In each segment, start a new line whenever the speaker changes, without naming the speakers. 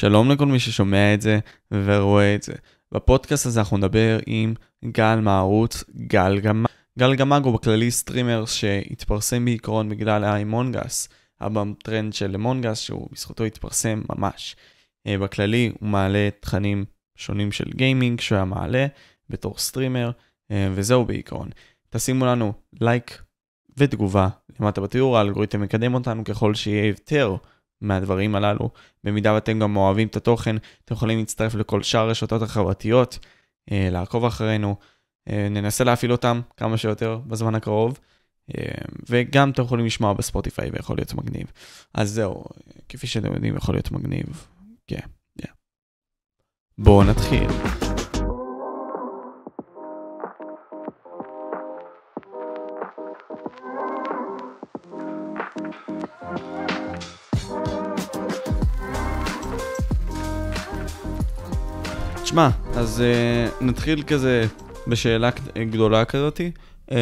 שלום לכל מי ששומע את זה ורואה את זה. בפודקאסט הזה אנחנו נדבר עם גל מהערוץ Gal GMG. Gal GMG הוא בכללי streamer שהתפרסם בעיקרון בגלל ה Among Us, טרנד של Among Us שהוא בזכותו התפרסם ממש. אה, בכללי הוא מעלה תכנים שונים של גיימינג שהוא היה מעלה בתור streamer, אה, וזהו בעיקרון. תשימו לנו לייק ותגובה למטה בתיאור, האלגוריתם מקדם אותנו ככל שיהיה יותר. מהדברים הללו. במידה ואתם גם אוהבים את התוכן, אתם יכולים להצטרף לכל שאר הרשתות החברתיות, אה, לעקוב אחרינו, אה, ננסה להפעיל אותם כמה שיותר בזמן הקרוב, אה, וגם אתם יכולים לשמוע בספוטיפיי ויכול להיות מגניב. אז זהו, כפי שאתם יודעים, יכול להיות מגניב. כן, yeah, yeah. בואו נתחיל. תשמע, אז uh, נתחיל כזה בשאלה גדולה כזאתי. Uh,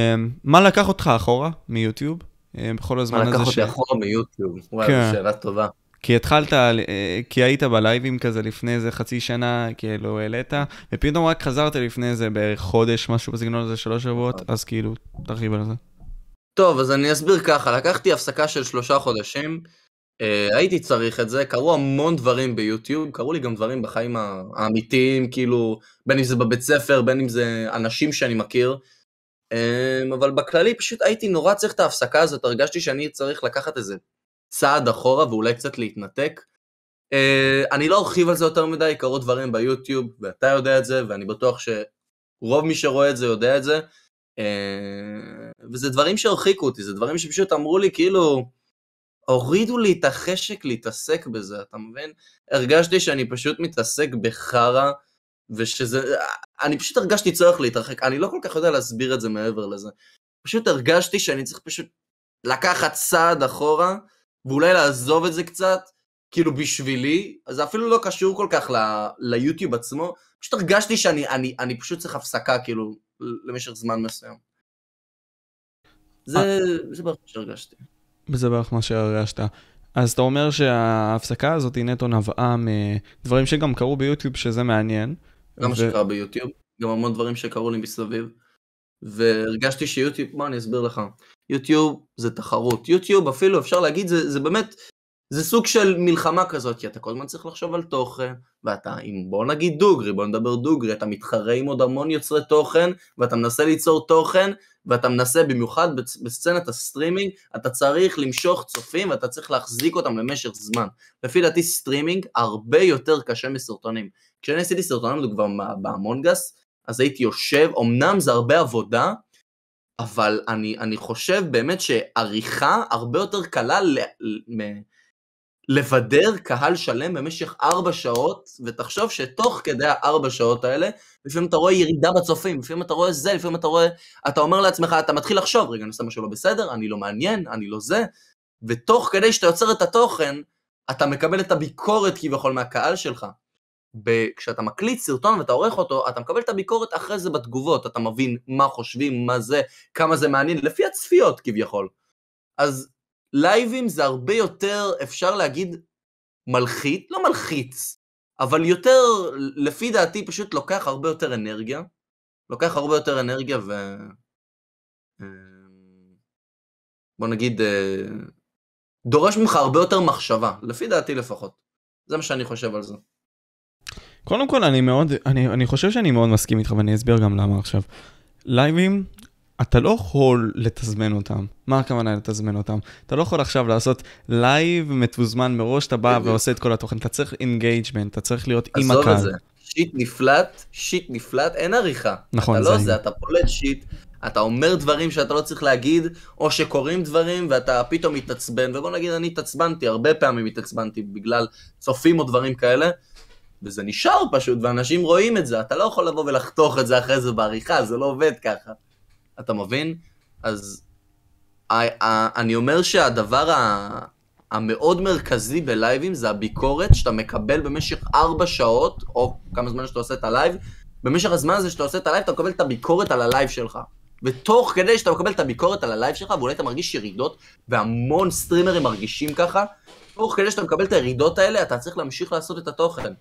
מה לקח אותך אחורה מיוטיוב? Uh, בכל הזמן הזה
ש... מה לקח אותי אחורה מיוטיוב? וואי, כן. זו שאלה טובה.
כי התחלת, כי היית בלייבים כזה לפני איזה חצי שנה, כאילו העלית, ופתאום רק חזרת לפני איזה בערך חודש, משהו בסגנון הזה, שלוש שבועות, אז כאילו, תרחיב על זה.
טוב, אז אני אסביר ככה, לקחתי הפסקה של שלושה חודשים, הייתי צריך את זה, קרו המון דברים ביוטיוב, קרו לי גם דברים בחיים האמיתיים, כאילו, בין אם זה בבית ספר, בין אם זה אנשים שאני מכיר, uh, אבל בכללי פשוט הייתי נורא צריך את ההפסקה הזאת, הרגשתי שאני צריך לקחת איזה צעד אחורה ואולי קצת להתנתק. Uh, אני לא ארחיב על זה יותר מדי, קרו דברים ביוטיוב, ואתה יודע את זה, ואני בטוח שרוב מי שרואה את זה יודע את זה, uh, וזה דברים שהרחיקו אותי, זה דברים שפשוט אמרו לי, כאילו, הורידו לי את החשק להתעסק בזה, אתה מבין? הרגשתי שאני פשוט מתעסק בחרא, ושזה... אני פשוט הרגשתי צורך להתרחק, אני לא כל כך יודע להסביר את זה מעבר לזה. פשוט הרגשתי שאני צריך פשוט לקחת צעד אחורה, ואולי לעזוב את זה קצת, כאילו בשבילי, זה אפילו לא קשור כל כך ל... ליוטיוב עצמו, פשוט הרגשתי שאני אני, אני פשוט צריך הפסקה, כאילו, למשך זמן מסוים. זה, אה. זה מה שהרגשתי.
וזה בערך מה שהרגשת. אז אתה אומר שההפסקה הזאת היא נטו נבעה מדברים שגם קרו ביוטיוב, שזה מעניין.
גם מה ו... שקרה ביוטיוב, גם המון דברים שקרו לי מסביב. והרגשתי שיוטיוב, בוא אני אסביר לך, יוטיוב זה תחרות, יוטיוב אפילו אפשר להגיד זה, זה באמת, זה סוג של מלחמה כזאת, כי אתה כל הזמן צריך לחשוב על תוכן, ואתה, אם בוא נגיד דוגרי, בוא נדבר דוגרי, אתה מתחרה עם עוד המון יוצרי תוכן, ואתה מנסה ליצור תוכן, ואתה מנסה, במיוחד בסצנת הסטרימינג, אתה צריך למשוך צופים ואתה צריך להחזיק אותם למשך זמן. לפי דעתי סטרימינג הרבה יותר קשה מסרטונים. כשאני עשיתי סרטונים כבר באמונגס, אז הייתי יושב, אמנם זה הרבה עבודה, אבל אני, אני חושב באמת שעריכה הרבה יותר קלה ל, לבדר קהל שלם במשך ארבע שעות, ותחשוב שתוך כדי הארבע שעות האלה, לפעמים אתה רואה ירידה בצופים, לפעמים אתה רואה זה, לפעמים אתה רואה, אתה אומר לעצמך, אתה מתחיל לחשוב, רגע, אני עושה משהו לא בסדר, אני לא מעניין, אני לא זה, ותוך כדי שאתה יוצר את התוכן, אתה מקבל את הביקורת כביכול מהקהל שלך. כשאתה מקליט סרטון ואתה עורך אותו, אתה מקבל את הביקורת אחרי זה בתגובות, אתה מבין מה חושבים, מה זה, כמה זה מעניין, לפי הצפיות כביכול. אז לייבים זה הרבה יותר, אפשר להגיד, מלחיץ, לא מלחיץ, אבל יותר, לפי דעתי, פשוט לוקח הרבה יותר אנרגיה. לוקח הרבה יותר אנרגיה ו... אה, בוא נגיד, אה, דורש ממך הרבה יותר מחשבה, לפי דעתי לפחות. זה מה שאני חושב על זה.
קודם כל אני מאוד, אני, אני חושב שאני מאוד מסכים איתך ואני אסביר גם למה עכשיו. לייבים אתה לא יכול לתזמן אותם. מה הכוונה לתזמן אותם? אתה לא יכול עכשיו לעשות לייב מתוזמן מראש, אתה בא ועושה את כל התוכן. אתה צריך engagement, אתה צריך להיות עם הקהל. עזוב את זה.
shit נפלט, shit נפלט, אין עריכה.
נכון,
אתה לא זה, אתה פולט shit, אתה אומר דברים שאתה לא צריך להגיד, או שקורים דברים ואתה פתאום מתעצבן, ובוא נגיד אני התעצבנתי, הרבה פעמים התעצבנתי בגלל צופים או דברים כאלה, וזה נשאר פשוט, ואנשים רואים את זה, אתה לא יכול לבוא ולחתוך את זה אחרי זה בעריכה, זה לא עובד ככה. אתה מבין? אז אני אומר שהדבר המאוד מרכזי בלייבים זה הביקורת שאתה מקבל במשך ארבע שעות, או כמה זמן שאתה עושה את הלייב, במשך הזמן הזה שאתה עושה את הלייב, אתה מקבל את הביקורת על הלייב שלך. ותוך כדי שאתה מקבל את הביקורת על הלייב שלך, ואולי אתה מרגיש ירידות, והמון סטרימרים מרגישים ככה, תוך כדי שאתה מקבל את הירידות האלה, אתה צריך להמשיך לעשות את התוכן.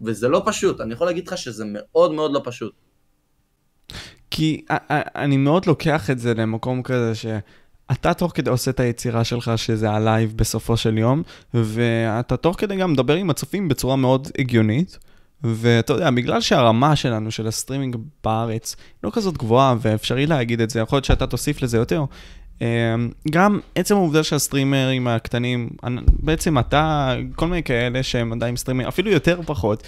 וזה לא פשוט, אני יכול להגיד לך שזה מאוד מאוד לא פשוט.
כי אני מאוד לוקח את זה למקום כזה שאתה תוך כדי עושה את היצירה שלך, שזה הלייב בסופו של יום, ואתה תוך כדי גם מדבר עם הצופים בצורה מאוד הגיונית. ואתה יודע, בגלל שהרמה שלנו, של הסטרימינג בארץ, לא כזאת גבוהה, ואפשרי להגיד את זה, יכול להיות שאתה תוסיף לזה יותר. אמ, גם עצם העובדה שהסטרימרים הקטנים, בעצם אתה, כל מיני כאלה שהם עדיין סטרימרים, אפילו יותר או פחות,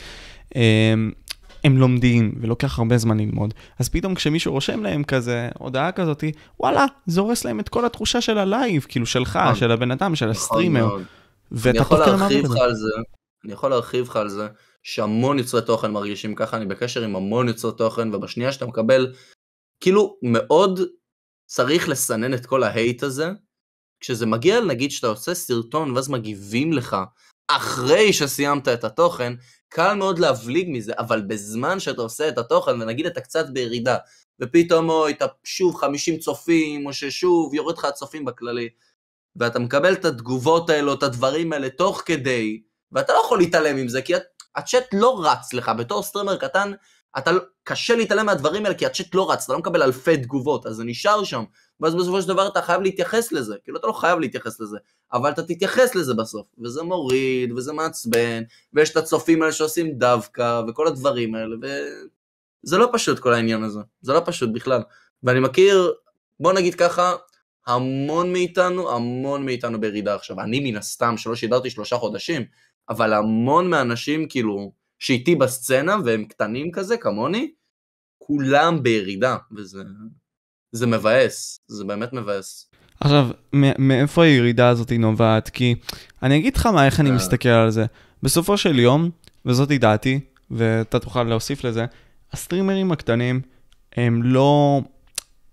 אמ, הם לומדים, ולוקח הרבה זמן ללמוד. אז פתאום כשמישהו רושם להם כזה, הודעה כזאת, וואלה, זה הורס להם את כל התחושה של הלייב, כאילו שלך, נכון. של הבן אדם, של נכון הסטרימר.
ואתה יכול להרחיב לך על זה, אני יכול להרחיב לך על זה, שהמון יוצרי תוכן מרגישים ככה, אני בקשר עם המון יוצרי תוכן, ובשנייה שאתה מקבל, כאילו מאוד צריך לסנן את כל ה hate הזה, כשזה מגיע, נגיד שאתה עושה סרטון ואז מגיבים לך אחרי שסיימת את התוכן, קל מאוד להבליג מזה, אבל בזמן שאתה עושה את התוכן, ונגיד אתה קצת בירידה, ופתאום או אתה שוב 50 צופים, או ששוב יורד לך הצופים בכללי, ואתה מקבל את התגובות האלו, את הדברים האלה תוך כדי, ואתה לא יכול להתעלם עם זה, כי הצ'אט לא רץ לך, בתור סטרימר קטן, אתה, לא- קשה להתעלם מהדברים האלה, כי הצ'אט לא רץ, אתה לא מקבל אלפי תגובות, אז זה נשאר שם, ואז בסופו של דבר אתה חייב להתייחס לזה, כאילו אתה לא חייב להתייחס לזה, אבל אתה תתייחס לזה בסוף, וזה מוריד, וזה מעצבן, ויש את הצופים האלה שעושים דווקא, וכל הדברים האלה, וזה לא פשוט כל העניין הזה, זה לא פשוט בכלל. ואני מכיר, בוא נגיד ככה, המון מאיתנו, המון מאיתנו בירידה עכשיו. אני מן הסתם, שלא שידרתי שלושה חודשים, אבל המון מהאנשים כאילו, שאיתי בסצנה, והם קטנים כזה, כמוני, כולם בירידה, וזה זה מבאס, זה באמת מבאס.
עכשיו, מאיפה הירידה הזאת נובעת? כי אני אגיד לך מה, איך אני אה. מסתכל על זה. בסופו של יום, וזאת דעתי, ואתה תוכל להוסיף לזה, הסטרימרים הקטנים הם לא,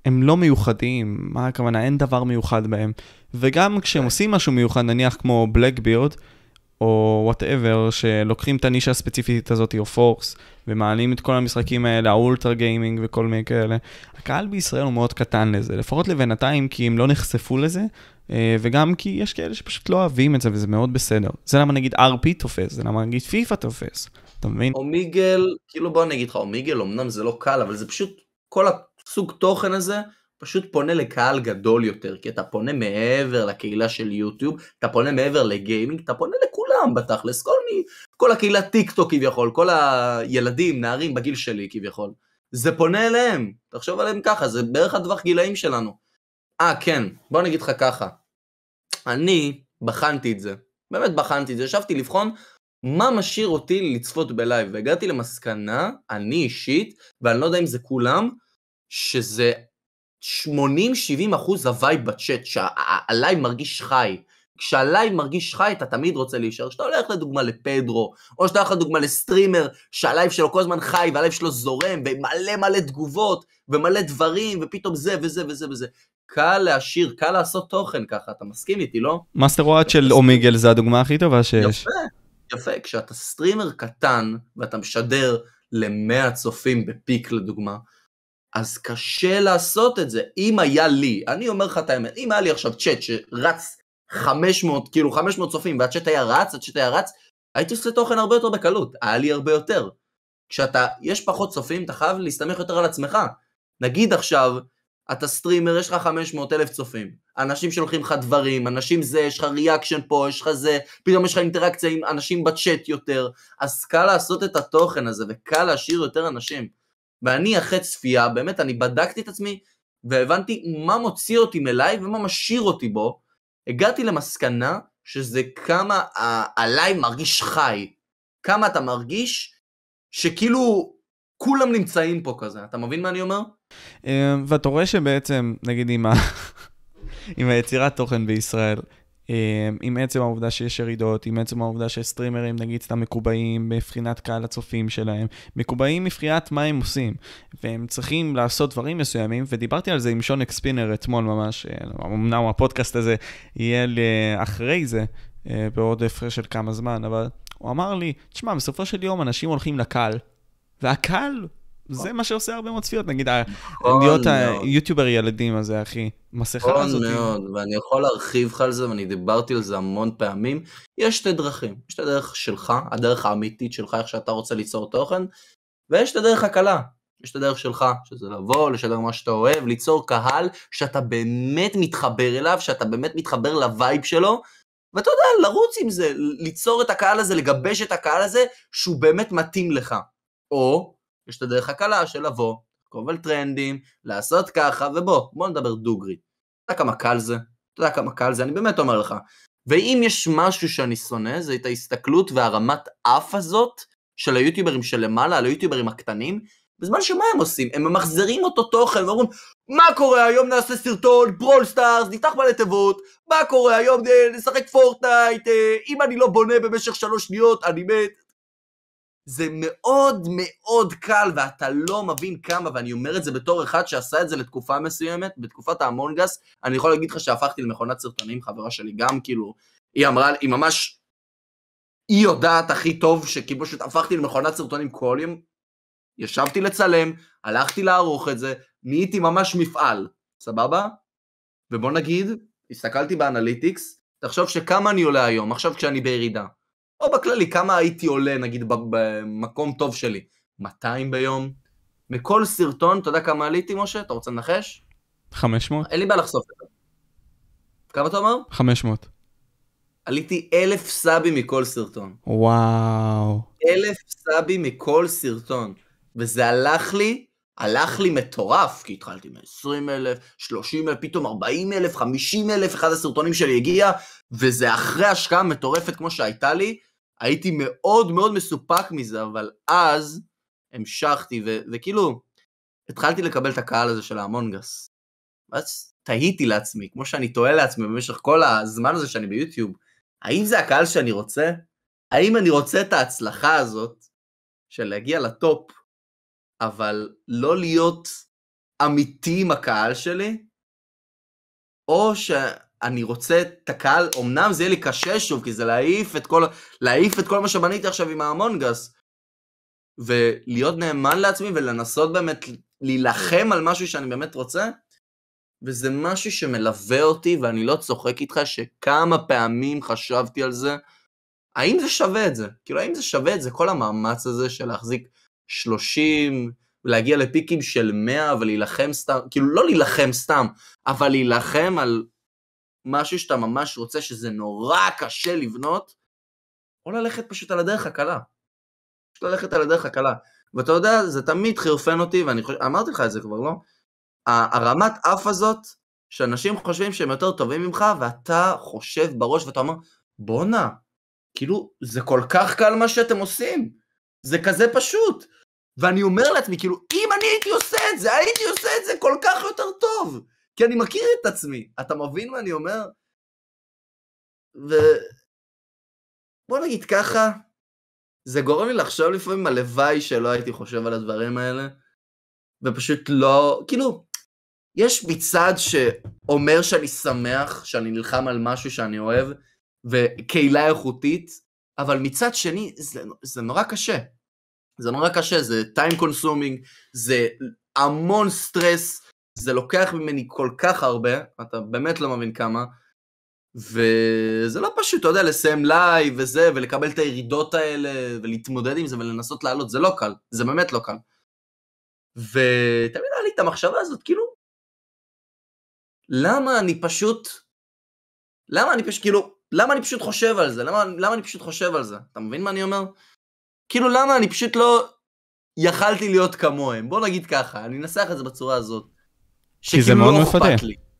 הם לא מיוחדים, מה הכוונה? אין דבר מיוחד בהם. וגם כשהם עושים משהו מיוחד, נניח כמו בלקבירד, או whatever, שלוקחים את הנישה הספציפית הזאת, או פורס, ומעלים את כל המשחקים האלה, האולטרה גיימינג וכל מיני כאלה. הקהל בישראל הוא מאוד קטן לזה, לפחות לבינתיים, כי הם לא נחשפו לזה, אה, וגם כי יש כאלה שפשוט לא אוהבים את זה, וזה מאוד בסדר. זה למה נגיד RP תופס, זה למה נגיד פיפא תופס, אתה מבין?
אומיגל, כאילו בוא נגיד לך, אומיגל אמנם זה לא קל, אבל זה פשוט, כל הסוג תוכן הזה, פשוט פונה לקהל גדול יותר, כי אתה פונה מעבר לקהילה של יוטיוב, אתה פונה מעבר לגיימינג, אתה פונה לכולם בתכלס, כל, מי, כל הקהילה טיק טוק כביכול, כל הילדים, נערים בגיל שלי כביכול, זה פונה אליהם, תחשוב עליהם ככה, זה בערך הטווח גילאים שלנו. אה, כן, בוא נגיד לך ככה, אני בחנתי את זה, באמת בחנתי את זה, ישבתי לבחון מה משאיר אותי לצפות בלייב, והגעתי למסקנה, אני אישית, ואני לא יודע אם זה כולם, שזה 80-70 אחוז ה vibe בצ'אט, שהלייב מרגיש חי. כשהלייב מרגיש חי, אתה תמיד רוצה להישאר. כשאתה הולך לדוגמה לפדרו, או שאתה הולך לדוגמה לסטרימר, שהלייב שלו כל הזמן חי, והלייב שלו זורם, ומלא מלא תגובות, ומלא דברים, ופתאום זה וזה וזה וזה. קל להשאיר, קל לעשות תוכן ככה, אתה מסכים איתי, לא?
מאסטר וואט של אומיגל זה הדוגמה הכי טובה שיש.
יפה, יפה. כשאתה סטרימר קטן, ואתה משדר ל-100 צופים ב peak לדוגמה, אז קשה לעשות את זה. אם היה לי, אני אומר לך את האמת, אם היה לי עכשיו צ'אט שרץ 500, כאילו 500 צופים, והצ'אט היה רץ, הצ'אט היה רץ, הייתי עושה תוכן הרבה יותר בקלות, היה לי הרבה יותר. כשאתה, יש פחות צופים, אתה חייב להסתמך יותר על עצמך. נגיד עכשיו, אתה סטרימר, יש לך 500 אלף צופים, אנשים שולחים לך דברים, אנשים זה, יש לך reaction פה, יש לך זה, פתאום יש לך אינטראקציה עם אנשים בצ'אט יותר, אז קל לעשות את התוכן הזה, וקל להשאיר יותר אנשים. ואני אחרי צפייה, באמת, אני בדקתי את עצמי, והבנתי מה מוציא אותי מלייב ומה משאיר אותי בו. הגעתי למסקנה שזה כמה הלייב מרגיש חי. כמה אתה מרגיש שכאילו כולם נמצאים פה כזה. אתה מבין מה אני אומר?
אה, ואתה רואה שבעצם, נגיד עם, ה... עם היצירת תוכן בישראל, אמ, עם עצם העובדה שיש ירידות, עם עצם העובדה שסטרימרים נגיד סתם מקובעים מבחינת קהל הצופים שלהם, מקובעים מבחינת מה הם עושים, והם צריכים לעשות דברים מסוימים, ודיברתי על זה עם שון אקספינר אתמול ממש, אה, אמנם הפודקאסט הזה יהיה אחרי זה, אה, בעוד הפרש של כמה זמן, אבל הוא אמר לי, תשמע, בסופו של יום אנשים הולכים לקהל, והקהל זה מה שעושה הרבה מאוד צפיות, נגיד,
נכון
להיות. היוטיובר ילדים הזה, אחי. מסכה
נכון
הזאת.
מאוד, ואני יכול להרחיב לך על זה, ואני דיברתי על זה המון פעמים. יש שתי דרכים, יש את הדרך שלך, הדרך האמיתית שלך, איך שאתה רוצה ליצור תוכן, ויש את הדרך הקלה. יש את הדרך שלך, שזה לבוא, לשדר מה שאתה אוהב, ליצור קהל שאתה באמת מתחבר אליו, שאתה באמת מתחבר ל vibe שלו, ואתה יודע, לרוץ עם זה, ליצור את הקהל הזה, לגבש את הקהל הזה, שהוא באמת מתאים לך. או, יש את הדרך הקלה של לבוא, לעקוב על טרנדים, לעשות ככה, ובוא, בוא נדבר דוגרי. אתה יודע כמה קל זה? אתה יודע כמה קל זה? אני באמת אומר לך. ואם יש משהו שאני שונא, זה את ההסתכלות והרמת אף הזאת של היוטיוברים שלמעלה, על היוטיוברים הקטנים, בזמן שמה הם עושים? הם ממחזרים אותו תוכן ואומרים, מה קורה היום נעשה סרטון, ברול סטארס, נפתח מלא תיבות, מה קורה היום נשחק פורטנייט, אה, אם אני לא בונה במשך שלוש שניות, אני מת. זה מאוד מאוד קל, ואתה לא מבין כמה, ואני אומר את זה בתור אחד שעשה את זה לתקופה מסוימת, בתקופת האמונגס, אני יכול להגיד לך שהפכתי למכונת סרטונים, חברה שלי גם, כאילו, היא אמרה, היא ממש, היא יודעת הכי טוב, שכאילו פשוט הפכתי למכונת סרטונים כל יום, ישבתי לצלם, הלכתי לערוך את זה, נהייתי ממש מפעל, סבבה? ובוא נגיד, הסתכלתי באנליטיקס, תחשוב שכמה אני עולה היום, עכשיו כשאני בירידה. או בכללי, כמה הייתי עולה, נגיד, במקום טוב שלי? 200 ביום? מכל סרטון, אתה יודע כמה עליתי, משה? אתה רוצה לנחש?
500?
אין לי בעיה לחשוף את זה. כמה אתה אומר?
500.
עליתי אלף סאבים מכל סרטון.
וואו.
אלף סאבים מכל סרטון. וזה הלך לי, הלך לי מטורף, כי התחלתי מ-20 אלף, 30 אלף, פתאום 40 אלף, 50 אלף, אחד הסרטונים שלי הגיע, וזה אחרי השקעה מטורפת כמו שהייתה לי, הייתי מאוד מאוד מסופק מזה, אבל אז המשכתי, ו- וכאילו, התחלתי לקבל את הקהל הזה של האמונגס. ואז תהיתי לעצמי, כמו שאני תוהה לעצמי במשך כל הזמן הזה שאני ביוטיוב, האם זה הקהל שאני רוצה? האם אני רוצה את ההצלחה הזאת של להגיע לטופ, אבל לא להיות אמיתי עם הקהל שלי? או שאני רוצה את הקהל, אמנם זה יהיה לי קשה שוב, כי זה להעיף את כל, להעיף את כל מה שבניתי עכשיו עם ההמונגס, ולהיות נאמן לעצמי ולנסות באמת להילחם על משהו שאני באמת רוצה, וזה משהו שמלווה אותי, ואני לא צוחק איתך שכמה פעמים חשבתי על זה, האם זה שווה את זה? כאילו, האם זה שווה את זה, כל המאמץ הזה של להחזיק 30, ולהגיע לפיקים של 100 ולהילחם סתם, כאילו לא להילחם סתם, אבל להילחם על משהו שאתה ממש רוצה, שזה נורא קשה לבנות, או ללכת פשוט על הדרך הקלה. פשוט ללכת על הדרך הקלה. ואתה יודע, זה תמיד חירפן אותי, ואני חושב, אמרתי לך את זה כבר, לא? הרמת אף הזאת, שאנשים חושבים שהם יותר טובים ממך, ואתה חושב בראש ואתה אומר, בואנה, כאילו, זה כל כך קל מה שאתם עושים. זה כזה פשוט. ואני אומר לעצמי, כאילו, אם אני הייתי עושה את זה, הייתי עושה את זה כל כך יותר טוב. כי אני מכיר את עצמי. אתה מבין מה אני אומר? ו... בוא נגיד ככה, זה גורם לי לחשוב לפעמים הלוואי שלא הייתי חושב על הדברים האלה, ופשוט לא, כאילו, יש בי צד שאומר שאני שמח, שאני נלחם על משהו שאני אוהב, וקהילה איכותית, אבל מצד שני, זה, זה נורא קשה. זה נורא קשה, זה time consuming, זה המון סטרס, זה לוקח ממני כל כך הרבה, אתה באמת לא מבין כמה, וזה לא פשוט, אתה יודע, לסיים לייב וזה, ולקבל את הירידות האלה, ולהתמודד עם זה ולנסות לעלות, זה לא קל, זה באמת לא קל. ותמיד היה לי את המחשבה הזאת, כאילו, למה אני פשוט, למה אני פשוט, כאילו, למה אני פשוט חושב על זה? למה, למה אני פשוט חושב על זה? אתה מבין מה אני אומר? כאילו, למה אני פשוט לא יכלתי להיות כמוהם? בוא נגיד ככה, אני אנסח את זה בצורה הזאת.
כי זה מאוד
לא
מפתה.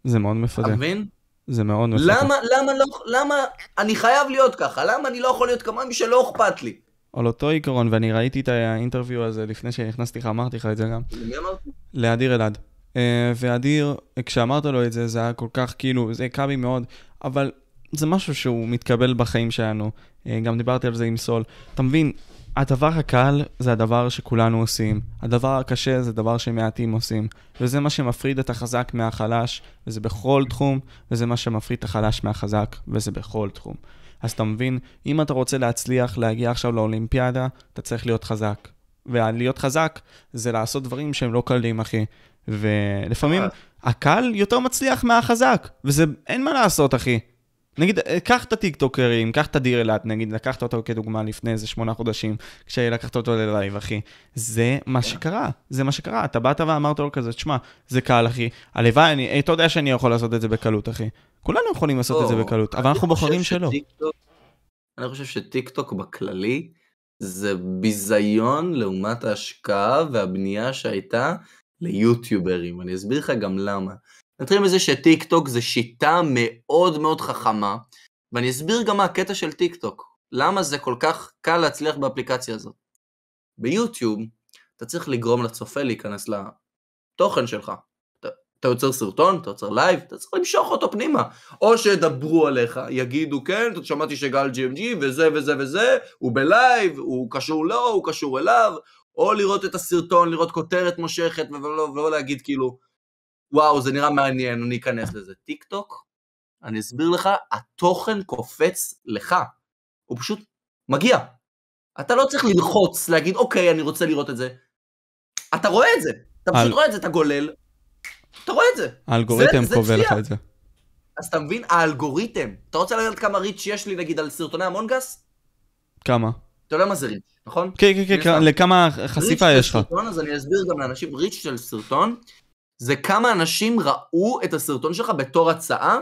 זה מאוד מפתה.
אתה מבין?
זה מאוד מפתה.
למה, למה, לא, למה אני חייב להיות ככה? למה אני לא יכול להיות כמוהם שלא אכפת לי?
על אותו עיקרון, ואני ראיתי את האינטרוויו הזה לפני שנכנסתי לך, אמרתי לך את זה גם.
למי אמרתי?
לאדיר אלעד. Uh, ואדיר, כשאמרת לו את זה, זה היה כל כך כאילו, זה הכה בי מאוד, אבל זה משהו שהוא מתקבל בחיים שלנו. Uh, גם דיברתי על זה עם סול. אתה מבין, הדבר הקל זה הדבר שכולנו עושים. הדבר הקשה זה דבר שמעטים עושים. וזה מה שמפריד את החזק מהחלש, וזה בכל תחום, וזה מה שמפריד את החלש מהחזק, וזה בכל תחום. אז אתה מבין, אם אתה רוצה להצליח להגיע עכשיו לאולימפיאדה, אתה צריך להיות חזק. ולהיות חזק זה לעשות דברים שהם לא קלים, אחי. ולפעמים
אה.
הקל יותר מצליח מהחזק, וזה, אין מה לעשות, אחי. נגיד, אה, קח את הטיקטוקרים, קח את הדיר אילת, נגיד, לקחת אותו כדוגמה לפני איזה שמונה חודשים, כשלקחת אותו ללייב, אחי. זה מה שקרה, זה מה שקרה. אתה באת ואמרת לו כזה, תשמע, זה קל, אחי. הלוואי, אני, אתה יודע שאני יכול לעשות את זה בקלות, אחי. כולנו יכולים לעשות את זה
לא,
בקלות, אבל אנחנו בוחרים שלא.
אני חושב שטיקטוק בכללי זה ביזיון לעומת ההשקעה והבנייה שהייתה ליוטיוברים. אני אסביר לך גם למה. נתחיל מזה שטיקטוק זה שיטה מאוד מאוד חכמה, ואני אסביר גם מה הקטע של טיקטוק. למה זה כל כך קל להצליח באפליקציה הזאת. ביוטיוב אתה צריך לגרום לצופה להיכנס לתוכן שלך. אתה, אתה יוצר סרטון, אתה יוצר לייב, אתה צריך למשוך אותו פנימה. או שידברו עליך, יגידו כן, שמעתי שגל GMG וזה וזה וזה, הוא בלייב, הוא קשור לו, הוא קשור אליו, או לראות את הסרטון, לראות כותרת מושכת, ולא, ולא להגיד כאילו, וואו, זה נראה מעניין, אני אכנס לזה. טיק טוק, אני אסביר לך, התוכן קופץ לך. הוא פשוט מגיע. אתה לא צריך ללחוץ, להגיד, אוקיי, אני רוצה לראות את זה. אתה רואה את זה. אתה פשוט
על-
רואה את זה, אתה גולל. אתה רואה את זה.
האלגוריתם קובע לך. את זה.
אז אתה מבין? האלגוריתם. אתה רוצה לדעת כמה ריץ' יש לי, נגיד, על סרטוני המונגס?
כמה?
אתה יודע מה זה ריץ', נכון?
כן, כן, כן, כן. לכמה חשיפה
ריץ'
יש לך?
של סרטון, אז אני אסביר גם לאנשים, ריץ' של סרטון, זה כמה אנשים ראו את הסרטון שלך בתור הצעה,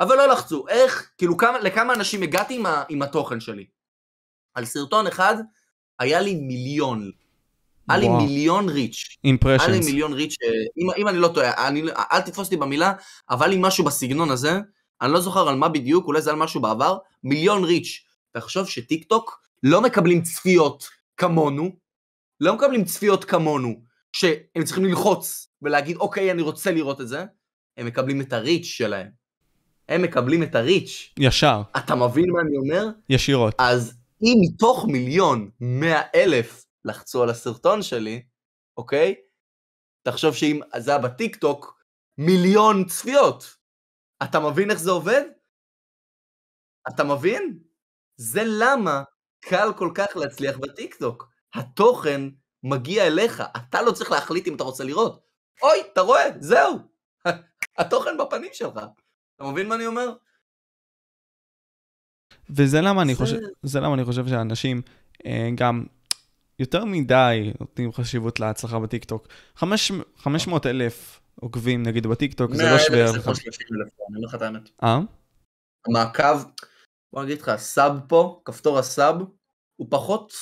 אבל לא לחצו. איך, כאילו, כמה, לכמה אנשים הגעתי עם, ה, עם התוכן שלי? על סרטון אחד, היה לי מיליון. היה לי. מיליון ריץ'. היה לי
אימפרשנס.
מיליון ריץ', אה, אם, אם אני לא טועה, אני, אל תתפוס אותי במילה, אבל לי משהו בסגנון הזה, אני לא זוכר על מה בדיוק, אולי זה על משהו בעבר, מיליון ריץ'. תחשוב שטיק טוק לא מקבלים צפיות כמונו, לא מקבלים צפיות כמונו, שהם צריכים ללחוץ ולהגיד, אוקיי, אני רוצה לראות את זה, הם מקבלים את הריץ' שלהם. הם מקבלים את הריץ'.
ישר,
אתה מבין מה אני אומר?
ישירות.
אז אם מתוך מיליון מאה אלף לחצו על הסרטון שלי, אוקיי? תחשוב שאם זה היה בטיקטוק, מיליון צפיות. אתה מבין איך זה עובד? אתה מבין? זה למה קל כל כך להצליח בטיקטוק. התוכן מגיע אליך, אתה לא צריך להחליט אם אתה רוצה לראות. אוי, אתה רואה, זהו. התוכן בפנים שלך. אתה מבין מה אני אומר?
וזה למה אני
זה-
חושב, זה למה אני חושב שאנשים אה, גם יותר מדי נותנים חשיבות להצלחה בטיקטוק. חמש- 500 אלף עוקבים נגיד בטיקטוק, זה לא
100,000
שווה
זה
ערך.
30,000, אני אומר לך את האמת.
אה?
המעקב, בוא נגיד לך, ה sub פה, כפתור ה sub, הוא פחות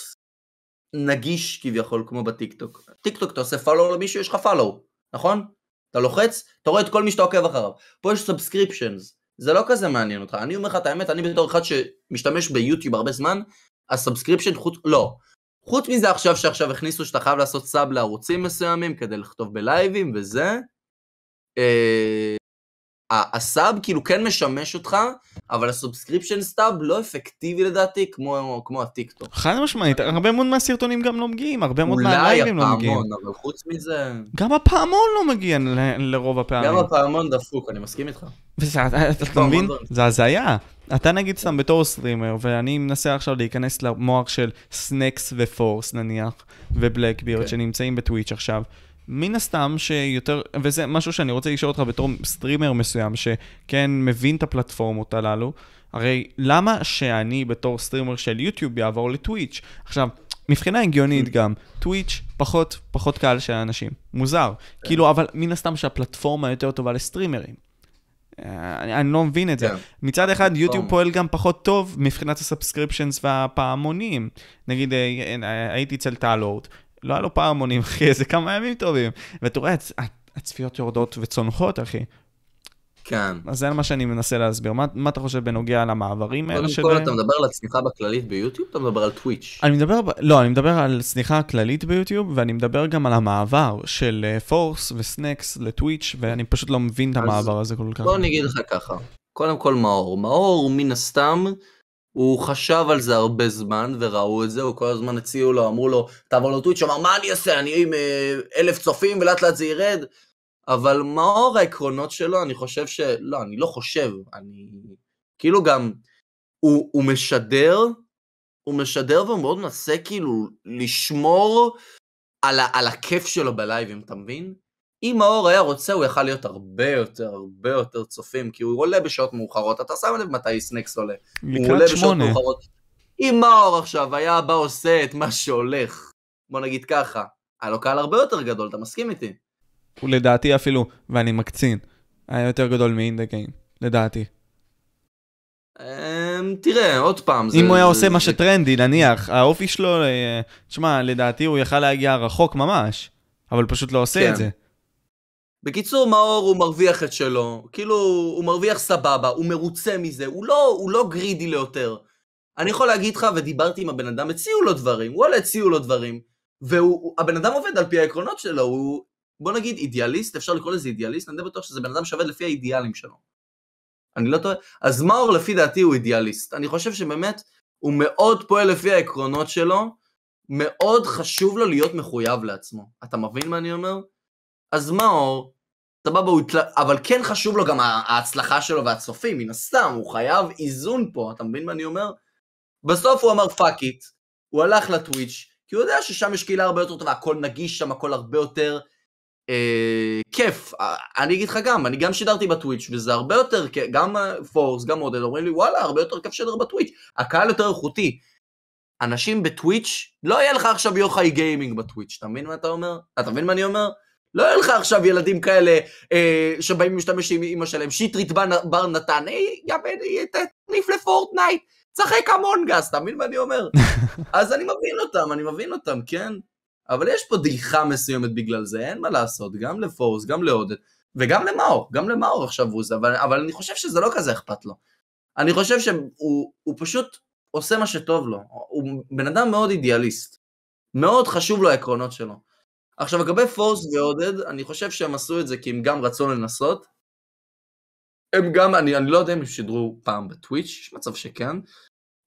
נגיש כביכול כמו בטיקטוק. טיקטוק אתה עושה follow למישהו, יש לך follow, נכון? אתה לוחץ, אתה רואה את כל מי שאתה עוקב אחריו. פה יש subscriptions, זה לא כזה מעניין אותך. אני אומר לך את האמת, אני בתור אחד שמשתמש ביוטיוב הרבה זמן, ה subscription חוץ, לא. חוץ מזה עכשיו שעכשיו הכניסו שאתה חייב לעשות sub לערוצים מסוימים כדי לכתוב בלייבים וזה, אה, ה sub כאילו כן משמש אותך, אבל ה subscriptions tab לא אפקטיבי לדעתי כמו, כמו הטיקטוק.
חד משמעית, הרבה מאוד מהסרטונים גם לא מגיעים, הרבה מאוד
אולי
מהלייבים לא מגיעים.
הפעמון, אבל חוץ מזה,
גם הפעמון לא מגיע ל- לרוב הפעמים.
גם הפעמון דפוק, אני מסכים איתך.
אתה-
לא,
מבין?
זה?
זה הזיה. אתה נגיד סתם בתור סטרימר, ואני מנסה עכשיו להיכנס למוח של סנקס ופורס נניח, ובלקבירד
כן.
שנמצאים בטוויץ' עכשיו. מן הסתם שיותר, וזה משהו שאני רוצה לשאול אותך בתור סטרימר מסוים, שכן מבין את הפלטפורמות הללו, הרי למה שאני בתור סטרימר של יוטיוב יעבור לטוויץ'? עכשיו, מבחינה הגיונית גם, טוויץ' פחות, פחות קהל של אנשים. מוזר. כאילו, אבל מן הסתם שהפלטפורמה יותר טובה לסטרימרים. אה, אני, אני לא מבין את זה.
כן.
מצד אחד, יוטיוב
פלטפורמה.
פועל גם פחות טוב מבחינת ה subscriptions והפעמונים. נגיד, אה, אה, הייתי אצל טלורד, לא היה לו פעמונים, אחי, איזה כמה ימים טובים. ואתה רואה, הצ- הצפיות יורדות וצונחות, אחי.
כן.
אז זה מה שאני מנסה להסביר. מה, מה אתה חושב בנוגע למעברים האלה
קודם
של...
כל אתה מדבר על הצניחה בכללית ביוטיוב, אתה מדבר על טוויץ'.
אני מדבר, לא, אני מדבר על צניחה כללית ביוטיוב, ואני מדבר גם על המעבר של אה, פורס וסנקס לטוויץ', ואני פשוט לא מבין את המעבר הזה כל כך.
בוא אני אגיד לך ככה, קודם כל מאור, מאור מן הסתם, הוא חשב על זה הרבה זמן וראו את זה, הוא כל הזמן הציעו לו, אמרו לו, תעבור לטוויץ', אמר מה אני אעשה, אני עם אה, אלף צופים ולאט לאט זה ירד, אבל מאור העקרונות שלו, אני חושב ש... לא, אני לא חושב, אני... כאילו גם, הוא, הוא משדר הוא משדר והוא מאוד מנסה כאילו לשמור על, ה- על הכיף שלו בלייבים, אתה מבין? אם מאור היה רוצה, הוא יכל להיות הרבה יותר, הרבה יותר צופים, כי הוא עולה בשעות מאוחרות, אתה שם לב מתי סנקס עולה. הוא עולה בשעות. מאוחרות. אם מאור עכשיו היה בא עושה את מה שהולך, בוא נגיד ככה, היה לו קהל הרבה יותר גדול, אתה מסכים איתי?
הוא לדעתי אפילו, ואני מקצין, היה יותר גדול מאינדה גיים, לדעתי.
אמ, תראה, עוד פעם,
אם הוא היה עושה מה שטרנדי, נניח, האופי שלו, אה, תשמע, לדעתי הוא יכל להגיע רחוק ממש, אבל פשוט לא עושה
כן.
את זה.
בקיצור, מאור הוא מרוויח את שלו, כאילו, הוא מרוויח סבבה, הוא מרוצה מזה, הוא לא, הוא לא גרידי ליותר. אני יכול להגיד לך, ודיברתי עם הבן אדם, הציעו לו דברים, וואלה, הציעו לו דברים, והבן אדם עובד על פי העקרונות שלו, הוא, בוא נגיד, אידיאליסט, אפשר לקרוא לזה אידיאליסט, אני די בטוח שזה בן אדם שעובד לפי האידיאלים שלו. אני לא טועה, אז מאור לפי דעתי הוא אידיאליסט. אני חושב שבאמת, הוא מאוד פועל לפי העקרונות שלו, מאוד חשוב לו להיות מחויב לעצמו. אתה מבין מה אני אומר? אז מאור, סבבה, התל... אבל כן חשוב לו גם ההצלחה שלו והצופים, מן הסתם, הוא חייב איזון פה, אתה מבין מה אני אומר? בסוף הוא אמר fuck it, הוא הלך לטוויץ', כי הוא יודע ששם יש קהילה הרבה יותר טובה, הכל נגיש שם, הכל הרבה יותר אה, כיף. אה, אני אגיד לך גם, אני גם שידרתי בטוויץ', וזה הרבה יותר גם אה, פורס, גם עודד, אומרים לי, וואלה, הרבה יותר כיף לשדר בטוויץ', הקהל יותר איכותי. אנשים בטוויץ', לא יהיה לך עכשיו יוחאי גיימינג בטוויץ', אתה מבין מה אתה אומר? אתה מבין מה אני אומר? לא יהיה לך עכשיו ילדים כאלה אה, שבאים להשתמש עם אמא שלהם, שטרית בר, נתן, היי, תניף לפורטנייט, צחק המונגס, אתה מבין מה אני אומר? אז אני מבין אותם, אני מבין אותם, כן? אבל יש פה דעיכה מסוימת בגלל זה, אין מה לעשות, גם לפורס, גם לעודד, וגם למאור, גם למאור עכשיו הוא זה, אבל, אבל אני חושב שזה לא כזה אכפת לו. אני חושב שהוא הוא פשוט עושה מה שטוב לו, הוא בן אדם מאוד אידיאליסט. מאוד חשוב לו העקרונות שלו. עכשיו לגבי פורס ועודד, אני חושב שהם עשו את זה כי הם גם רצו לנסות. הם גם, אני, אני לא יודע אם הם שידרו פעם בטוויץ', יש מצב שכן,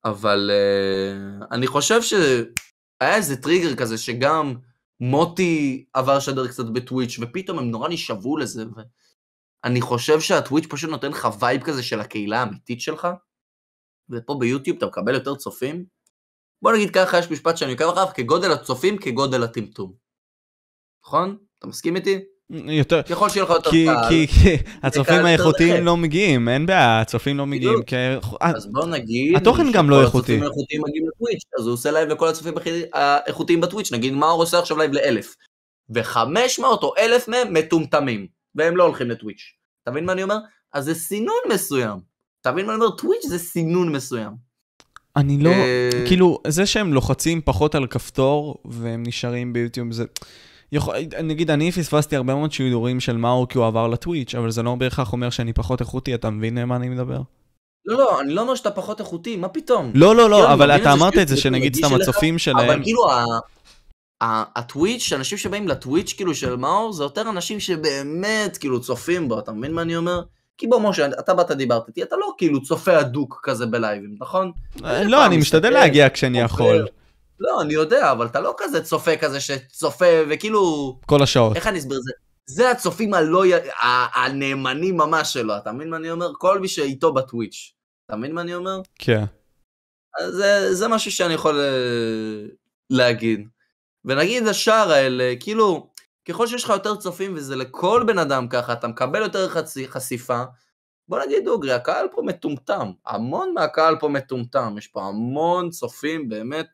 אבל uh, אני חושב שהיה איזה טריגר כזה שגם מוטי עבר שדר קצת בטוויץ', ופתאום הם נורא נשאבו לזה, ואני חושב שהטוויץ' פשוט נותן לך וייב כזה של הקהילה האמיתית שלך, ופה ביוטיוב אתה מקבל יותר צופים. בוא נגיד ככה, יש משפט שאני עוקב אחריו, כגודל הצופים, כגודל הטמטום. נכון? אתה מסכים איתי?
יותר,
ככל שיהיה לך יותר
כי,
קהל,
כי, כי הצופים האיכותיים. לא מגיעים, אין בעיה, הצופים לא מגיעים. כי-
אז בוא נגיד...
התוכן גם לא איכותי.
הצופים האיכותיים מגיעים לטוויץ', אז הוא עושה לייב לכל הצופים האיכותיים בטוויץ', נגיד מאור עושה עכשיו לייב לאלף. ו-500 או אלף מהם מטומטמים, והם לא הולכים לטוויץ'. אתה מבין מה אני אומר? אז זה סינון מסוים. אתה מבין מה אני אומר? טוויץ' זה סינון מסוים.
אני לא,
אה,
כאילו, זה שהם לוחצים פחות על כפתור והם נשארים ביוטיוב, זה... יכול, נגיד, אני פספסתי הרבה מאוד שידורים של מאור כי הוא עבר לטוויץ', אבל זה לא בהכרח אומר שאני פחות איכותי, אתה מבין מה אני מדבר?
לא, לא, אני לא אומר שאתה פחות איכותי, מה פתאום?
לא, לא,
כאילו,
לא,
אני
אבל אתה אמרת את זה שנגיד סתם הצופים שלהם,
אבל כאילו הטוויץ', אנשים שבאים לטוויץ' כאילו של מאור, זה יותר אנשים שבאמת כאילו צופים בו, אתה מבין מה אני אומר? כי בוא משה, אתה באת דיברת איתי, אתה לא כאילו צופה הדוק כזה בלייבים, נכון?
אה, לא, אני משתדל להגיע כשאני. יכול,
לא, אני יודע, אבל אתה לא כזה צופה כזה שצופה וכאילו,
כל השעות.
איך אני אסביר את זה? זה הצופים הלא, הנאמנים ממש שלו, אתה מבין מה אני אומר? כל מי שאיתו בטוויץ', אתה מבין מה אני אומר?
כן.
אז זה, זה משהו שאני יכול אה, להגיד. ונגיד השאר האלה, כאילו, ככל שיש לך יותר צופים, וזה לכל בן אדם ככה, אתה מקבל יותר חצי, חשיפה, בוא נגיד דוגרי, הקהל פה מטומטם. המון מהקהל פה מטומטם. יש פה המון צופים באמת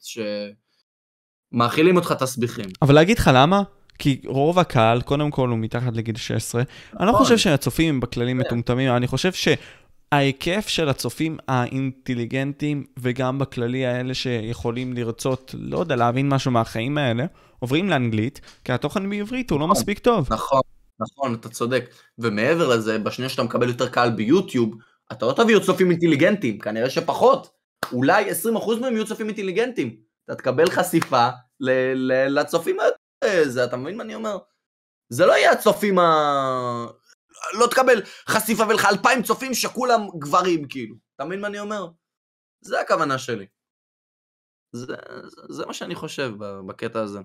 שמאכילים אותך תסביכים.
אבל להגיד לך למה? כי רוב הקהל, קודם כל הוא מתחת לגיל 16. אני לא
נכון.
חושב שהצופים הם בכללים
כן.
מטומטמים, אני חושב שההיקף של הצופים האינטליגנטים, וגם בכללי האלה שיכולים לרצות, לא יודע, להבין משהו מהחיים האלה, עוברים לאנגלית, כי התוכן בעברית הוא לא מספיק טוב.
נכון, נכון, אתה צודק. ומעבר לזה, בשנייה שאתה מקבל יותר קהל ביוטיוב, אתה לא תביא עוד צופים אינטליגנטים, כנראה שפחות. אולי 20% מהם יהיו צופים אינטליגנטים. אתה תקבל חשיפה ל- ל- לצופים האלה, אתה מבין מה אני אומר? זה לא יהיה הצופים ה... לא תקבל חשיפה ולך אלפיים צופים שכולם גברים, כאילו. אתה מבין מה אני אומר? זה הכוונה שלי. זה, זה, זה מה שאני חושב בקטע הזה.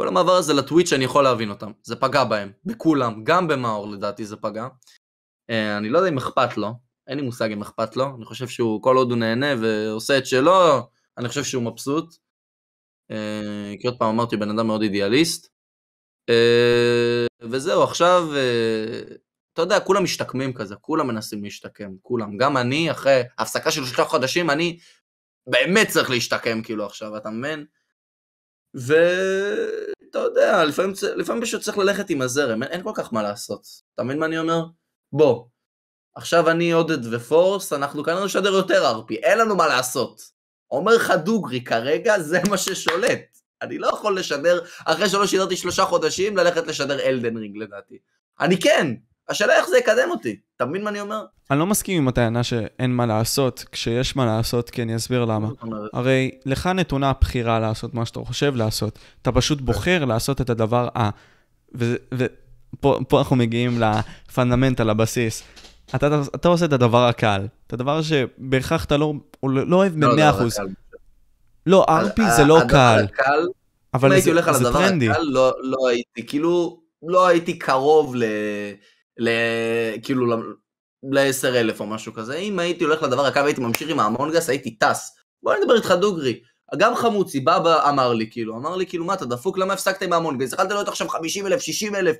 כל המעבר הזה לטוויץ' אני יכול להבין אותם, זה פגע בהם, בכולם, גם במאור לדעתי זה פגע. אה, אני לא יודע אם אכפת לו, אין לי מושג אם אכפת לו, אני חושב שהוא, כל עוד הוא נהנה ועושה את שלו, אני חושב שהוא מבסוט. אה, כי עוד פעם אמרתי, בן אדם מאוד אידיאליסט. אה, וזהו, עכשיו, אתה יודע, כולם משתקמים כזה, כולם מנסים להשתקם, כולם. גם אני, אחרי הפסקה של שלושה חודשים, אני באמת צריך להשתקם כאילו עכשיו, אתה מבין? ואתה יודע, לפעמים, לפעמים פשוט צריך ללכת עם הזרם, אין, אין כל כך מה לעשות. אתה מבין מה אני אומר? בוא, עכשיו אני עודד ופורס, אנחנו כנראה נשדר יותר ארפי, אין לנו מה לעשות. אומר לך דוגרי, כרגע זה מה ששולט. אני לא יכול לשדר, אחרי שלא שידרתי שלושה חודשים, ללכת לשדר אלדן רינג לדעתי. אני כן, השאלה איך זה יקדם אותי, אתה מבין מה אני אומר?
אני לא מסכים עם הטענה שאין מה לעשות, כשיש מה לעשות, כי אני אסביר למה. הרי לך נתונה הבחירה לעשות מה שאתה חושב לעשות, אתה פשוט בוחר לעשות את הדבר ה... ופה אנחנו מגיעים לפונדמנטל, לבסיס. אתה, אתה עושה את הדבר הקל, את הדבר שבהכרח אתה לא, לא אוהב
לא,
ב-100%. לא, ארפי זה לא קל. אבל
אם הייתי הולך על הדבר. הקל, לא, לא הייתי, כאילו, לא הייתי קרוב ל... כאילו, ל-10,000 או משהו כזה. אם הייתי הולך לדבר הקל והייתי ממשיך עם האמונגס, הייתי טס. בוא נדבר איתך דוגרי. גם חמוצי בא, בא אמר לי, כאילו, אמר לי, כאילו, מה, אתה דפוק, למה הפסקת עם האמונגס? יכלת להיות עכשיו 50,000, 60,000,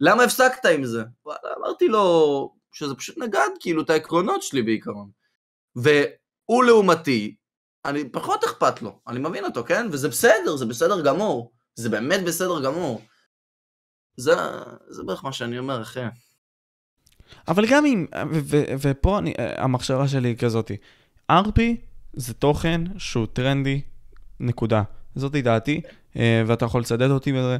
למה הפסקת עם זה? וואלה, אמרתי לו שזה פשוט נגד, כאילו, את העקרונות שלי בעיקרון. והוא לעומתי, אני פחות אכפת לו, אני מבין אותו, כן? וזה בסדר, זה בסדר גמור. זה באמת בסדר גמור. זה, זה בערך מה שאני אומר, אחי.
אבל גם אם, ופה אני, המחשבה שלי היא כזאתי, RP זה תוכן שהוא טרנדי, נקודה. זאתי דעתי, אה, ואתה יכול לצדד אותי בזה.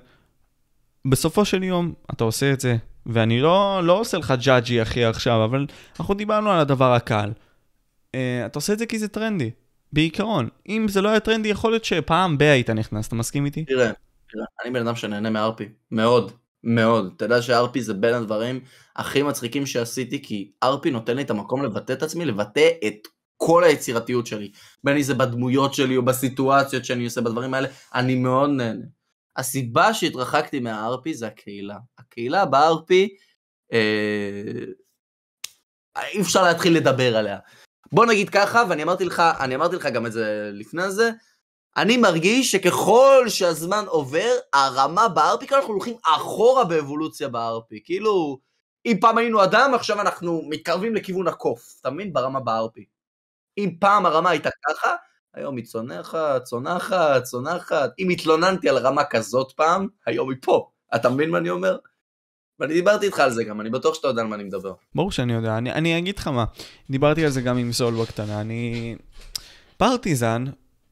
בסופו של יום, אתה עושה את זה, ואני לא, לא עושה לך ג'אג'י אחי עכשיו, אבל אנחנו דיברנו על הדבר הקל. אה, אתה עושה את זה כי זה טרנדי, בעיקרון. אם זה לא היה טרנדי, יכול להיות שפעם ב- היית נכנס, אתה מסכים איתי?
תראה, תראה, אני בן אדם שנהנה מארפי, מאוד, מאוד. אתה יודע שארפי זה בין הדברים הכי מצחיקים שעשיתי, כי ארפי נותן לי את המקום לבטא את עצמי, לבטא את כל היצירתיות שלי. בין אם זה בדמויות שלי או בסיטואציות שאני עושה, בדברים האלה, אני מאוד נהנה. הסיבה שהתרחקתי מהארפי זה הקהילה. הקהילה בארפי, אה, אי אפשר להתחיל לדבר עליה. בוא נגיד ככה, ואני אמרתי לך, אני אמרתי לך גם את זה לפני זה, אני מרגיש שככל שהזמן עובר, הרמה בארפי, כאילו אנחנו הולכים אחורה באבולוציה בארפי. כאילו, אם פעם היינו אדם, עכשיו אנחנו מתקרבים לכיוון הקוף, אתה מבין? ברמה בארפי. אם פעם הרמה הייתה ככה, היום היא צונחת, צונחת, צונחת. אם התלוננתי על רמה כזאת פעם, היום היא פה. אתה מבין מה אני אומר? ואני דיברתי איתך על זה גם, אני בטוח שאתה יודע על מה אני מדבר.
ברור שאני יודע, אני, אני אגיד לך מה, דיברתי על זה גם עם סול בקטנה, אני... פרטיזן,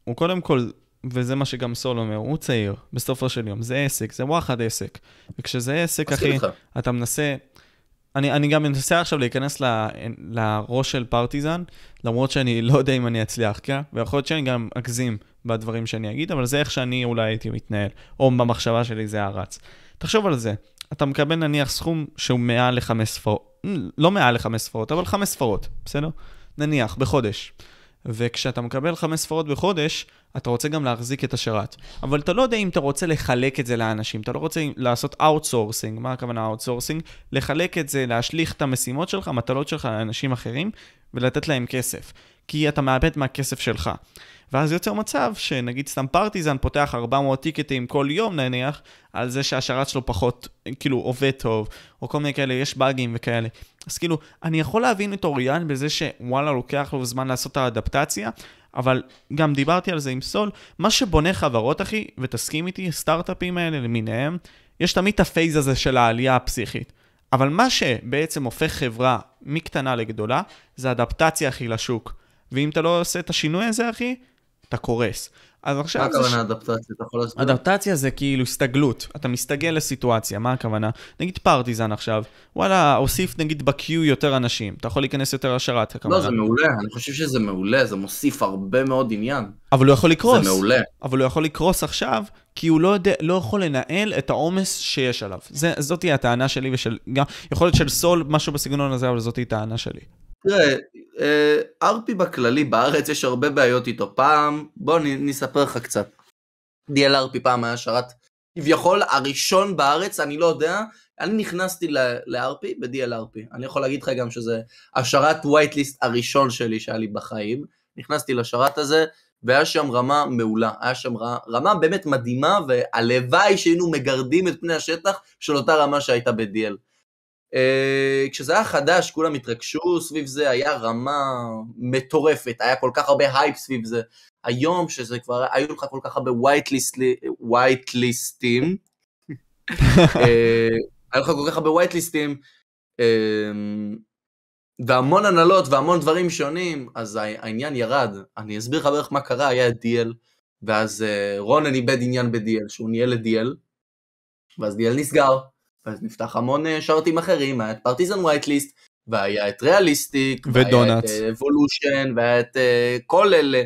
הוא קודם כל, וזה מה שגם סול אומר, הוא צעיר, בסופו של יום, זה עסק, זה וואחד עסק. וכשזה עסק, אחי,
איתך.
אתה מנסה... אני, אני גם מנסה עכשיו להיכנס ל, לראש של פרטיזן, למרות שאני לא יודע אם אני אצליח, כן? ויכול להיות שאני גם אגזים בדברים שאני אגיד, אבל זה איך שאני אולי הייתי מתנהל, או במחשבה שלי זה היה רץ. תחשוב על זה, אתה מקבל נניח סכום שהוא מעל לחמש ספרות, לא מעל לחמש ספרות, אבל חמש ספרות, בסדר? נניח, בחודש. וכשאתה מקבל חמש ספרות בחודש, אתה רוצה גם להחזיק את השרת. אבל אתה לא יודע אם אתה רוצה לחלק את זה לאנשים, אתה לא רוצה לעשות outsourcing, מה הכוונה outsourcing? לחלק את זה, להשליך את המשימות שלך, המטלות שלך לאנשים אחרים, ולתת להם כסף. כי אתה מאבד מהכסף שלך. ואז יוצר מצב שנגיד סתם פרטיזן פותח 400 טיקטים כל יום נניח, על זה שהשרת שלו פחות, כאילו, עובד טוב, או כל מיני כאלה, יש באגים וכאלה. אז כאילו, אני יכול להבין את אוריאן בזה שוואלה, לוקח לו זמן לעשות את האדפטציה, אבל גם דיברתי על זה עם סול, מה שבונה חברות, אחי, ותסכים איתי, סטארט-אפים האלה למיניהם, יש תמיד את הפייז הזה של העלייה הפסיכית. אבל מה שבעצם הופך חברה מקטנה לגדולה, זה אדפטציה, אחי, לשוק. ואם אתה לא עושה את השינוי הזה, אחי, אתה קורס. אז
מה
עכשיו זה...
הכוונה אדפטציה? אתה יכול להסביר?
אדפטציה זה כאילו הסתגלות, אתה מסתגל לסיטואציה, מה הכוונה? נגיד פרטיזן עכשיו, וואלה, הוסיף נגיד ב-Q יותר אנשים, אתה יכול להיכנס יותר לשרת, הכוונה.
לא, זה מעולה, אני חושב שזה מעולה, זה מוסיף הרבה מאוד עניין.
אבל הוא יכול לקרוס.
זה מעולה.
אבל הוא יכול לקרוס עכשיו, כי הוא לא, יודע, לא יכול לנהל את העומס שיש עליו. זה, זאת תהיה הטענה שלי ושל... גם, יכול להיות של סול, משהו בסגנון הזה, אבל זאת תהיה הטענה שלי.
תראה, אה, ארפי בכללי בארץ יש הרבה בעיות איתו. פעם, בוא נספר לך קצת. DLRP פעם היה שרת כביכול הראשון בארץ, אני לא יודע, אני נכנסתי ל-RP ב-DLRP. אני יכול להגיד לך גם שזה השרת ווייטליסט הראשון שלי שהיה לי בחיים. נכנסתי לשרת הזה, והיה שם רמה מעולה, היה שם רמה באמת מדהימה, והלוואי שהיינו מגרדים את פני השטח של אותה רמה שהייתה ב-DL. אה, כשזה היה חדש, כולם התרגשו סביב זה, היה רמה מטורפת, היה כל כך הרבה הייפ סביב זה. היום, שזה כבר, היו לך כל כך הרבה whitelist ים, היו לך כל כך הרבה whitelist ים, אה, והמון הנהלות והמון דברים שונים, אז העניין ירד. אני אסביר לך בערך מה קרה, היה את DL, ואז רונן איבד עניין ב-DL, שהוא ניהל את DL, ואז DL נסגר, ואז נפתח המון uh, שרתים אחרים, היה את פרטיזן whitelist, והיה את Realistic,
ודונאט,
והיה את Evolution, uh, והיה את uh, כל אלה,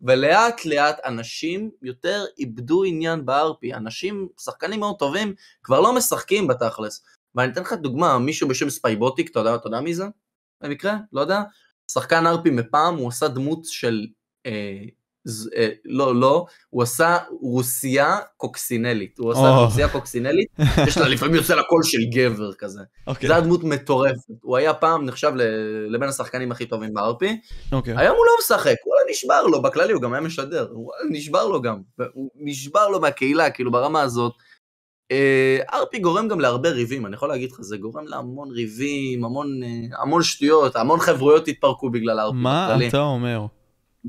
ולאט לאט אנשים יותר איבדו עניין ב-RP, אנשים, שחקנים מאוד טובים, כבר לא משחקים בתכלס. ואני אתן לך דוגמה, מישהו בשם ספייבוטיק, אתה יודע, אתה יודע מי זה? במקרה? לא יודע. שחקן RP מפעם, הוא עשה דמות של... אה, אה, לא, לא, הוא עשה רוסיה קוקסינלית. הוא עשה oh. רוסיה קוקסינלית, יש לה לפעמים יוצא לה קול של גבר כזה. Okay. אוקיי. זה היה דמות מטורפת. הוא היה פעם נחשב ל, לבין השחקנים הכי טובים בארפי. Okay. אוקיי. היום הוא לא משחק, הוא נשבר לו, בכללי הוא גם היה משדר. הוא נשבר לו גם. הוא נשבר לו מהקהילה, כאילו ברמה הזאת. ארפי אה, גורם גם להרבה ריבים, אני יכול להגיד לך, זה גורם להמון ריבים, המון, אה, המון שטויות, המון חברויות התפרקו בגלל ארפי.
מה אתה אומר?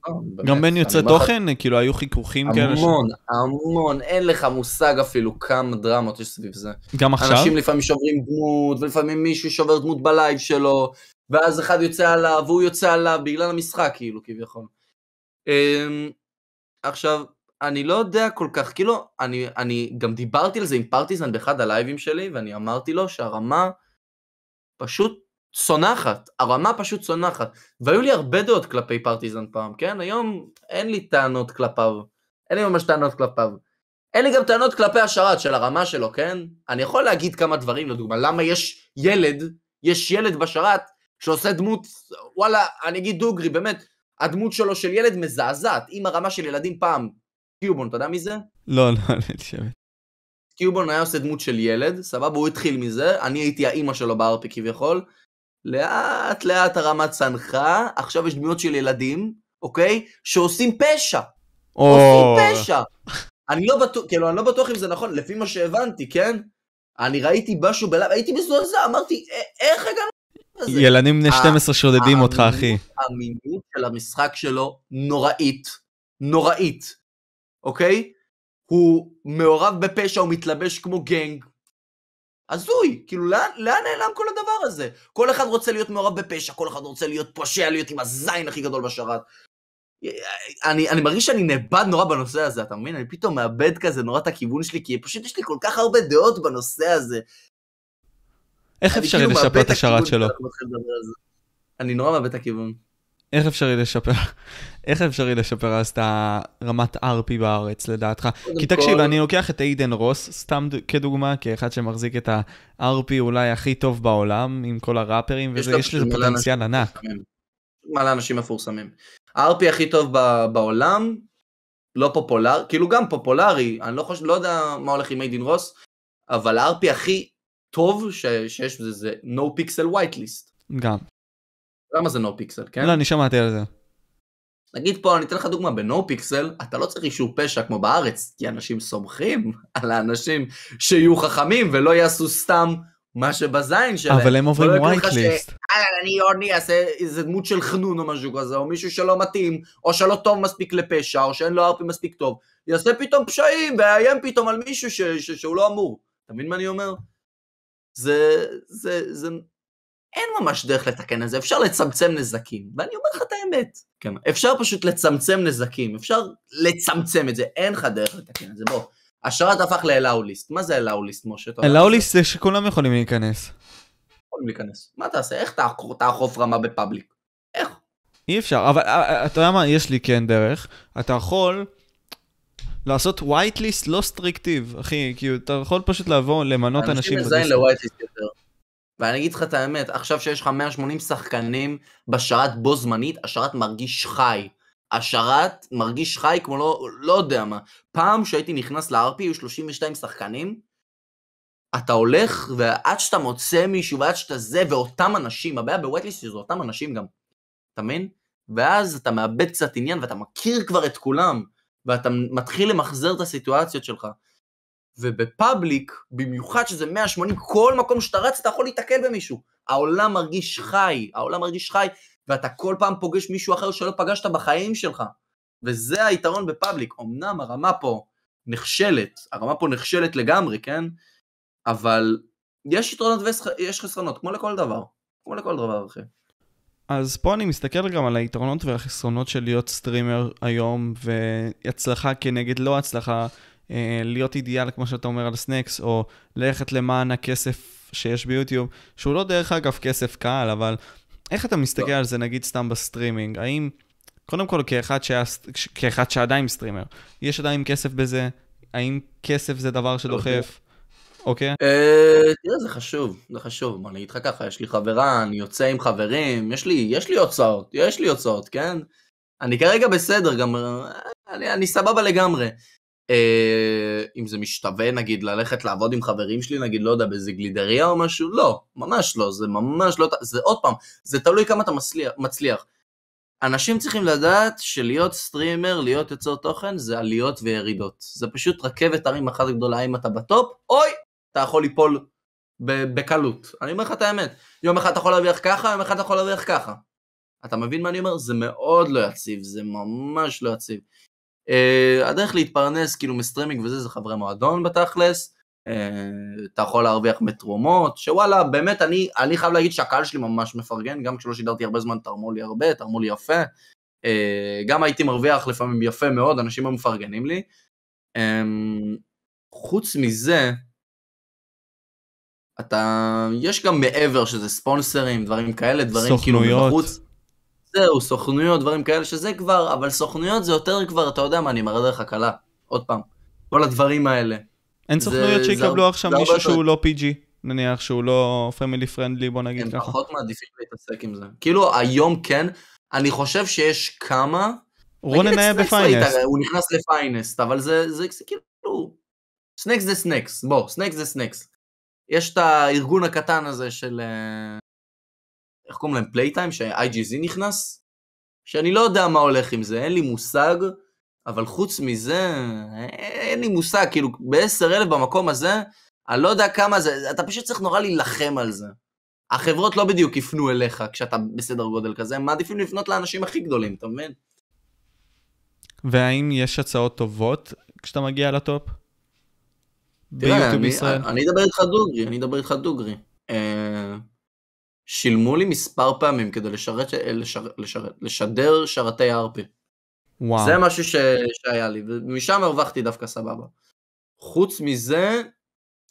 לא, גם בין יוצרי תוכן, כאילו היו חיכוכים כאלה?
המון, המון, אין לך מושג אפילו כמה דרמות יש סביב זה.
גם עכשיו?
אנשים לפעמים שוברים דמות, ולפעמים מישהו שובר דמות בלייב שלו, ואז אחד יוצא עליו, והוא יוצא עליו בגלל המשחק, כאילו, כביכול. אמ, עכשיו, אני לא יודע כל כך, כאילו, אני, אני גם דיברתי על זה עם פרטיזן באחד הלייבים שלי, ואני אמרתי לו שהרמה פשוט צונחת, הרמה פשוט צונחת. והיו לי הרבה דעות כלפי פרטיזן פעם, כן? היום אין לי טענות כלפיו, אין לי ממש טענות כלפיו. אין לי גם טענות כלפי השרת של הרמה שלו, כן? אני יכול להגיד כמה דברים, לדוגמה, למה יש ילד, יש ילד בשרת שעושה דמות, וואלה, אני אגיד דוגרי, באמת, הדמות שלו של ילד מזעזעת. אם הרמה של ילדים פעם קיובון, אתה יודע מי זה?
לא, לא, לא, שבט.
קיובון היה עושה דמות של ילד, סבבה, הוא התחיל מזה, אני הייתי האימא שלו בארפי כביכול. לאט לאט הרמה צנחה, עכשיו יש דמויות של ילדים, אוקיי? שעושים פשע. עושים פשע. אני לא בטוח, כאילו, אני לא בטוח אם זה נכון, לפי מה שהבנתי, כן? אני ראיתי משהו בלב, הייתי מזועזע, אמרתי, איך הגענו
לזה? ילדים בני 12 שודדים אותך, אחי.
המיניות של המשחק שלו נוראית. נוראית. אוקיי? הוא מעורב בפשע, הוא מתלבש כמו גנג. הזוי, כאילו לאן, לאן נעלם כל הדבר הזה? כל אחד רוצה להיות מעורב בפשע, כל אחד רוצה להיות פושע, להיות עם הזין הכי גדול בשרת. אני, אני מרגיש שאני נאבד נורא בנושא הזה, אתה מבין? אני פתאום מאבד כזה נורא את הכיוון שלי, כי פשוט יש לי כל כך הרבה דעות בנושא הזה.
איך אפשרי כאילו לשפר את השרת שלו?
אני נורא מאבד את הכיוון.
איך אפשרי לשפר, איך אפשרי לשפר אז את הרמת RP בארץ לדעתך? כי תקשיב, אני לוקח את איידן רוס סתם כדוגמה, כאחד שמחזיק את ה-RP אולי הכי טוב בעולם, עם כל הראפרים, וזה, יש לזה פוטנציאל ענק.
מלא אנשים מפורסמים. ה-RP הכי טוב בעולם, לא פופולר, כאילו גם פופולרי, אני לא חושב, לא יודע מה הולך עם איידן רוס, אבל ה-RP הכי טוב שיש בזה זה no pixel white list.
גם.
למה זה נו פיקסל, כן?
לא, אני שמעתי על זה.
נגיד פה, אני אתן לך דוגמה, בנו פיקסל, אתה לא צריך אישור פשע כמו בארץ, כי אנשים סומכים על האנשים שיהיו חכמים ולא יעשו סתם מה שבזין שלהם.
אבל הם עוברים וייטליסט.
אני אורני אעשה איזה דמות של חנון או משהו כזה, או מישהו שלא מתאים, או שלא טוב מספיק לפשע, או שאין לו ארפי מספיק טוב. יעשה פתאום פשעים ויאיים פתאום על מישהו ש- ש- שהוא לא אמור. אתה מבין מה אני אומר? זה, זה, זה, אין ממש דרך לתקן את זה, אפשר לצמצם נזקים, ואני אומר לך את האמת. כן, אפשר פשוט לצמצם נזקים, אפשר לצמצם את זה, אין לך דרך לתקן את זה, בוא. השרת הפך לאלאוליסט, מה זה אלאוליסט, משה?
אלאוליסט זה שכולם יכולים להיכנס.
יכולים להיכנס. מה תעשה? איך תאכוף רמה בפאבליק? איך?
אי אפשר, אבל אה, אה, אתה יודע מה, יש לי כן דרך. אתה יכול לעשות white list לא סטריקטיב, אחי, כי אתה יכול פשוט לבוא, למנות אנשים.
אנשים מזיין ל-white list יותר. ואני אגיד לך את האמת, עכשיו שיש לך 180 שחקנים בשרת בו זמנית, השרת מרגיש חי. השרת מרגיש חי כמו לא, לא יודע מה. פעם שהייתי נכנס לארפי, היו 32 שחקנים, אתה הולך, ועד שאתה מוצא מישהו, ועד שאתה זה, ואותם אנשים, הבעיה בווייטליסט זה אותם אנשים גם, אתה מבין? ואז אתה מאבד קצת עניין ואתה מכיר כבר את כולם, ואתה מתחיל למחזר את הסיטואציות שלך. ובפאבליק, במיוחד שזה 180, כל מקום שאתה רץ אתה יכול להתקל במישהו. העולם מרגיש חי, העולם מרגיש חי, ואתה כל פעם פוגש מישהו אחר שלא פגשת בחיים שלך. וזה היתרון בפאבליק. אמנם הרמה פה נכשלת, הרמה פה נכשלת לגמרי, כן? אבל יש יתרונות ויש חסרונות, כמו לכל דבר. כמו לכל דבר אחר.
אז פה אני מסתכל גם על היתרונות והחסרונות של להיות סטרימר היום, והצלחה כנגד לא הצלחה, להיות אידיאל, כמו שאתה אומר על סנקס, או ללכת למען הכסף שיש ביוטיוב, שהוא לא דרך אגב כסף קל, אבל איך אתה מסתכל לא. על זה, נגיד סתם בסטרימינג? האם, קודם כל, כאחד, שהיה, כאחד שעדיין סטרימר, יש עדיין כסף בזה? האם כסף זה דבר שדוחף? אוקיי.
אה, תראה, זה חשוב, זה חשוב. אני אגיד לך ככה, יש לי חברה, אני יוצא עם חברים, יש לי, יש לי הוצאות, יש לי הוצאות, כן? אני כרגע בסדר, גם, אני, אני סבבה לגמרי. אה, אם זה משתווה נגיד ללכת לעבוד עם חברים שלי, נגיד, לא יודע, באיזה גלידריה או משהו, לא, ממש לא, זה ממש לא, זה עוד פעם, זה תלוי כמה אתה מצליח. מצליח. אנשים צריכים לדעת שלהיות סטרימר, להיות יוצר תוכן, זה עליות וירידות. זה פשוט רכבת הרים אחת גדולה, אם אתה ב top, אוי, אתה יכול ליפול בקלות. אני אומר לך את האמת, יום אחד אתה יכול להרוויח ככה, יום אחד אתה יכול להרוויח ככה. אתה מבין מה אני אומר? זה מאוד לא יציב, זה ממש לא יציב. Uh, הדרך להתפרנס כאילו מסטרימינג וזה, זה חברי מועדון בתכלס. Uh, אתה יכול להרוויח מתרומות, שוואלה, באמת, אני, אני חייב להגיד שהקהל שלי ממש מפרגן, גם כשלא שידרתי הרבה זמן תרמו לי הרבה, תרמו לי יפה. Uh, גם הייתי מרוויח לפעמים יפה מאוד, אנשים היו מפרגנים לי. Um, חוץ מזה, אתה, יש גם מעבר שזה ספונסרים, דברים כאלה, דברים כאילו מבחוץ. זהו, סוכנויות, דברים כאלה, שזה כבר, אבל סוכנויות זה יותר כבר, אתה יודע מה, אני מראה דרך הקלה. עוד פעם, כל הדברים האלה.
אין סוכנויות שיקבלו עכשיו מישהו שהוא לא PG, נניח שהוא לא פמילי פרנדלי, בוא נגיד ככה.
הם פחות מעדיפים להתעסק עם זה. כאילו, היום כן, אני חושב שיש כמה...
רונן היה ב Finest.
הוא נכנס ל Finest, אבל זה, כאילו... סנקס זה סנקס, בוא, סנקס זה סנקס. יש את הארגון הקטן הזה של... איך קוראים להם? Playtime? ש-IGZ נכנס? שאני לא יודע מה הולך עם זה, אין לי מושג, אבל חוץ מזה, אין לי מושג, כאילו, ב-10,000 במקום הזה, אני לא יודע כמה זה, אתה פשוט צריך נורא להילחם על זה. החברות לא בדיוק יפנו אליך כשאתה בסדר גודל כזה, הם מעדיפים לפנות לאנשים הכי גדולים, אתה מבין?
והאם יש הצעות טובות כשאתה מגיע לטופ?
ביוטיוב בישראל? אני אדבר איתך דוגרי, אני אדבר איתך דוגרי. אה, שילמו לי מספר פעמים כדי לשרת, לשר, לשרת, לשדר שרתי RP. וואו. זה משהו ש, שהיה לי, ומשם הרווחתי דווקא סבבה. חוץ מזה,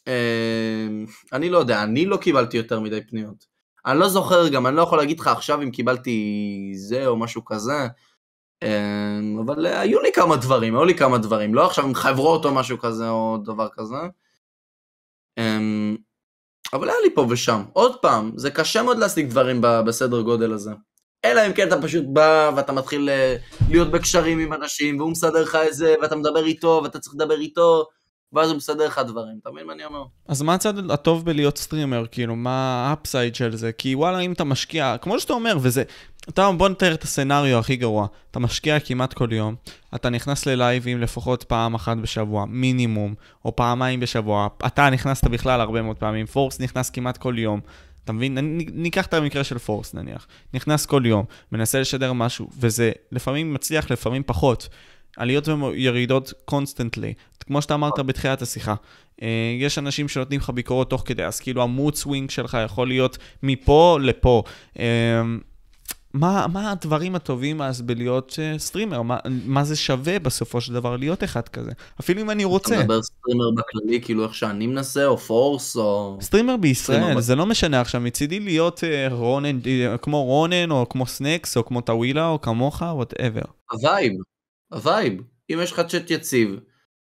אה, אני לא יודע, אני לא קיבלתי יותר מדי פניות. אני לא זוכר גם, אני לא יכול להגיד לך עכשיו אם קיבלתי זה או משהו כזה, אה, אבל היו לי כמה דברים, היו לי כמה דברים, לא עכשיו עם חברות או משהו כזה או דבר כזה. אה, אבל היה לי פה ושם. עוד פעם, זה קשה מאוד להשיג דברים בסדר גודל הזה. אלא אם כן אתה פשוט בא ואתה מתחיל אה, להיות בקשרים עם אנשים, והוא מסדר לך את זה, ואתה מדבר איתו, ואתה צריך לדבר איתו, ואז הוא מסדר לך דברים, אתה מבין מה אני אומר?
אז מה הצד הטוב בלהיות סטרימר, כאילו, מה ה upside של זה? כי וואלה, אם אתה משקיע, כמו שאתה אומר, וזה, אתה, בוא נתאר את ה scenario הכי גרוע. אתה משקיע כמעט כל יום, אתה נכנס ללייבים לפחות פעם אחת בשבוע, מינימום, או פעמיים בשבוע. אתה נכנסת בכלל הרבה מאוד פעמים, פורס נכנס כמעט כל יום. אתה מבין? ניקח את המקרה של פורס נניח. נכנס כל יום, מנסה לשדר משהו, וזה לפעמים מצליח, לפעמים פחות. עליות וירידות constantly, כמו שאתה אמרת בתחילת השיחה. אה, יש אנשים שנותנים לך ביקורות תוך כדי, אז כאילו ה mood swing שלך יכול להיות מפה לפה. אה, מה, מה הדברים הטובים אז בלהיות סטרימר? מה, מה זה שווה בסופו של דבר להיות אחד כזה? אפילו אם אני רוצה.
אתה מדבר סטרימר בכללי, כאילו איך שאני מנסה, או פורס, או...
סטרימר בישראל, סטרימר זה ב... לא משנה עכשיו, מצידי להיות uh, רונן, כמו רונן, או כמו סנקס, או כמו טווילה, או כמוך, whatever.
ה vibe, ה vibe. אם יש לך צ'אט יציב,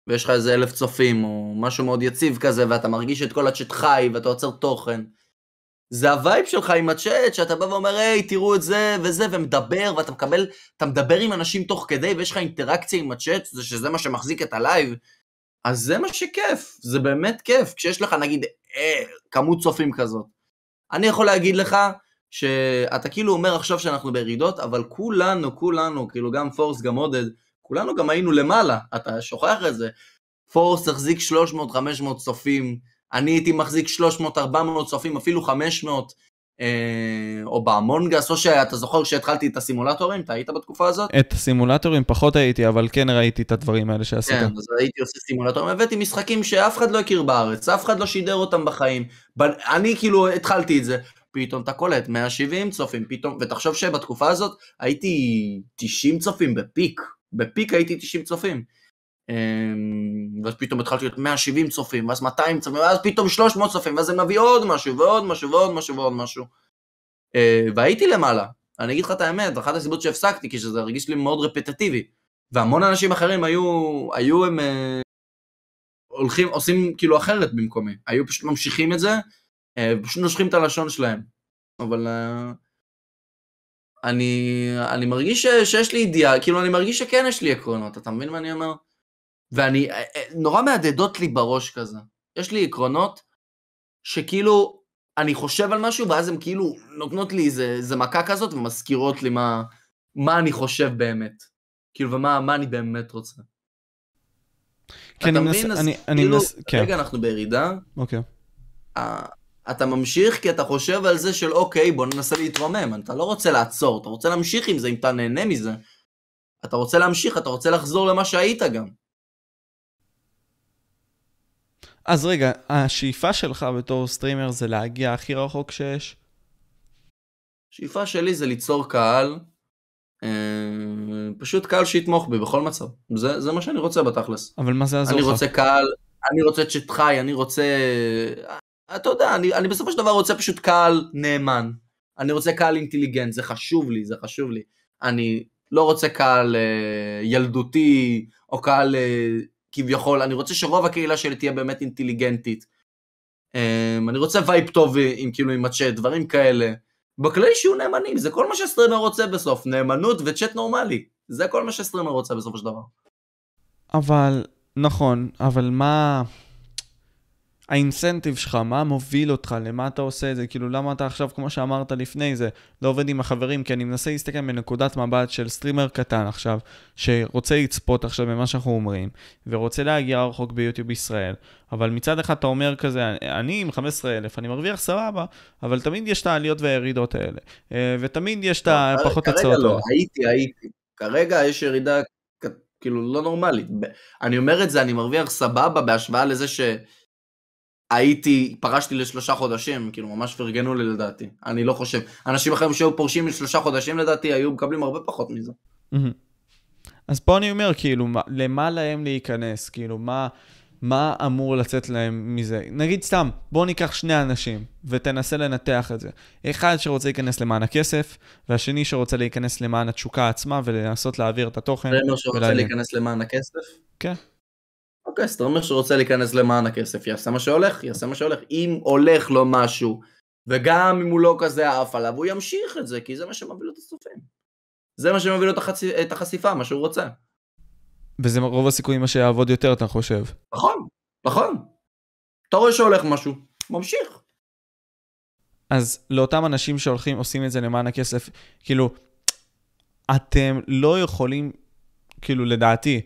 ויש לך איזה אלף צופים, או משהו מאוד יציב כזה, ואתה מרגיש את כל הצ'אט חי, ואתה יוצר תוכן, זה ה vibe שלך עם הצ'אט, שאתה בא ואומר, היי, תראו את זה וזה, ומדבר, ואתה מקבל, אתה מדבר עם אנשים תוך כדי, ויש לך אינטראקציה עם הצ'אט, שזה מה שמחזיק את הלייב, אז זה מה שכיף, זה באמת כיף, כשיש לך נגיד אה, כמות צופים כזאת. אני יכול להגיד לך שאתה כאילו אומר עכשיו שאנחנו בירידות, אבל כולנו, כולנו, כאילו גם פורס, גם עודד, כולנו גם היינו למעלה, אתה שוכח את זה. פורס החזיק 300-500 צופים, אני הייתי מחזיק 300-400 צופים, אפילו 500, אה, או באמונגס, או שאתה זוכר כשהתחלתי את הסימולטורים, אתה היית בתקופה הזאת?
את הסימולטורים פחות הייתי, אבל כן ראיתי את הדברים האלה שעשית.
כן, אז הייתי עושה סימולטורים, הבאתי משחקים שאף אחד לא הכיר בארץ, אף אחד לא שידר אותם בחיים. אני כאילו התחלתי את זה, פתאום אתה קולט 170 צופים, פתאום, ותחשוב שבתקופה הזאת הייתי 90 צופים בפיק, בפיק הייתי 90 צופים. אמ, ואז פתאום התחלתי להיות 170 צופים, ואז 200 צופים, ואז פתאום 300 צופים, ואז זה מביא עוד משהו, ועוד משהו, ועוד משהו, ועוד משהו. אה, והייתי למעלה. אני אגיד לך את האמת, אחת הסיבות שהפסקתי, כי שזה הרגיש לי מאוד רפטטיבי. והמון אנשים אחרים היו, היו הם אה, הולכים, עושים כאילו אחרת במקומי. היו פשוט ממשיכים את זה, אה, פשוט נושכים את הלשון שלהם. אבל אני, אני מרגיש ש, שיש לי אידיאל, כאילו אני מרגיש שכן יש לי עקרונות, אתה מבין מה אני אומר? ואני, אה, אה, נורא מהדהדות לי בראש כזה. יש לי עקרונות שכאילו, אני חושב על משהו, ואז הן כאילו נותנות לי איזה, איזה מכה כזאת ומזכירות לי מה, מה אני חושב באמת. כאילו, ומה אני באמת רוצה.
כן, אתה מבין? אז אני, אני
כאילו,
מנס... כן.
רגע, אנחנו בירידה.
אוקיי.
Uh, אתה ממשיך כי אתה חושב על זה של אוקיי, בוא ננסה להתרומם. אתה לא רוצה לעצור, אתה רוצה להמשיך עם זה, אם אתה נהנה מזה. אתה רוצה להמשיך, אתה רוצה לחזור למה שהיית גם.
אז רגע, השאיפה שלך בתור סטרימר זה להגיע הכי רחוק שיש?
השאיפה שלי זה ליצור קהל, אה, פשוט קהל שיתמוך בי בכל מצב. זה, זה מה שאני רוצה בתכלס.
אבל מה זה יעזור לך?
אני רוצה קהל, אני רוצה צ'אט חי, אני רוצה... אתה יודע, אני, אני בסופו של דבר רוצה פשוט קהל נאמן. אני רוצה קהל אינטליגנט, זה חשוב לי, זה חשוב לי. אני לא רוצה קהל אה, ילדותי, או קהל אה, כביכול, אני רוצה שרוב הקהילה שלי תהיה באמת אינטליגנטית. Um, אני רוצה vibe טוב עם כאילו עם הצ'אט, דברים כאלה. בכללי שיהיו נאמנים, זה כל מה שסטרימר רוצה בסוף, נאמנות וצ'אט נורמלי. זה כל מה שסטרימר רוצה בסופו של דבר.
אבל, נכון, אבל מה... האינסנטיב שלך, מה מוביל אותך, למה אתה עושה את זה, כאילו למה אתה עכשיו, כמו שאמרת לפני זה, לא עובד עם החברים, כי אני מנסה להסתכל מנקודת מבט של סטרימר קטן עכשיו, שרוצה לצפות עכשיו במה שאנחנו אומרים, ורוצה להגיע רחוק ביוטיוב ישראל, אבל מצד אחד אתה אומר כזה, אני עם 15,000, אני מרוויח סבבה, אבל תמיד יש את העליות והירידות האלה, אה, ותמיד יש את לא, הפחות הצעות
האלה. כרגע לא, הייתי, הייתי. כרגע יש ירידה כאילו לא נורמלית. אני אומר את זה, אני מרוויח סבבה בהשוואה לזה ש... הייתי, פרשתי לשלושה חודשים, כאילו ממש פרגנו לי לדעתי, אני לא חושב. אנשים אחרים שהיו פורשים לשלושה חודשים לדעתי, היו מקבלים הרבה פחות מזה.
אז פה אני אומר, כאילו, למה להם להיכנס? כאילו, מה, מה אמור לצאת להם מזה? נגיד סתם, בואו ניקח שני אנשים ותנסה לנתח את זה. אחד שרוצה להיכנס למען הכסף, והשני שרוצה להיכנס למען התשוקה עצמה ולנסות להעביר את התוכן.
זה אומר שרוצה להיכנס למען הכסף?
כן.
אוקיי, סטרימר שרוצה להיכנס למען הכסף, יעשה מה שהולך, יעשה מה שהולך. אם הולך לו משהו, וגם אם הוא לא כזה עף עליו, הוא ימשיך את זה, כי זה מה שמביא לו את הסופים. זה מה שמביא לו את, החצ... את החשיפה, מה שהוא רוצה.
וזה רוב הסיכויים מה שיעבוד יותר, אתה חושב.
נכון, נכון. אתה רואה שהולך משהו, ממשיך.
אז לאותם אנשים שהולכים, עושים את זה למען הכסף, כאילו, אתם לא יכולים, כאילו, לדעתי,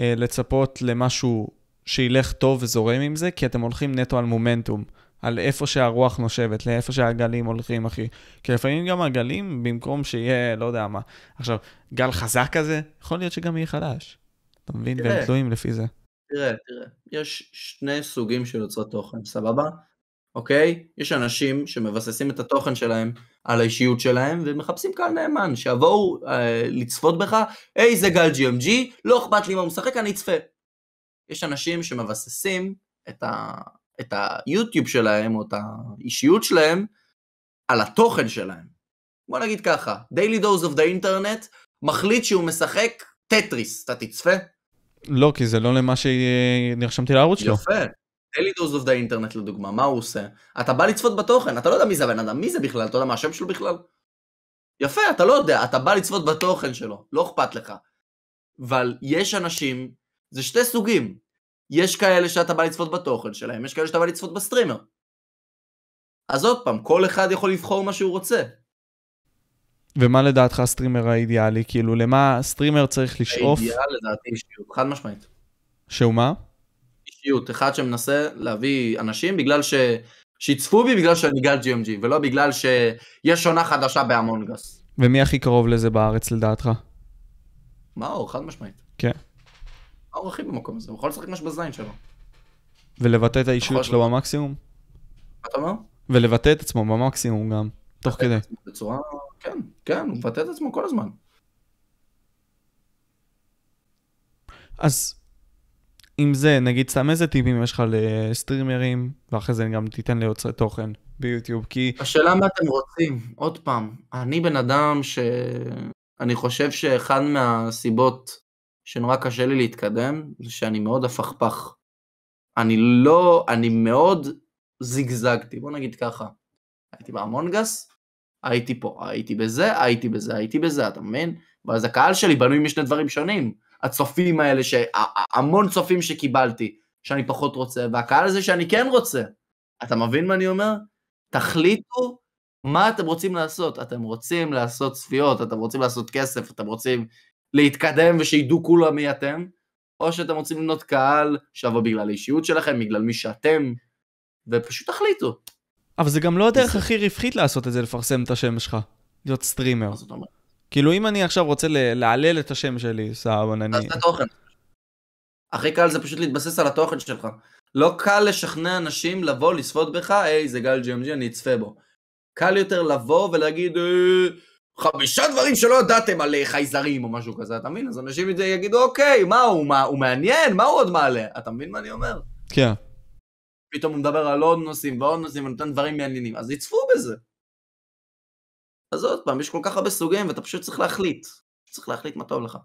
לצפות למשהו שילך טוב וזורם עם זה, כי אתם הולכים נטו על מומנטום, על איפה שהרוח נושבת, לאיפה שהגלים הולכים, אחי. כי לפעמים גם הגלים, במקום שיהיה, לא יודע מה, עכשיו, גל חזק כזה, יכול להיות שגם יהיה חלש. אתה מבין? והם תלויים לפי זה.
תראה, תראה, יש שני סוגים של יוצרי תוכן, סבבה? אוקיי? יש אנשים שמבססים את התוכן שלהם על האישיות שלהם ומחפשים קהל נאמן, שיבואו אה, לצפות בך, היי זה גל GMG, לא אכפת לי מה הוא משחק, אני אצפה. יש אנשים שמבססים את, ה, את היוטיוב שלהם או את האישיות שלהם על התוכן שלהם. בוא נגיד ככה, Daily Dose of the Internet מחליט שהוא משחק טטריס, אתה תצפה?
לא, כי זה לא למה שנרשמתי לערוץ שלו.
יפה, Daily Dose of the Internet לדוגמה, מה הוא עושה? אתה בא לצפות בתוכן, אתה לא יודע מי זה הבן אדם, מי זה בכלל, אתה יודע מה השם שלו בכלל? יפה, אתה לא יודע, אתה בא לצפות בתוכן שלו, לא אכפת לך. אבל יש אנשים, זה שתי סוגים. יש כאלה שאתה בא לצפות בתוכן שלהם, יש כאלה שאתה בא לצפות בסטרימר. אז עוד פעם, כל אחד יכול לבחור מה שהוא רוצה.
ומה לדעתך ה streamer האידיאלי? כאילו, למה streamer צריך לשאוף?
האידיאל לדעתי אישיות, חד משמעית.
שהוא מה?
אישיות, אחד שמנסה להביא אנשים בגלל ש... שיצפו בי בגלל שאני גל GMG, ולא בגלל שיש עונה חדשה ב Among Us.
ומי הכי קרוב לזה בארץ לדעתך?
מאור, חד משמעית.
כן.
מאור הכי במקום הזה, הוא יכול לשחק ממש בזין שלו.
ולבטא את האישיות שלו. במקסימום?
מה אתה אומר?
ולבטא את עצמו במקסימום גם, תוך כדי.
בצורה, כן, כן, הוא מבטא את עצמו כל הזמן.
אז עם זה, נגיד סתם איזה טיפים יש לך לסטרימרים, ואחרי זה גם תיתן ליוצרי תוכן ביוטיוב, כי
השאלה מה אתם רוצים, עוד פעם, אני בן אדם ש... אני חושב שאחד מהסיבות שנורא קשה לי להתקדם, זה שאני מאוד הפכפך. אני לא, אני מאוד זיגזגתי, בוא נגיד ככה. הייתי באמונגס, הייתי פה, הייתי בזה, הייתי בזה, הייתי בזה, אתה מבין? ואז הקהל שלי בנוי משני דברים שונים. הצופים האלה. המון צופים שקיבלתי, שאני פחות רוצה, והקהל הזה שאני כן רוצה. אתה מבין מה אני אומר? תחליטו מה אתם רוצים לעשות. אתם רוצים לעשות צפיות, אתם רוצים לעשות כסף, אתם רוצים להתקדם ושידעו כולם מי אתם, או שאתם רוצים לבנות קהל שיבוא בגלל האישיות שלכם, בגלל מי שאתם, ופשוט תחליטו.
אבל זה גם לא הדרך הכי רווחית לעשות את זה, לפרסם את השם שלך, להיות סטרימר.
מה זאת אומרת?
כאילו אם אני עכשיו רוצה ל- להעלל את השם שלי, סבבה,
אז
נניח.
זה תוכן. הכי קל זה פשוט להתבסס על התוכן שלך. לא קל לשכנע אנשים לבוא לצפות בך, היי זה גל GMG אני אצפה בו. קל יותר לבוא ולהגיד "אה, חמישה דברים שלא ידעתם על אה, חייזרים או משהו כזה, אתה מבין? אז אנשים יגידו אוקיי, מה הוא, מה, הוא מעניין, מה הוא עוד מעלה? אתה מבין מה אני אומר?
כן.
פתאום הוא מדבר על עוד נושאים ועוד נושאים ונותן דברים מעניינים, אז יצפו בזה. אז עוד פעם, יש כל כך הרבה סוגים ואתה פשוט צריך להחליט. צריך להחליט מה טוב לך.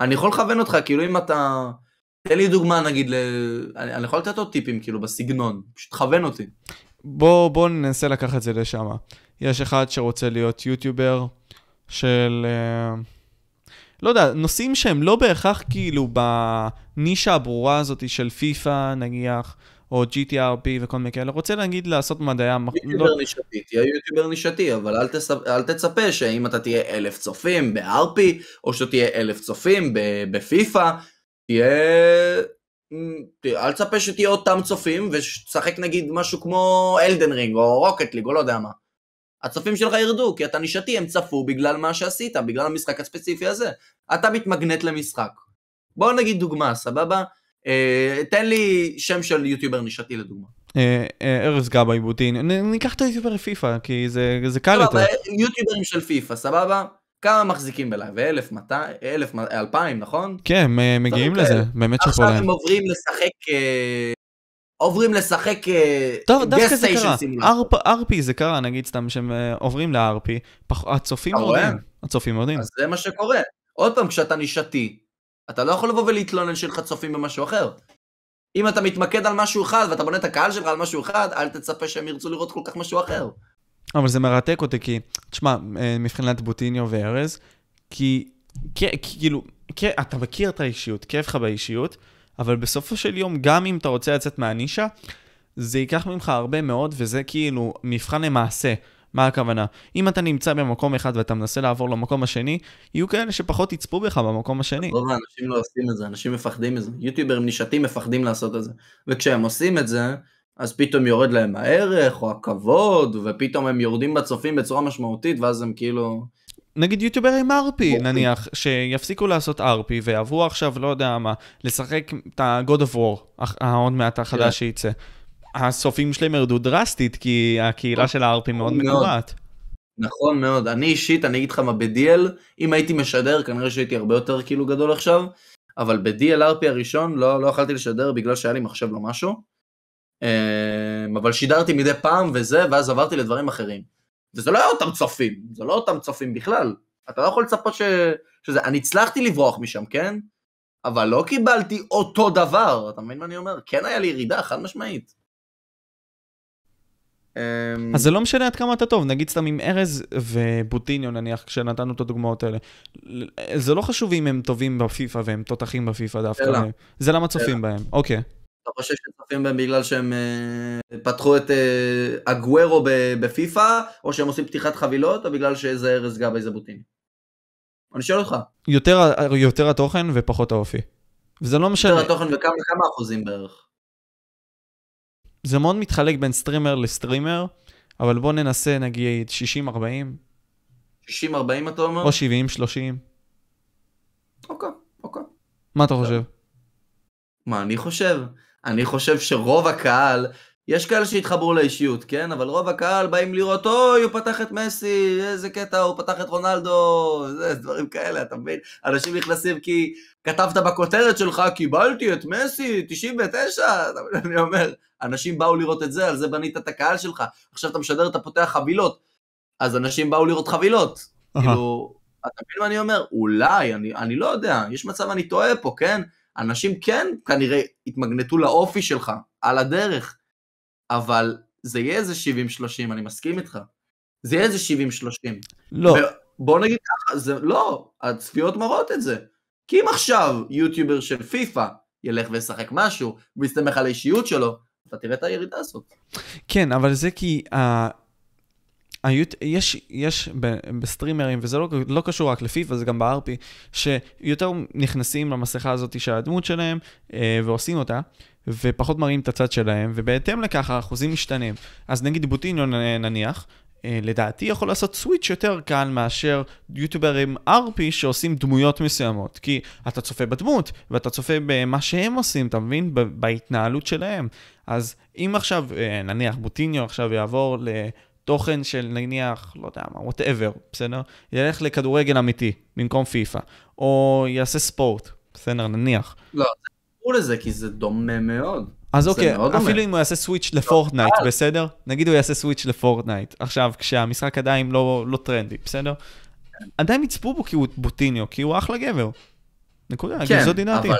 אני יכול לכוון אותך, כאילו אם אתה... תן לי דוגמה נגיד, ל... אני, אני יכול לתת עוד טיפים כאילו בסגנון, פשוט תכוון אותי.
בוא, בוא ננסה לקחת את זה לשם. יש אחד שרוצה להיות יוטיובר של... אה, לא יודע, נושאים שהם לא בהכרח כאילו בנישה הברורה הזאת של פיפא נניח, או GTRP וכל מיני כאלה, רוצה נגיד לעשות מדעי המח... לא,
יוטיובר נישתי, תהיה יוטיובר נישתי, אבל אל, תצפ... אל תצפה שאם אתה תהיה אלף צופים ב-RP, או שתהיה אלף צופים בפיפא, תהיה... תהיה- אל תצפה שתהיה אותם צופים ושתשחק נגיד משהו כמו אלדן רינג או רוקט ליג או לא יודע מה. הצופים שלך ירדו, כי אתה נישתי, הם צפו בגלל מה שעשית, בגלל המשחק הספציפי הזה. אתה מתמגנט למשחק. בוא נגיד דוגמה, סבבה? אה, תן לי שם של YouTuber נישתי לדוגמה.
אה, אה, ארז גבאי בוטיניו, ניקח את ה YouTuber פיפא, כי זה, זה קל יותר.
סבבה, יוטיוברים של פיפא, סבבה? כמה מחזיקים ב live? 1,200, 1,000, 2,000, נכון?
כן, מגיעים לזה. באמת
עכשיו
להם.
הם עוברים לשחק... עוברים לשחק...
טוב, דווקא זה קרה. RP זה קרה, נגיד סתם שהם עוברים פח- הצופים? יורדים. הצופים יורדים.
אז זה מה שקורה. עוד פעם, כשאתה נישתי, אתה לא יכול לבוא ולהתלונן שלך צופים במשהו אחר. אם אתה מתמקד על משהו אחד ואתה בונה את הקהל שלך על משהו אחד, אל תצפה שהם ירצו לראות כל כך משהו אחר.
אבל זה מרתק אותי, כי, תשמע, אה, מבחינת בוטיניו וארז, כי, כאילו, אתה מכיר את האישיות, כיף לך באישיות, אבל בסופו של יום, גם אם אתה רוצה לצאת מהנישה, זה ייקח ממך הרבה מאוד, וזה כאילו מבחן למעשה. מה הכוונה? אם אתה נמצא במקום אחד ואתה מנסה לעבור למקום השני, יהיו כאלה שפחות יצפו בך במקום השני.
רוב האנשים לא עושים את זה, אנשים מפחדים מזה. יוטיוברים נישתיים מפחדים לעשות את זה. וכשהם עושים את זה, אז פתאום יורד להם הערך או הכבוד, ופתאום הם יורדים בצופים בצורה משמעותית, ואז הם כאילו...
נגיד יוטיוברים RP,
אוקיי.
נניח, שיפסיקו לעשות RP ויעברו עכשיו, לא יודע מה, לשחק את ה-God of War, העוד מעט
כן.
החדש שייצא. הסופים שלהם ירדו דרסטית, כי הקהילה של ה-RP מאוד. מקובעת.
נכון מאוד. אני אישית, אני אגיד לך מה, ב-DL, אם הייתי משדר, כנראה שהייתי הרבה יותר כאילו גדול עכשיו, אבל ב-DLRP הראשון לא, לא יכלתי לשדר בגלל שהיה לי מחשב לא משהו. אמ, אבל שידרתי מדי פעם וזה, ואז עברתי לדברים אחרים. וזה לא היה אותם צופים, זה לא אותם צופים בכלל. אתה לא יכול לצפות ש... שזה... אני הצלחתי לברוח משם, כן? אבל לא קיבלתי אותו דבר, אתה מבין מה אני אומר? כן היה לי ירידה, חד משמעית. אמ,
אז זה לא משנה עד כמה אתה טוב, נגיד סתם עם ארז ובוטיניו נניח, כשנתנו את הדוגמאות האלה. זה לא חשוב אם הם טובים בפיפא והם תותחים בפיפא דווקא,
שאלה.
זה למה צופים בהם, אוקיי.
אתה חושב שצופים בהם בגלל שהם אה, פתחו את אה, אגוורו ב- בפיפא, או שהם עושים פתיחת חבילות, או בגלל שזה ארז גבאי זבוטיני? אני שואל אותך,
יותר, יותר התוכן ופחות האופי. וזה לא משנה,
יותר התוכן וכמה כמה אחוזים בערך?
זה מאוד מתחלק בין streamer ל streamer, אבל בוא ננסה נגיד 60-40,
60-40 אתה אומר?
או 70-30.
אוקיי, אוקיי.
מה אתה חושב?
מה אני חושב? אני חושב שרוב הקהל, יש כאלה שהתחברו לאישיות, כן? אבל רוב הקהל באים לראות, אוי, הוא פתח את מסי, איזה קטע, הוא פתח את רונלדו, זה, דברים כאלה, אתה מבין? אנשים נכנסים כי כתבת בכותרת שלך, קיבלתי את מסי, 99, אתה מבין? אני אומר, אנשים באו לראות את זה, על זה בנית את הקהל שלך. עכשיו אתה משדר, אתה פותח חבילות, אז אנשים באו לראות חבילות. כאילו, אתה מבין מה אני אומר? אולי, אני, אני לא יודע, יש מצב אני טועה פה, כן? אנשים כן כנראה התמגנטו לאופי שלך, על הדרך, אבל זה יהיה איזה 70-30, אני מסכים איתך. זה יהיה איזה 70-30.
לא,
בוא נגיד ככה, זה לא, הצפיות מראות את זה. כי אם עכשיו יוטיובר של פיפא ילך וישחק משהו, ויסתמך על האישיות שלו, אתה תראה את הירידה הזאת.
כן, אבל זה כי. יש, יש בסטרימרים, וזה לא, לא קשור רק לפיפא, זה גם ב-RP, שיותר נכנסים למסכה הזאת של הדמות שלהם אה, ועושים אותה, ופחות מראים את הצד שלהם, ובהתאם לכך האחוזים משתנים. אז נגיד בוטיניו נ- נניח, אה, לדעתי יכול לעשות switch יותר קל מאשר יוטיוברים RP שעושים דמויות מסוימות. כי אתה צופה בדמות, ואתה צופה במה שהם עושים, אתה מבין? בהתנהלות שלהם. אז אם עכשיו, אה, נניח בוטיניו עכשיו יעבור לתוכן של נניח, לא יודע מה, whatever, בסדר? ילך לכדורגל אמיתי במקום פיפא, או יעשה ספורט, בסדר, נניח.
תראו לזה, כי זה דומה מאוד.
אז אוקיי,
מאוד דומה.
אפילו אם הוא יעשה סוויץ' לפורטנייט, בסדר? נגיד הוא יעשה סוויץ' לפורטנייט, עכשיו, כשהמשחק עדיין לא, לא טרנדי, בסדר? עדיין יצפו בו כי הוא בוטיניו, כי הוא אחלה גבר. נקודה,
כן,
זאת דעתי.
אבל...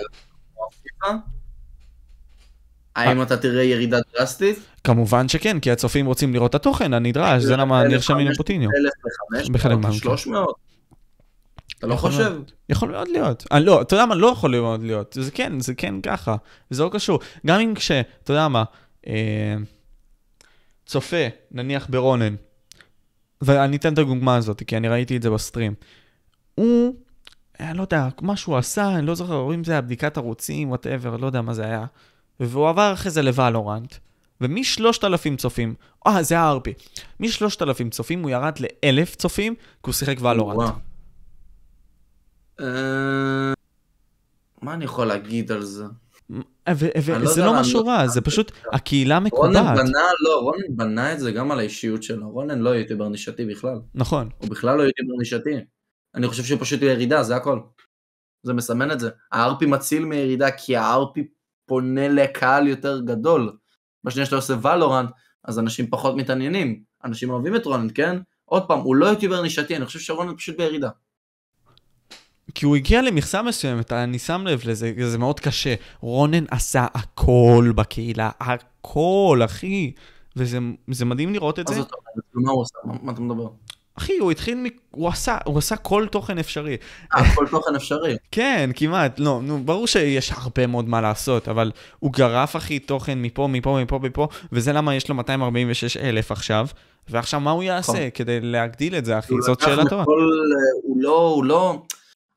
האם אתה תראה ירידה דרסטית?
כמובן שכן, כי הצופים רוצים לראות את התוכן הנדרש, זה למה נרשמים לבוטיניו.
1,500,
בחלק מהמקרים.
300? אתה לא חושב?
יכול מאוד להיות. אני לא, אתה יודע מה? לא יכול מאוד להיות. זה כן, זה כן ככה. זה לא קשור. גם אם כש, אתה יודע מה, אה, צופה, נניח ברונן, ואני אתן את הדוגמה הזאת, כי אני ראיתי את זה ב stream. הוא, אני לא יודע, מה שהוא עשה, אני לא זוכר, אם זה היה בדיקת ערוצים, whatever, לא יודע מה זה היה. והוא עבר אחרי זה לוולורנט, ומשלושת-אלפים צופים, אה, זה ה-RP. משלושת אלפים צופים הוא ירד לאלף צופים, כי הוא שיחק וולורנט.
וואו. אה, מה אני יכול להגיד על זה? לא
וזה
יודע
לא
לענות
משהו רע. זה פשוט הקהילה
רונן
מקובעת.
בנה, לא, רונן בנה את זה גם על האישיות שלו. רונן לא יוטיובר נישתי בכלל.
נכון.
הוא בכלל לא יוטיובר נישתי. אני חושב שהוא פשוט בירידה, זה הכל. זה מסמן את זה. הארפי מציל מירידה כי הארפי פונה לקהל יותר גדול. בשנייה שאתה עושה ולורנט, אז אנשים פחות מתעניינים. אנשים אוהבים את רונן, כן? עוד פעם, הוא לא יוטיובר נישתי, אני חושב שרונן פשוט בירידה.
כי הוא הגיע למכסה מסוימת, אני שם לב לזה, זה מאוד קשה. רונן עשה הכל בקהילה, הכל, אחי. וזה זה מדהים לראות את
מה
זה.
זאת אומרת? מה הוא עושה? מה- מה אתה מדבר?
אחי, הוא התחיל, מ... הוא עשה, הוא עשה כל תוכן אפשרי.
אה, כל תוכן אפשרי.
כן, כמעט, לא, נו, ברור שיש הרבה מאוד מה לעשות, אבל הוא גרף, אחי, תוכן מפה, מפה, מפה, מפה, וזה למה יש לו 246 אלף עכשיו, ועכשיו מה הוא יעשה
נכון.
כדי להגדיל את זה, אחי? זאת שאלה טובה.
מכל, אה, הוא לא, הוא לא...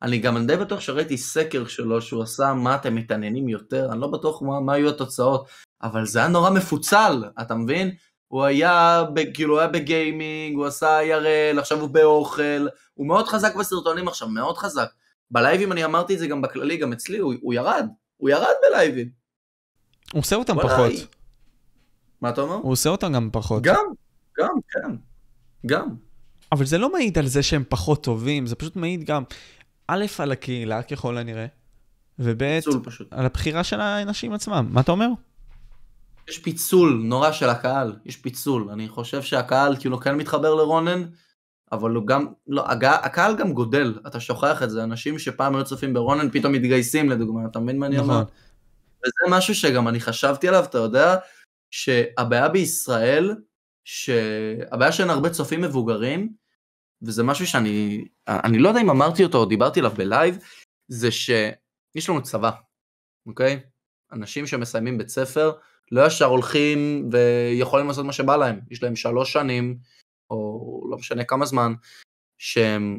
אני גם די בטוח שראיתי סקר שלו שהוא עשה מה אתם מתעניינים יותר, אני לא בטוח מה, מה היו התוצאות, אבל זה היה נורא מפוצל, אתה מבין? הוא היה, ב, כאילו, הוא היה בגיימינג, הוא עשה IRL, עכשיו הוא באוכל, הוא מאוד חזק בסרטונים עכשיו, מאוד חזק. בלייבים אני אמרתי את זה גם בכללי, גם אצלי, הוא, הוא ירד, הוא ירד בלייבים.
הוא עושה אותם פחות.
מה אתה אומר?
הוא עושה אותם גם פחות.
גם, גם, כן, גם.
אבל זה לא מעיד על זה שהם פחות טובים, זה פשוט מעיד גם, א', על הקהילה ככל הנראה, וב'. על הבחירה של האנשים עצמם. מה אתה אומר?
יש פיצול נורא של הקהל, יש פיצול. אני חושב שהקהל כאילו כן מתחבר לרונן, אבל הוא גם, לא. הקהל גם גודל, אתה שוכח את זה. אנשים שפעם היו צופים ברונן פתאום מתגייסים לדוגמה, אתה מבין מה אני אומר?
נכון.
וזה משהו שגם אני חשבתי עליו, אתה יודע, שהבעיה בישראל, שהבעיה שאין הרבה צופים מבוגרים, וזה משהו שאני, אני לא יודע אם אמרתי אותו או דיברתי עליו בלייב, זה שיש לנו צבא, אוקיי? אנשים שמסיימים בית ספר, לא ישר הולכים ויכולים לעשות מה שבא להם. יש להם שלוש שנים, או לא משנה כמה זמן, שהם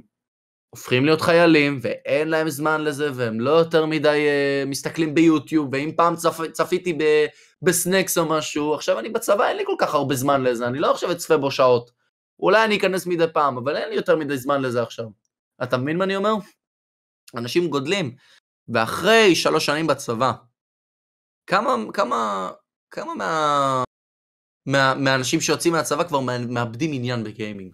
הופכים להיות חיילים, ואין להם זמן לזה, והם לא יותר מדי uh, מסתכלים ביוטיוב, ואם פעם צפ, צפיתי ב, בסנקס או משהו, עכשיו אני בצבא, אין לי כל כך הרבה זמן לזה, אני לא עכשיו אצפה בו שעות. אולי אני אכנס מדי פעם, אבל אין לי יותר מדי זמן לזה עכשיו. אתה מבין מה אני אומר? אנשים גודלים, ואחרי שלוש שנים בצבא, כמה, כמה, כמה מה, מה, מהאנשים שיוצאים מהצבא כבר מאבדים עניין בגיימינג?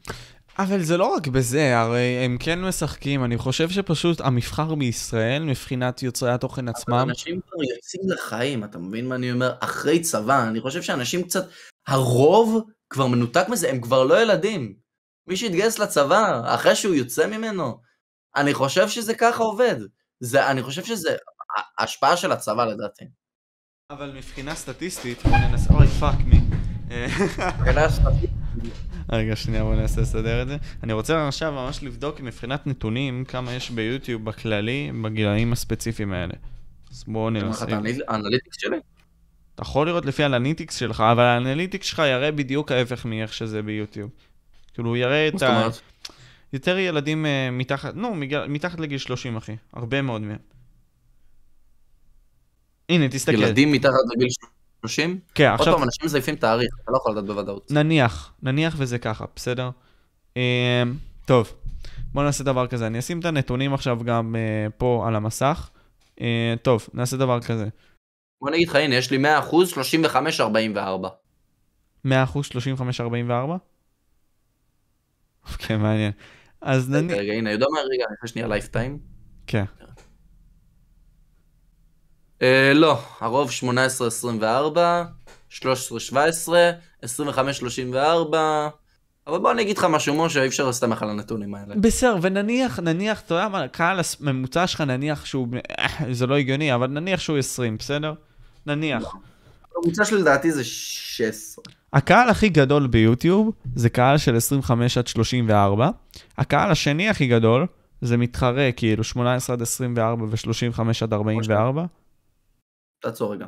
אבל זה לא רק בזה, הרי הם כן משחקים, אני חושב שפשוט המבחר בישראל, מבחינת יוצרי התוכן עצמם... אבל
אנשים כבר יוצאים לחיים, אתה מבין מה אני אומר? אחרי צבא, אני חושב שאנשים קצת, הרוב כבר מנותק מזה, הם כבר לא ילדים. מי שהתגייס לצבא, אחרי שהוא יוצא ממנו, אני חושב שזה ככה עובד. זה, אני חושב שזה השפעה של הצבא לדעתי.
אבל מבחינה סטטיסטית, בוא ננסה, אוי fuck me. מבחינה סטטיסטית. רגע, שנייה, בוא ננסה לסדר את זה. אני רוצה עכשיו ממש לבדוק מבחינת נתונים כמה יש ביוטיוב בכללי בגילאים הספציפיים האלה. אז בואו ננסה.
אתה ה analytics שלי?
אתה יכול לראות לפי ה analytics שלך, אבל ה analytics שלך יראה בדיוק ההפך מאיך שזה ביוטיוב. כאילו, הוא יראה את ה... יותר ילדים uh, מתחת, נו, מתחת לגיל 30, אחי. הרבה מאוד מהם. הנה, תסתכל.
ילדים מתחת לגיל 30?
כן, עכשיו...
עוד פעם, אנשים מזייפים תאריך, אתה לא יכול לדעת בוודאות.
נניח, נניח וזה ככה, בסדר? Uh, טוב, בוא נעשה דבר כזה. אני אשים את הנתונים עכשיו גם uh, פה על המסך. Uh, טוב, נעשה דבר כזה.
בוא נגיד לך, הנה, יש לי 100% 35-44. 100%
35-44? אוקיי, מעניין. אז
נניח... רגע, הנה, יודע מה? רגע, אני חושב שנייה lifetime.
כן.
אה, לא, הרוב 18-24, 13-17, 25-34, אבל בוא אני אגיד לך משהו, משה, אי אפשר להסתמך על הנתונים האלה.
בסדר, ונניח, נניח, אתה יודע מה, קהל הממוצע שלך, נניח שהוא, אה, זה לא הגיוני, אבל נניח שהוא 20, בסדר? נניח.
הממוצע שלי לדעתי זה 16.
הקהל הכי גדול ביוטיוב זה קהל של 25 עד 34. הקהל השני הכי גדול זה מתחרה, כאילו 18 עד 24 ו-35 עד 44.
תעצור רגע.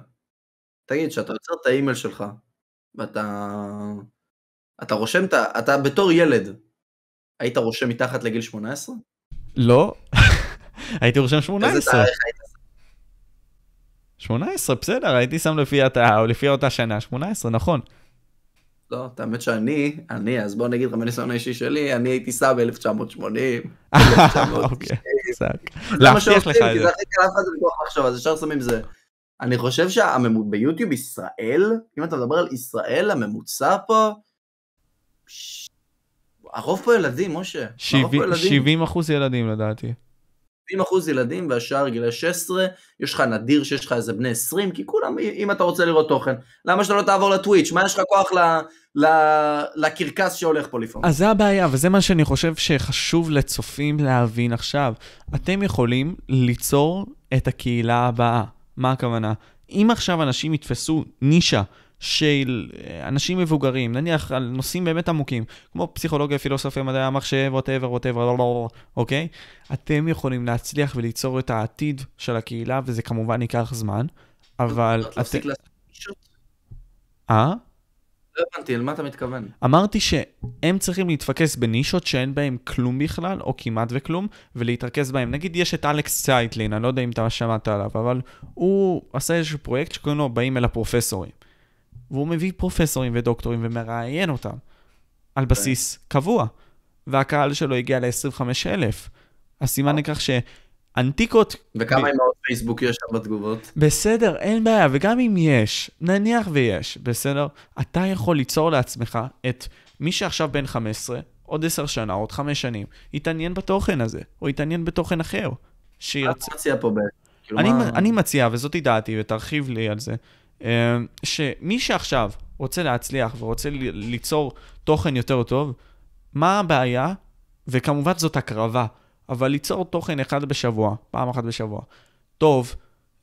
תגיד, כשאתה יוצר את האימייל שלך, ואתה... אתה רושם את ה... אתה בתור ילד, היית רושם מתחת לגיל 18?
לא, הייתי רושם 18.
איזה תאריך היית
18, בסדר, הייתי שם לפי, אותה, או לפי אותה שנה, 18, נכון.
לא, האמת שאני, אני, אז בוא נגיד לך מהניסיון האישי שלי, אני הייתי סע ב-1980.
אוקיי, להבטיח לך את זה.
כי זה הכי קל אף אחד לחשוב, אז אפשר שמים זה. אני חושב שביוטיוב ישראל, אם אתה מדבר על ישראל, הממוצע פה, הרוב פה ילדים, משה.
70 אחוז ילדים לדעתי.
70 אחוז ילדים והשאר גילי 16, יש לך נדיר שיש לך איזה בני 20, כי כולם, אם אתה רוצה לראות תוכן, למה שאתה לא תעבור לטוויץ'? מה יש לך כוח ל, ל, לקרקס שהולך פה לפעמים?
אז זה הבעיה, וזה מה שאני חושב שחשוב לצופים להבין עכשיו. אתם יכולים ליצור את הקהילה הבאה. מה הכוונה? אם עכשיו אנשים יתפסו נישה של אה, אנשים מבוגרים, נניח על נושאים באמת עמוקים, כמו פסיכולוגיה, פילוסופיה, מדעי המחשב, ווטאבר, ווטאבר, אוקיי? אתם יכולים להצליח וליצור את העתיד של הקהילה, וזה כמובן ייקח זמן, אבל... אה?
לא הבנתי, למה אתה מתכוון?
אמרתי שהם צריכים להתפקס בנישות שאין בהם כלום בכלל, או כמעט וכלום, ולהתרכז בהם. נגיד יש את אלכס צייטלין, אני לא יודע אם אתה שמעת עליו, אבל הוא עשה איזשהו פרויקט שקוראים לו באים אל הפרופסורים. והוא מביא פרופסורים ודוקטורים ומראיין אותם על בסיס קבוע. והקהל שלו הגיע ל-25,000. אז סימן לכך שאנטיקות...
וכמה. אמהות פייסבוק יש שם בתגובות?
בסדר, אין בעיה, וגם אם יש, נניח ויש, בסדר? אתה יכול ליצור לעצמך את מי שעכשיו בן 15, עוד 10 שנה, עוד 5 שנים, יתעניין בתוכן הזה, או יתעניין בתוכן אחר.
שירצ... מה אתה מציע פה בעצם?
כאילו אני, מה... אני מציע, וזאתי דעתי, ותרחיב לי על זה, אה, שמי שעכשיו רוצה להצליח ורוצה ליצור תוכן יותר טוב, מה הבעיה? וכמובן זאת הקרבה, אבל ליצור תוכן אחד בשבוע, פעם אחת בשבוע, טוב,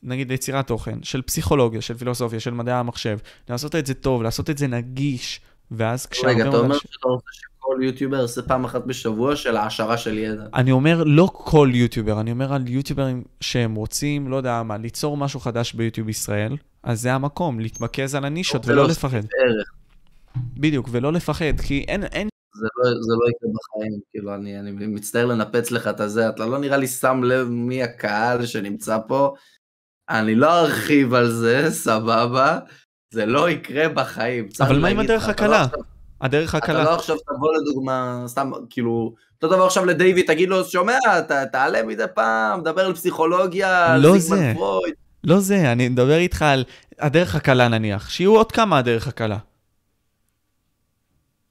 נגיד יצירת תוכן של פסיכולוגיה, של פילוסופיה, של מדעי המחשב, לעשות את זה טוב, לעשות את זה נגיש, ואז
כשהרבה... רגע, אתה אומר שאתה רוצה כל יוטיובר עושה פעם אחת בשבוע של העשרה של ידע.
אני אומר לא כל יוטיובר, אני אומר על יוטיוברים שהם רוצים, לא יודע מה, ליצור משהו חדש ביוטיוב ישראל, אז זה המקום, להתמקז על הנישות ולא
ולהוסיף
לפחד.
ערך.
בדיוק, ולא לפחד, כי אין, אין,
זה לא, זה לא יקרה בחיים, כאילו אני, אני מצטער לנפץ לך את הזה, אתה לא נראה לי שם לב מי הקהל שנמצא פה, אני לא ארחיב על זה, סבבה, זה לא יקרה בחיים.
אבל מה עם הדרך
אתה לא
הקלה?
עכשיו-
הדרך
אתה
הקלה.
לא עכשיו תבוא לדוגמה, סתם, כאילו, אותו דבר עכשיו לדיוויד, תגיד לו, שומע, ת, תעלה מדי פעם, דבר על פסיכולוגיה, על
לא
זיגמנד
זה.
פרויד.
לא זה, אני מדבר איתך על הדרך הקלה נניח, שיהיו עוד כמה הדרך הקלה.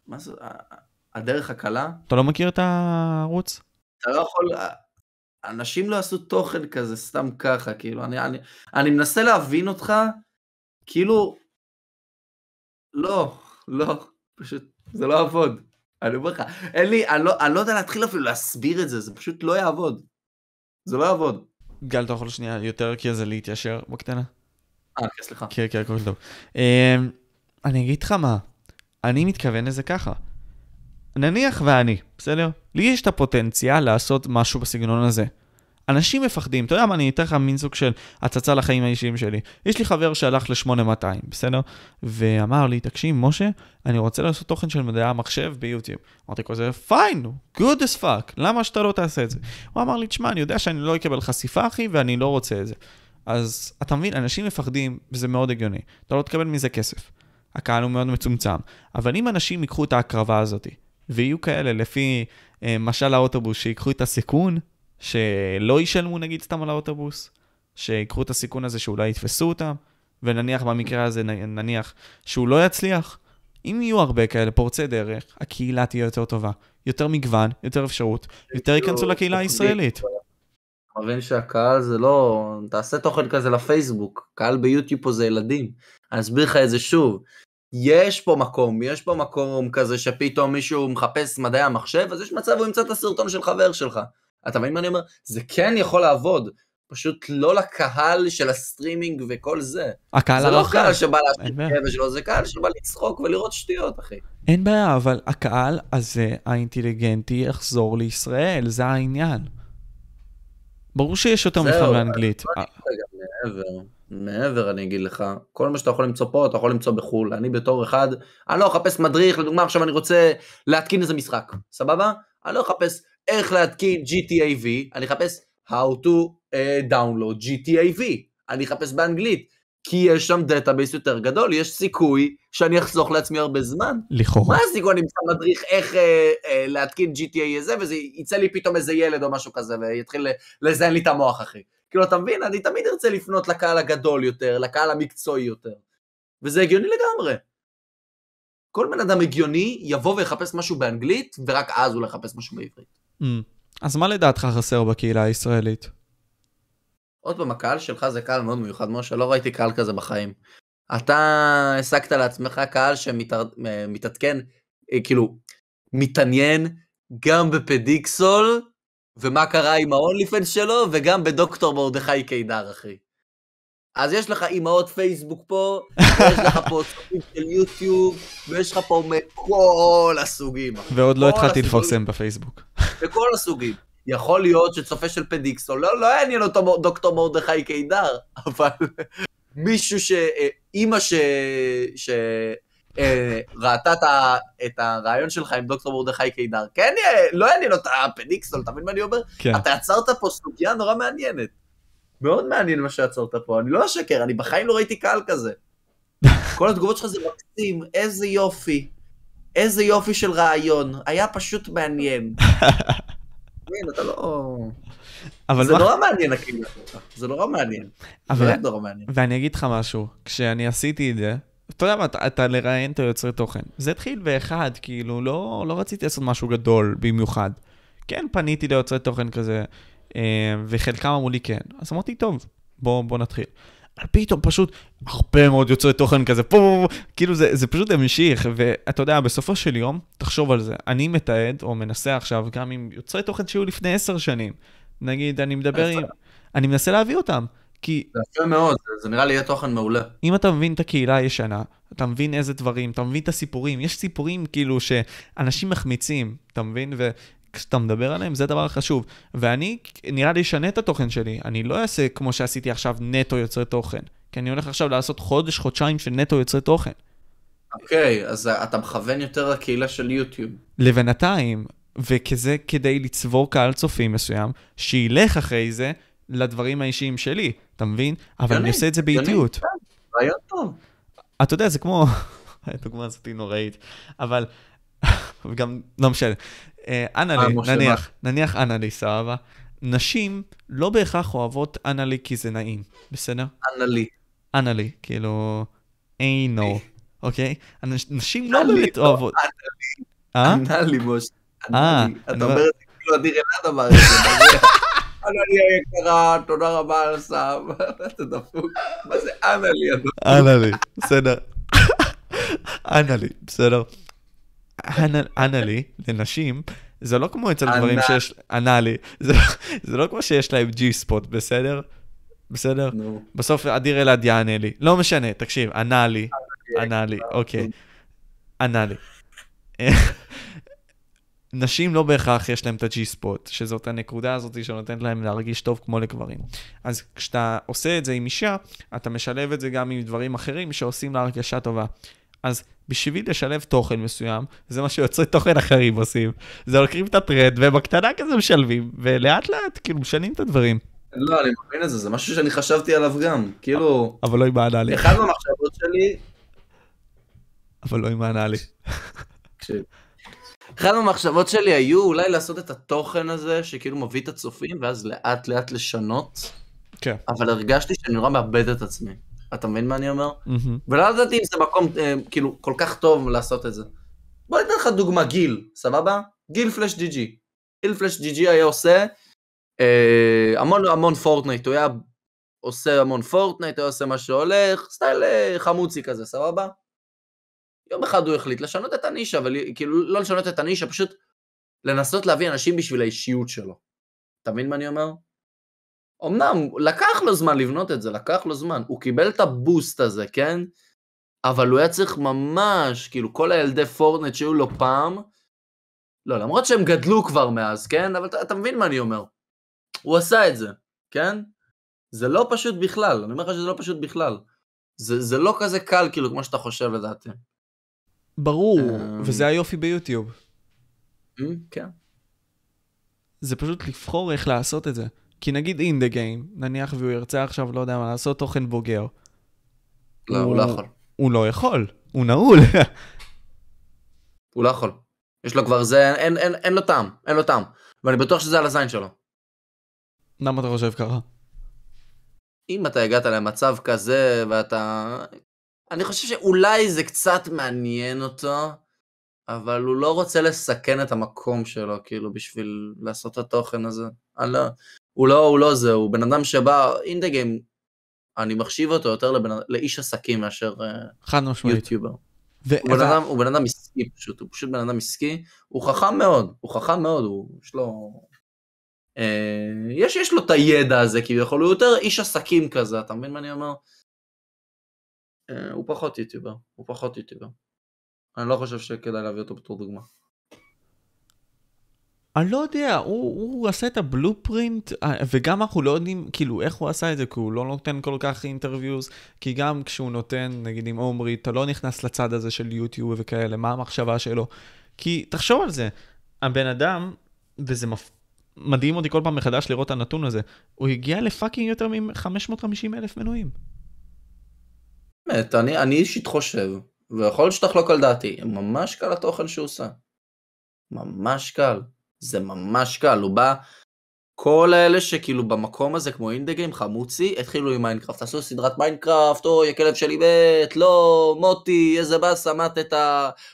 מה זה, ה- הדרך הקלה?
אתה לא מכיר את הערוץ?
אתה לא יכול, אנשים לא יעשו תוכן כזה סתם ככה, כאילו, אני, אני, אני מנסה להבין אותך, כאילו, לא, לא, פשוט, זה לא יעבוד. אני אומר לך, אין לי, אני לא, אני לא יודע להתחיל אפילו להסביר את זה, זה פשוט לא יעבוד. זה לא יעבוד.
גל, אתה יכול שנייה יותר כזה להתיישר בקטנה?
אה, כן, סליחה.
כן, כן, הכל טוב. אמ, אני אגיד לך מה, אני מתכוון לזה ככה. נניח ואני, בסדר? לי יש את הפוטנציאל לעשות משהו בסגנון הזה. אנשים מפחדים, אתה יודע מה, אני אתן לך מין סוג של הצצה לחיים האישיים שלי. יש לי חבר שהלך ל-8200, בסדר? ואמר לי, תקשיב, משה, אני רוצה לעשות תוכן של מדעי המחשב ביוטיוב. אמרתי כזה, פיין, good as fuck, למה שאתה לא תעשה את זה? הוא אמר לי, תשמע, אני יודע שאני לא אקבל חשיפה, אחי, ואני לא רוצה את זה. אז אתה מבין, אנשים מפחדים, וזה מאוד הגיוני. אתה לא תקבל מזה כסף. הקהל הוא מאוד מצומצם. אבל אם אנשים ייקחו את ההקרבה הזאת, ויהיו כאלה לפי אה, משל האוטובוס, שיקחו את הסיכון, שלא ישלמו נגיד סתם על האוטובוס, שיקחו את הסיכון הזה שאולי יתפסו אותם, ונניח במקרה הזה, נניח שהוא לא יצליח, אם יהיו הרבה כאלה פורצי דרך, הקהילה תהיה יותר טובה. יותר מגוון, יותר אפשרות, יותר ייכנסו לקהילה הישראלית.
מבין שהקהל זה לא, תעשה תוכן כזה לפייסבוק, קהל ביוטיוב פה זה ילדים. אני אסביר לך את זה שוב. יש פה מקום, יש פה מקום כזה שפתאום מישהו מחפש מדעי המחשב, אז יש מצב הוא ימצא את הסרטון של חבר שלך. אתה מבין מה אני אומר? זה כן יכול לעבוד, פשוט לא לקהל של הסטרימינג וכל זה.
הקהל
זה לא
הרחב.
קהל שבא
בעיה.
כאב שלו, זה קהל שבא לצחוק ולראות שטויות, אחי.
אין בעיה, אבל הקהל הזה, האינטליגנטי, יחזור לישראל, זה העניין. ברור שיש יותר
זהו,
מבחן באנגלית.
מעבר, אני אגיד לך, כל מה שאתה יכול למצוא פה, אתה יכול למצוא בחו"ל. אני בתור אחד, אני לא אחפש מדריך, לדוגמה עכשיו אני רוצה להתקין איזה משחק, סבבה? אני לא אחפש איך להתקין GTA V, אני אחפש how to uh, download GTA V, אני אחפש באנגלית, כי יש שם database יותר גדול, יש סיכוי שאני אחסוך לעצמי הרבה זמן.
לכאורה.
מה הסיכוי אני אמצא מדריך איך אה, אה, להתקין GTA הזה, וזה יצא לי פתאום איזה ילד או משהו כזה, ויתחיל לזיין לי את המוח, אחי. כאילו, אתה מבין? אני תמיד ארצה לפנות לקהל הגדול יותר, לקהל המקצועי יותר. וזה הגיוני לגמרי. כל בן אדם הגיוני יבוא ויחפש משהו באנגלית, ורק אז הוא יחפש משהו בעברית.
Mm. אז מה לדעתך חסר בקהילה הישראלית?
עוד פעם, הקהל שלך זה קהל מאוד מיוחד, משה, לא ראיתי קהל כזה בחיים. אתה השגת לעצמך קהל שמתעדכן, כאילו, מתעניין גם בפדיקסול, ומה קרה עם fans שלו, וגם בדוקטור מרדכי קידר, אחי. אז יש לך אימהות פייסבוק פה, ויש לך פה סוגים של יוטיוב, ויש לך פה מכל הסוגים.
ועוד לא התחלתי. לפרסם בפייסבוק.
בכל הסוגים. יכול להיות שצופה של פדיקסול, לא, לא יעניין אותו דוקטור מרדכי קידר, אבל מישהו ש... אה, אימא ש... ש... אה, ראתה את הרעיון שלך עם דוקטור מרדכי קידר, כן, לא יעניין אותה פדיקסול, אתה מבין מה אני אומר?
כן.
אתה יצרת פה סוגיה נורא מעניינת. מאוד מעניין מה שיצרת פה, אני לא אשקר, אני בחיים לא ראיתי קהל כזה. כל התגובות שלך זה מקסים, איזה יופי. איזה יופי של רעיון, היה פשוט מעניין. כן, אתה לא...
אבל
זה
מה...
נורא מעניין הקהילה שלך, זה נורא מעניין.
אבל-
באמת נורא מעניין.
ואני אגיד לך משהו, כשאני עשיתי את זה, אתה יודע מה, אתה, אתה לראיין את היוצרי תוכן. זה התחיל באחד, כאילו, לא, לא רציתי לעשות משהו גדול במיוחד. כן, פניתי ליוצרי תוכן כזה, אה, וחלקם אמרו לי כן. אז אמרתי, טוב, בוא, בוא נתחיל. אבל פתאום פשוט הרבה מאוד יוצרי תוכן כזה, פה, פה, פה, כאילו זה, זה פשוט המשיך, ואתה יודע, בסופו של יום, תחשוב על זה, אני מתעד או מנסה עכשיו גם עם יוצרי תוכן שהיו לפני עשר שנים. נגיד, אני מדבר? עם... אני מנסה להביא אותם, כי
זה יפה מאוד, זה- נראה לי יהיה תוכן מעולה.
אם אתה מבין את הקהילה הישנה, אתה מבין איזה דברים, אתה מבין את הסיפורים, יש סיפורים כאילו שאנשים מחמיצים, אתה מבין? וכשאתה מדבר עליהם זה הדבר החשוב. ואני, נראה לי, אשנה את התוכן שלי. אני לא אעשה כמו שעשיתי עכשיו נטו יוצרי תוכן. כי אני הולך עכשיו לעשות חודש, חודשיים של נטו יוצרי תוכן.
אוקיי, אז אתה מכוון יותר לקהילה של יוטיוב.
לבינתיים, וכזה כדי לצבור קהל צופים מסוים, שילך אחרי זה לדברים האישיים שלי, אתה מבין? אבל אני עושה את זה. באיטיות.
רעיון טוב.
אתה יודע, זה כמו... הדוגמה הזאת היא נוראית, אבל... וגם, לא משנה. אה, אנלי,
אה,
נניח, נניח אנלי, סבבה? נשים לא בהכרח אוהבות אנלי כי זה נעים, בסדר?
אנא לי.
אנלי, כאילו... אינו, אוקיי? נשים לא
אנלי,
באמת
לא,
אוהבות. אה?
ענה לי, משה.
אה,
אתה
אומר-
אומר את זה כאילו אדיר אלעד אמר את זה. מה זה? ענה לי היקרה, תודה רבה על הסאב. אתה דפוק. מה זה ענה לי? אדון?
אנלי, בסדר. אנלי, בסדר. אנ- אנלי, לנשים, זה לא כמו אצל גברים שיש... אנלי. זה לא- זה לא כמו שיש להם ג'י ספוט, בסדר? בסדר? בסוף אדיר אלעד יענה לי. לא משנה, תקשיב, ענה לי. ענה לי, אוקיי. ענה לי. נשים לא בהכרח יש להם את הג'י ספוט, שזאת הנקודה הזאת שנותנת להם להרגיש טוב כמו לגברים. אז כשאתה עושה את זה עם אישה, אתה משלב את זה גם עם דברים אחרים שעושים לה הרגשה טובה. אז בשביל לשלב תוכן מסוים, זה מה שיוצרי תוכן אחרים עושים. זה לוקחים את הטרנד ובקטנה כזה משלבים, ולאט לאט כאילו משנים את הדברים.
לא, אני מבין את זה, זה משהו שאני חשבתי עליו גם. כאילו,
אבל לא עם האנאלי.
אחד מהמחשבות שלי,
אבל לא עם האנאלי.
תקשיב. אחד מהמחשבות שלי היו אולי לעשות את התוכן הזה, שכאילו מביא את הצופים, ואז לאט לאט לשנות,
כן.
אבל הרגשתי שאני נורא מאבד את עצמי. אתה מבין מה אני אומר?
מהמם.
ולא ידעתי אם זה מקום אה, כאילו כל כך טוב לעשות את זה. בוא ניתן לך דוגמה, גל, סבבה? גיל פלאש GG. גיל פלאש GG היה עושה אה, המון המון פורטנייט, הוא היה עושה המון פורטנייט, היה עושה מה שהולך, style אה, חמוצי כזה, סבבה? יום אחד הוא החליט לשנות את הנישה, אבל כאילו לא לשנות את הנישה, פשוט לנסות להביא אנשים בשביל האישיות שלו. אתה מבין מה אני אומר? אמנם לקח לו זמן לבנות את זה, לקח לו זמן. הוא קיבל את הבוסט הזה, כן? אבל הוא היה צריך ממש, כאילו כל הילדי פורטנט שהיו לו פעם, לא, למרות שהם גדלו כבר מאז, כן? אבל אתה, אתה מבין מה אני אומר. הוא עשה את זה, כן? זה לא פשוט בכלל, אני אומר לך שזה לא פשוט בכלל. זה, זה לא כזה קל, כאילו, כמו שאתה חושב לדעתי.
ברור,
אמ.
וזה היופי ביוטיוב.
אמ, כן.
זה פשוט לבחור איך לעשות את זה. כי נגיד אין דה גיים, נניח והוא ירצה עכשיו, לא יודע מה, לעשות תוכן בוגר.
לא,
הוא-
הוא לא יכול.
הוא לא יכול, הוא נעול.
הוא לא יכול. יש לו כבר זה, אין, אין, אין לו טעם, אין לו טעם. ואני בטוח שזה על הזין שלו.
למה אתה חושב ככה?
אם אתה הגעת למצב כזה ואתה... אני חושב שאולי זה קצת מעניין אותו, אבל הוא לא רוצה לסכן את המקום שלו, כאילו, בשביל לעשות את התוכן הזה. אני לא... הוא לא, הוא לא זה, הוא בן אדם שבא, אינדגיים, אני מחשיב אותו יותר לבן, לאיש עסקים מאשר
חד משמעית.
יוטיובר.
ו-
הוא בן אדם, הוא בן אדם עסקי פשוט, הוא פשוט בן אדם עסקי, הוא חכם מאוד, הוא חכם מאוד, הוא, יש לו... אה, יש, יש לו את הידע הזה כביכול, הוא יותר איש עסקים כזה, אתה מבין מה אני אומר? אה, הוא פחות YouTuber, הוא פחות YouTuber. אני לא חושב שכדאי להביא אותו בתור דוגמה.
אני לא יודע, הוא, הוא עשה את ה blueprint, אה, וגם אנחנו לא יודעים כאילו איך הוא עשה את זה, כי הוא לא נותן כל כך interviews, כי גם כשהוא נותן, נגיד עם עומרי, אתה לא נכנס לצד הזה של יוטיוב וכאלה, מה המחשבה שלו. כי תחשוב על זה, הבן אדם, וזה מפ... מדהים אותי כל פעם מחדש לראות את הנתון הזה, הוא הגיע לפאקינג יותר מ-550 אלף מנויים.
באמת, אני, אישית חושב, ויכול להיות שתחלוק על דעתי, ממש קל התוכן שהוא עושה. ממש קל. זה ממש קל, הוא בא... כל האלה שכאילו במקום הזה, כמו אינדה גיים, חמוצי, התחילו עם מיינקראפט. עשו סדרת מיינקראפט, אוי, הכלב שלי מת, לא, מוטי, איזה באסה, מתת,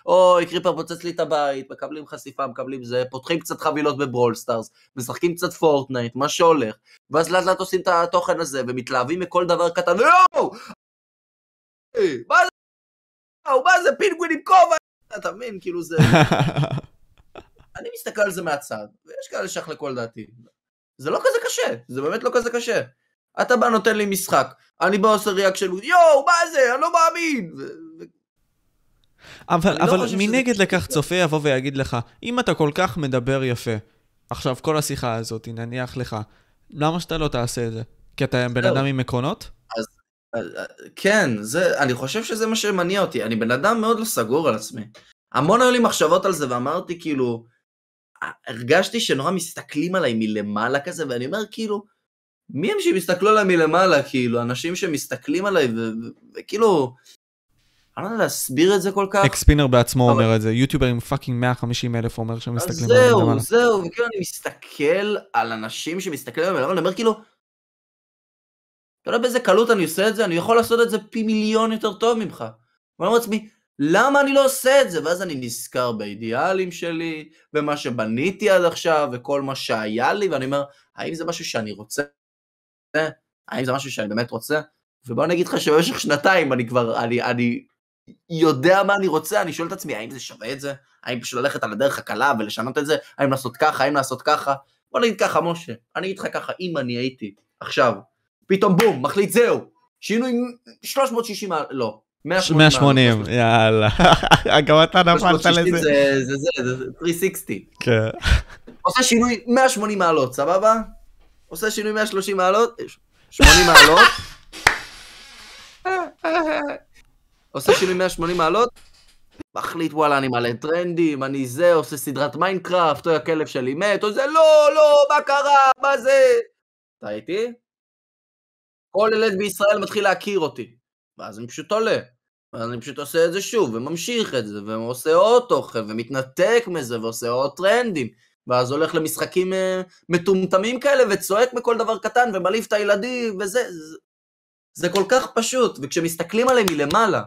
אוי, קריפר פוצץ לי את הבית, מקבלים חשיפה, מקבלים זה, פותחים קצת חבילות בברול סטארס, משחקים קצת פורטנייט, מה שהולך, ואז לאט לאט עושים את התוכן הזה, ומתלהבים מכל דבר קטן, יואו! מה זה? מה זה פינגווין עם כובע? אתה מבין, כאילו זה... אני מסתכל על זה מהצד, ויש כאלה שיחלקו על דעתי. זה לא כזה קשה, זה באמת לא כזה קשה. אתה בא נותן לי משחק, אני בא עושה ריאק של יואו, מה זה, אני לא מאמין.
אבל,
לא
אבל
שזה
מנגד לכך
ככה.
צופה יבוא ויגיד לך, אם אתה כל כך מדבר יפה, עכשיו כל השיחה הזאת, נניח לך, למה שאתה לא תעשה את זה? כי אתה בן. אדם עם עקרונות?
כן, זה, אני חושב שזה מה שמניע אותי. אני בן אדם מאוד לא סגור על עצמי. המון היו לי מחשבות על זה, ואמרתי כאילו, הרגשתי שנורא מסתכלים עליי מלמעלה כזה, ואני אומר כאילו, מי הם שיסתכלו עליי מלמעלה, כאילו, אנשים שמסתכלים עליי, וכאילו, אני לא יודע להסביר את זה כל כך.
אקספינר בעצמו
אבל-
אומר את זה, יוטיובר עם פאקינג 150 אלף אומר שהם מסתכלים עליהם
זהו,
למעלה.
זהו, וכאילו אני מסתכל על אנשים שמסתכלים עליהם, אני אומר כאילו, אתה יודע באיזה קלות אני עושה את זה? אני יכול לעשות את זה פי מיליון יותר טוב ממך. ואני אומר לעצמי, למה אני לא עושה את זה? ואז אני נזכר באידיאלים שלי, במה שבניתי עד עכשיו, וכל מה שהיה לי, ואני אומר, האם זה משהו שאני רוצה? האם זה משהו שאני באמת רוצה? ובוא אני אגיד לך שבמשך שנתיים אני כבר, אני, אני יודע מה אני רוצה, אני שואל את עצמי, האם זה שווה את זה? האם פשוט ללכת על הדרך הקלה ולשנות את זה? האם לעשות ככה? האם לעשות ככה? בוא נגיד ככה, משה, אני אגיד לך ככה, אם אני הייתי עכשיו, פתאום בום, מחליט זהו, שינוי 360 מעלות, לא, 180
180,
מעלות.
יאללה. גם אתה נפלת
360
לזה.
זה, זה, זה, זה 360.
כן.
עושה שינוי 180 מעלות, סבבה? עושה שינוי 130 מעלות, 80 מעלות. עושה שינוי 180 מעלות, מחליט וואלה אני מלא טרנדים, אני זה, עושה סדרת מיינקראפט, אוי הכלב שלי מת, או זה לא, לא, מה קרה, מה זה? אתה איתי? כל ילד בישראל מתחיל להכיר אותי, ואז אני פשוט עולה. ואז אני פשוט עושה את זה שוב, וממשיך את זה, ועושה עוד תוכן, ומתנתק מזה, ועושה עוד טרנדים. ואז הולך למשחקים אה, מטומטמים כאלה, וצועק מכל דבר קטן, ומעליב את הילדים, וזה... זה, זה כל כך פשוט, וכשמסתכלים עליי מלמעלה,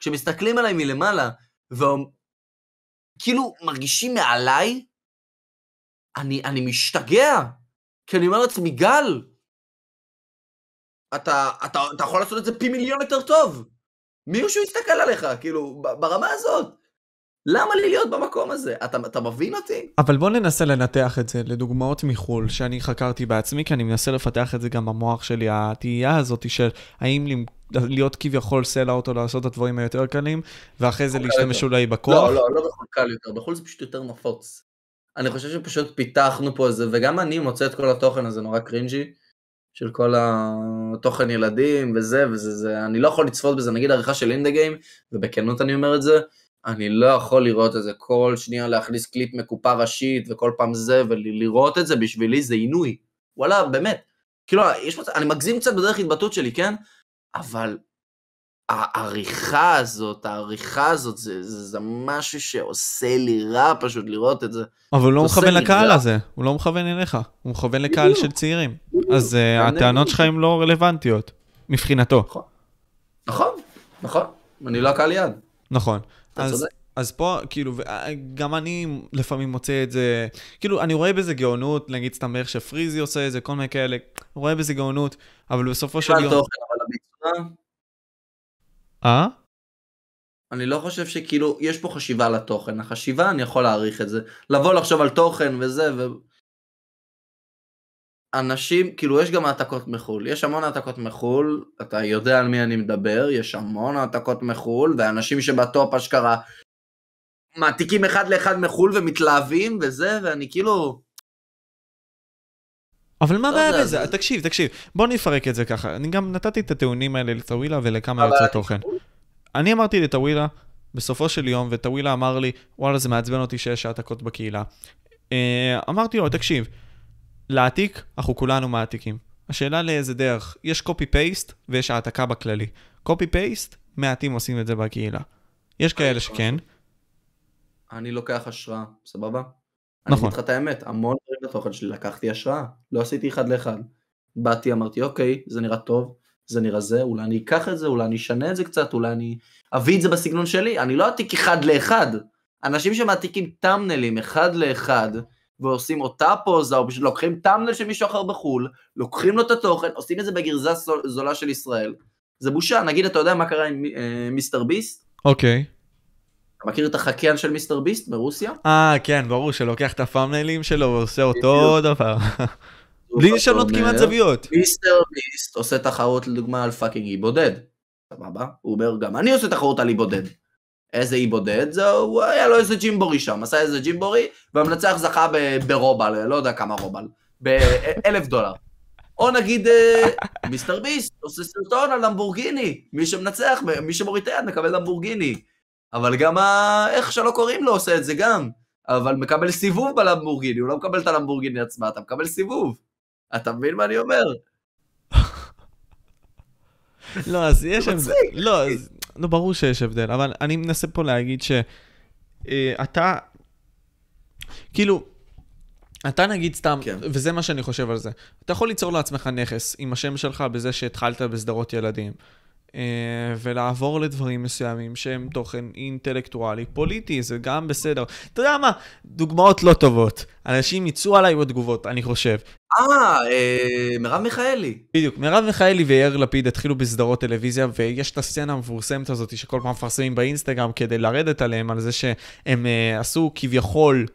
כשמסתכלים עליי מלמעלה, וכאילו מרגישים מעליי, אני, אני משתגע. כי אני אומר לעצמי, גל, אתה, אתה, אתה יכול לעשות את זה פי מיליון יותר טוב. מישהו יסתכל עליך, כאילו, ברמה הזאת. למה לי להיות במקום הזה? אתה, אתה מבין אותי?
אבל בוא ננסה לנתח את זה לדוגמאות מחו"ל, שאני חקרתי בעצמי, כי אני מנסה לפתח את זה גם במוח שלי, התהייה הזאת של האם להיות כביכול sellout או לעשות את הדברים היותר קלים, ואחרי זה להשתמש. אולי בכוח.
לא, לא, לא בחו"ל קל יותר, בחו"ל זה פשוט יותר נפוץ. אני חושב שפשוט פיתחנו פה איזה, וגם אני מוצא את כל התוכן הזה נורא cringy, של כל התוכן ילדים וזה, וזה, זה, אני לא יכול לצפות בזה, נגיד עריכה של אינדה גיים, ובכנות אני אומר את זה, אני לא יכול לראות את זה כל שנייה להכניס קליפ מקופה ראשית, וכל פעם זה, ולראות את זה בשבילי זה עינוי. וואלה, באמת. כאילו, יש מצב, אני מגזים קצת בדרך התבטאות שלי, כן? אבל העריכה הזאת, העריכה הזאת, זה, זה, זה משהו שעושה לי רע פשוט לראות את זה.
אבל הוא לא מכוון לקהל. הזה, הוא לא מכוון אליך, הוא מכוון לקהל. של צעירים. אז אה,
אני-
הטענות שלך הן לא רלוונטיות, מבחינתו.
נכון, נכון, אני לא הקהל יעד.
נכון. אז. אז פה, כאילו, ו- גם אני לפעמים מוצא את זה, כאילו, אני רואה בזה גאונות, נגיד סתם איך שפריזי עושה את זה, כל מיני כאלה, רואה בזה גאונות, אבל בסופו של יום... אה?
אני לא חושב שכאילו, יש פה חשיבה על התוכן. החשיבה, אני יכול להעריך את זה. לבוא לחשוב על תוכן וזה, ו... אנשים, כאילו, יש גם העתקות מחו"ל. יש המון העתקות מחו"ל, אתה יודע על מי אני מדבר, יש המון העתקות מחו"ל, ואנשים שבטופ אשכרה מעתיקים אחד לאחד מחו"ל ומתלהבים וזה, ואני כאילו...
אבל מה
לא
הבעיה בזה?
זה-
תקשיב, תקשיב, בוא נפרק את זה ככה. אני גם נתתי את הטיעונים האלה לטווילה ולכמה יוצרי תוכן. אני אמרתי לטווילה, בסופו של יום, וטווילה אמר לי, וואלה, זה מעצבן אותי שיש העתקות בקהילה. אה, אמרתי לו, תקשיב, להעתיק, אנחנו כולנו מעתיקים. השאלה לאיזה דרך, יש קופי פייסט ויש העתקה בכללי. קופי פייסט, מעטים עושים את זה בקהילה. יש כאלה שכן,
אני לוקח השראה, סבבה? אני
נכון.
אגיד לך את האמת, המון דברים בתוכן שלי לקחתי השראה, לא עשיתי אחד לאחד. באתי, אמרתי, אוקיי, זה נראה טוב, זה נראה זה, אולי אני אקח את זה, אולי אני אשנה את זה קצת, אולי אני אביא את זה בסגנון שלי, אני לא אעתיק אחד לאחד. אנשים שמעתיקים thumbnails אחד לאחד, ועושים אותה פוזה, או פשוט לוקחים thumbnail של מישהו אחר בחו"ל, לוקחים לו את התוכן, עושים את זה בגרסה זול- זולה של ישראל. זה בושה, נגיד, אתה יודע מה קרה עם אה, מיסטר ביסט?
אוקיי.
אתה מכיר את החקיין של מיסטר ביסט מרוסיה?
אה, כן, ברור שלוקח את ה thumbnails שלו ועושה אותו דבר. בלי לשנות כמעט זוויות.
מיסטר ביסט עושה תחרות לדוגמה על fucking אי בודד. סבבה? הוא אומר גם אני עושה תחרות על אי בודד. איזה אי בודד? זהו, היה לו איזה ג'ימבורי שם, עשה איזה ג'ימבורי, והמנצח זכה ברובל, לא יודע כמה רובל, באלף דולר. או נגיד אה, מיסטר ביסט עושה סרטון על למבורגיני, מי שמנצח, מי שמוריד את היד מקבל למבורגיני. אבל גם איך שלא קוראים לו עושה את זה גם. אבל מקבל סיבוב בלמבורגיני, הוא לא מקבל את הלמבורגיני עצמה, אתה מקבל סיבוב. אתה מבין מה אני אומר?
לא, אז יש הבדל. לא, אז, לא, ברור שיש הבדל, אבל אני מנסה פה להגיד שאתה, אה, כאילו, אתה נגיד סתם, כן. וזה מה שאני חושב על זה, אתה יכול ליצור לעצמך נכס עם השם שלך בזה שהתחלת בסדרות ילדים. אה, ולעבור לדברים מסוימים שהם תוכן אינטלקטואלי, פוליטי, זה גם בסדר. אתה יודע מה? דוגמאות לא טובות. אנשים יצאו עליי בתגובות, אני חושב.
אה, אה, מרב מיכאלי.
בדיוק, מרב מיכאלי ויאיר לפיד התחילו בסדרות טלוויזיה, ויש את הסצנה המפורסמת הזאת שכל פעם מפרסמים באינסטגרם כדי לרדת עליהם, על זה שהם uh, עשו כביכול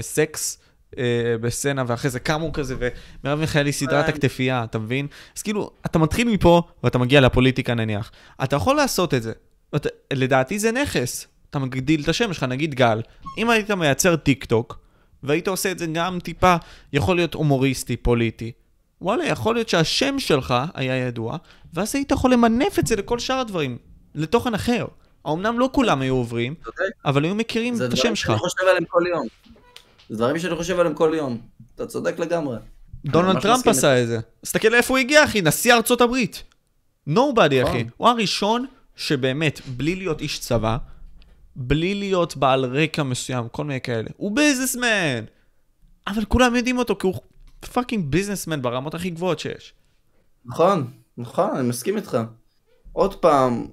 סקס. אה, בסצנה, ואחרי זה קמו כזה, ומרב מיכאלי סידרה את הכתפייה, אתה מבין? אז כאילו, אתה מתחיל מפה, ואתה מגיע לפוליטיקה נניח. אתה יכול לעשות את זה. אתה, לדעתי זה נכס. אתה מגדיל את השם שלך, נגיד גל. אם היית מייצר טיק טוק, והיית עושה את זה גם טיפה, יכול להיות הומוריסטי, פוליטי. וואלה, יכול להיות שהשם שלך היה ידוע, ואז היית יכול למנף את זה לכל שאר הדברים, לתוכן אחר. אמנם לא כולם היו עוברים, אבל היו מכירים את השם שלך.
זה דברים שאני חושב עליהם כל יום. זה דברים שאני חושב עליהם כל יום. אתה צודק לגמרי.
דונלד טראמפ עשה את זה. תסתכל לאיפה הוא הגיע, אחי, נשיא ארצות הברית. Nobody, אחי. נכון. הוא הראשון שבאמת, בלי להיות איש צבא, בלי להיות בעל רקע מסוים, כל מיני כאלה, הוא businessman. אבל כולם יודעים אותו, כי הוא fucking businessman ברמות הכי גבוהות שיש.
נכון, נכון, אני מסכים איתך. עוד פעם,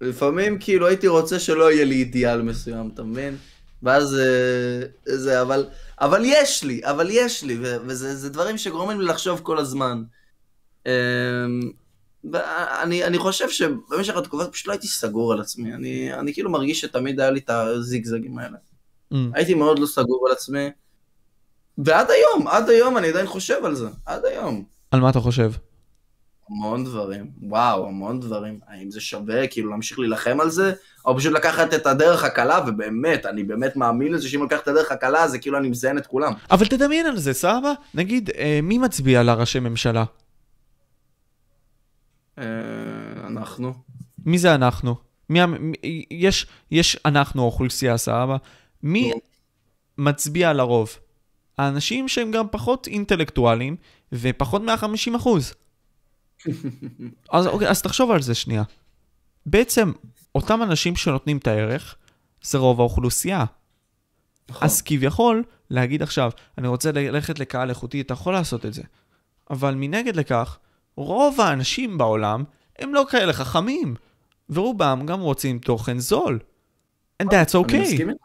לפעמים כאילו הייתי רוצה שלא יהיה לי אידיאל מסוים, אתה מבין? ואז אה, זה, אבל, אבל יש לי, אבל יש לי, וזה דברים שגורמים לי לחשוב כל הזמן. אמ, ואני אני חושב שבמשך התקופה פשוט לא הייתי סגור על עצמי, אני, אני כאילו מרגיש שתמיד היה לי את הזיגזגים האלה. Mm. הייתי מאוד לא סגור על עצמי, ועד היום, עד היום אני עדיין חושב על זה, עד היום.
על מה אתה חושב?
המון דברים, וואו, המון דברים. האם זה שווה כאילו להמשיך להילחם על זה, או פשוט לקחת את הדרך הקלה, ובאמת, אני באמת מאמין לזה שאם לקחת את הדרך הקלה, זה כאילו אני מזיין את כולם.
אבל תדמיין על זה, סבא? נגיד, אה, מי מצביע לראשי ממשלה?
אה, אנחנו.
מי זה אנחנו? מי, מי, יש, יש אנחנו אוכלוסייה, סבא? מי מצביע לרוב? האנשים שהם גם פחות אינטלקטואלים ופחות מה-50 אחוז. אז, אוקיי, אז תחשוב על זה שנייה. בעצם, אותם אנשים שנותנים את הערך, זה רוב האוכלוסייה. נכון. אז כביכול, להגיד עכשיו, אני רוצה ללכת לקהל איכותי, אתה יכול לעשות את זה. אבל מנגד לכך, רוב האנשים בעולם הם לא כאלה חכמים, ורובם גם רוצים תוכן זול. And that's okay. אני
מסכים איתך.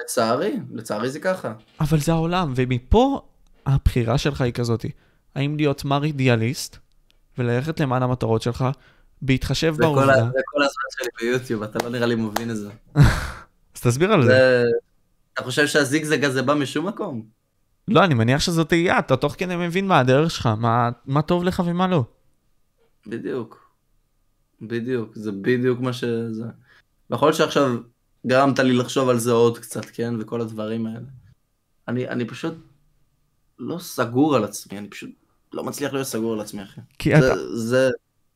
לצערי, לצערי זה ככה.
אבל זה העולם, ומפה הבחירה שלך היא כזאתי. האם להיות מר אידיאליסט, וללכת למען המטרות שלך, בהתחשב בעובדה... זה
כל הזמן שלי ביוטיוב, אתה לא נראה לי מבין את זה.
אז תסביר על זה.
אתה חושב שהזיגזג הזה בא משום מקום?
לא, אני מניח שזאת תהייה, אתה תוך כדי מבין מה הדרך שלך, מה, מה טוב לך ומה לא.
בדיוק. בדיוק, זה בדיוק מה שזה. יכול להיות שעכשיו גרמת לי לחשוב על זה עוד קצת, כן? וכל הדברים האלה. אני, אני פשוט לא סגור על עצמי, אני פשוט לא מצליח להיות סגור על עצמי, אחי. כי זה, אתה... זה,